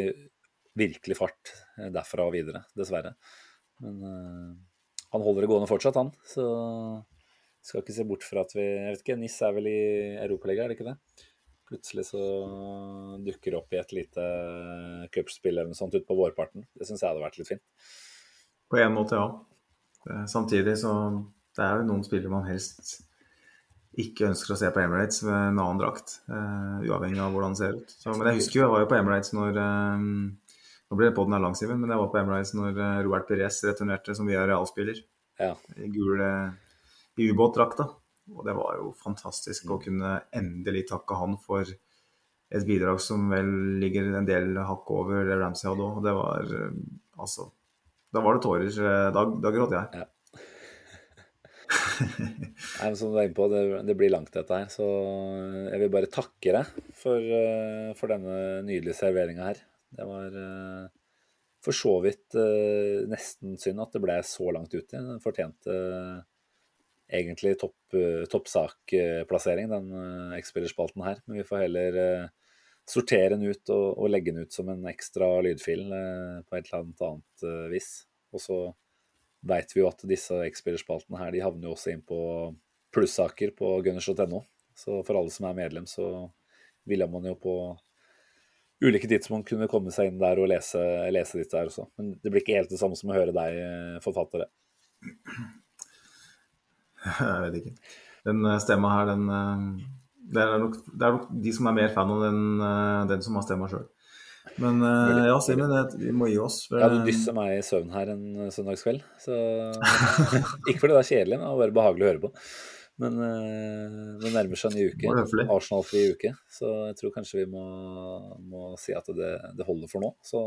virkelig fart eh, derfra og videre, dessverre. Men uh, han holder det gående fortsatt, han. Så skal ikke se bort fra at vi Jeg vet ikke, NIS er vel i Europaligaen, er det ikke det? Plutselig så dukker det opp i et lite cupspill eller noe sånt utpå vårparten. Det syns jeg hadde vært litt fint. På en måte, ja. Samtidig så Det er jo noen spillere man helst ikke ønsker å se på Emirates med en annen drakt. Uh, uavhengig av hvordan det ser ut. Så, men jeg husker jo jeg var jo på Emirates når um, Nå blir det podden her lang, Simen, men jeg var på Emirates når eh, Robert Perez returnerte som via realspiller. Ja. I gul i ubåtdrakta. Og det var jo fantastisk å kunne endelig takke han for et bidrag som vel ligger en del hakk over det Ramsay hadde òg. Det var altså Da var det tårer. Da, da gråt jeg. Ja. Nei, men som du er inne på, det, det blir langt dette her. Så jeg vil bare takke deg for, eh, for denne nydelige serveringa her. Det var eh, for så vidt eh, nesten synd at det ble så langt ute. Den fortjente eh, egentlig topp, eh, toppsakplassering, den X-spillerspalten her. Men vi får heller eh, sortere den ut og, og legge den ut som en ekstra lydfil eh, på et eller annet annet eh, vis. Og så veit vi jo at disse X-spillerspaltene her, de havner jo også inn på plussaker på gunners.no. Så for alle som er medlem, så ville man jo på ulike tidspunkt kunne komme seg inn der og lese, lese ditt der også. Men det blir ikke helt det samme som å høre deg eh, forfatte det. Jeg vet ikke. Den eh, stemma her, den eh, det er, nok, det er nok de som er mer fan av den, den som har stemma sjøl. Men uh, ja, Simen, vi må gi oss. For... Ja, du dysser meg i søvn her en søndagskveld. Så ikke fordi det er kjedelig, men det er bare behagelig å høre på. Men uh, det nærmer seg en ny uke. Arsenal-fri uke. Så jeg tror kanskje vi må, må si at det, det, holder for nå. Så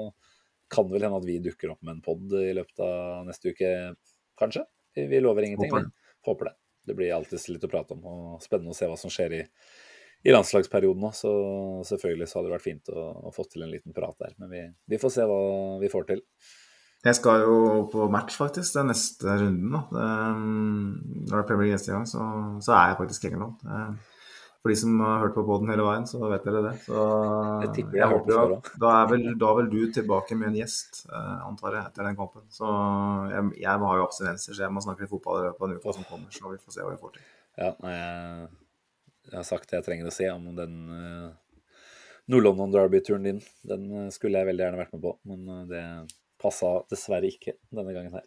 kan det vel hende at vi dukker opp med en pod i løpet av neste uke, kanskje. Vi lover ingenting, men håper det. Det blir alltid litt å prate om, og spennende å se hva som skjer i, i landslagsperioden òg. Så selvfølgelig så hadde det vært fint å, å få til en liten prat der. Men vi, vi, får se hva vi får til. Jeg skal jo på match, faktisk, Det er neste runden. da. Det, når det er Premier League neste gang, så, så, er jeg faktisk England. For de som har hørt på poden hele veien, så vet dere det. Så jeg tipper jeg, jeg håper jo, da, da er vel du tilbake med en gjest, eh, antar jeg, etter den kampen. Så jeg, jeg har jo abstinenser, så jeg må snakke litt fotball i løpet av en uke som kommer. Så vi får se hva vi får til. Ja, jeg, jeg har sagt det jeg trenger å se om den uh, Nord-London Derby-turen din. Den uh, skulle jeg veldig gjerne vært med på, men uh, det passa dessverre ikke denne gangen her.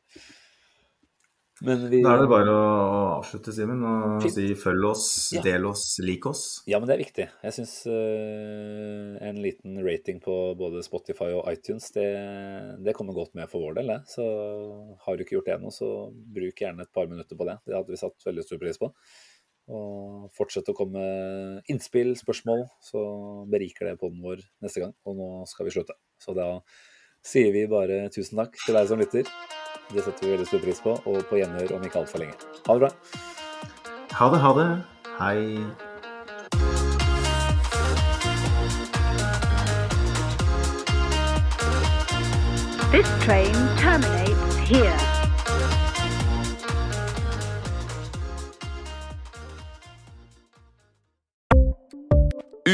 Vi... Da er det bare å avslutte, Simen, og Fint. si følg oss, ja. del oss, lik oss. Ja, men det er viktig. Jeg syns uh, en liten rating på både Spotify og iTunes, det, det kommer godt med for vår del. Det. Så har du ikke gjort det ennå, så bruk gjerne et par minutter på det. Det hadde vi satt veldig stor pris på. Og fortsett å komme med innspill, spørsmål, så beriker det poden vår neste gang. Og nå skal vi slutte. Så da sier vi bare tusen takk til deg som lytter. Det setter vi veldig stor pris på, og på gjenhør om ikke altfor lenge. Ha det bra. Ha det, ha det. Hei. This train terminates here.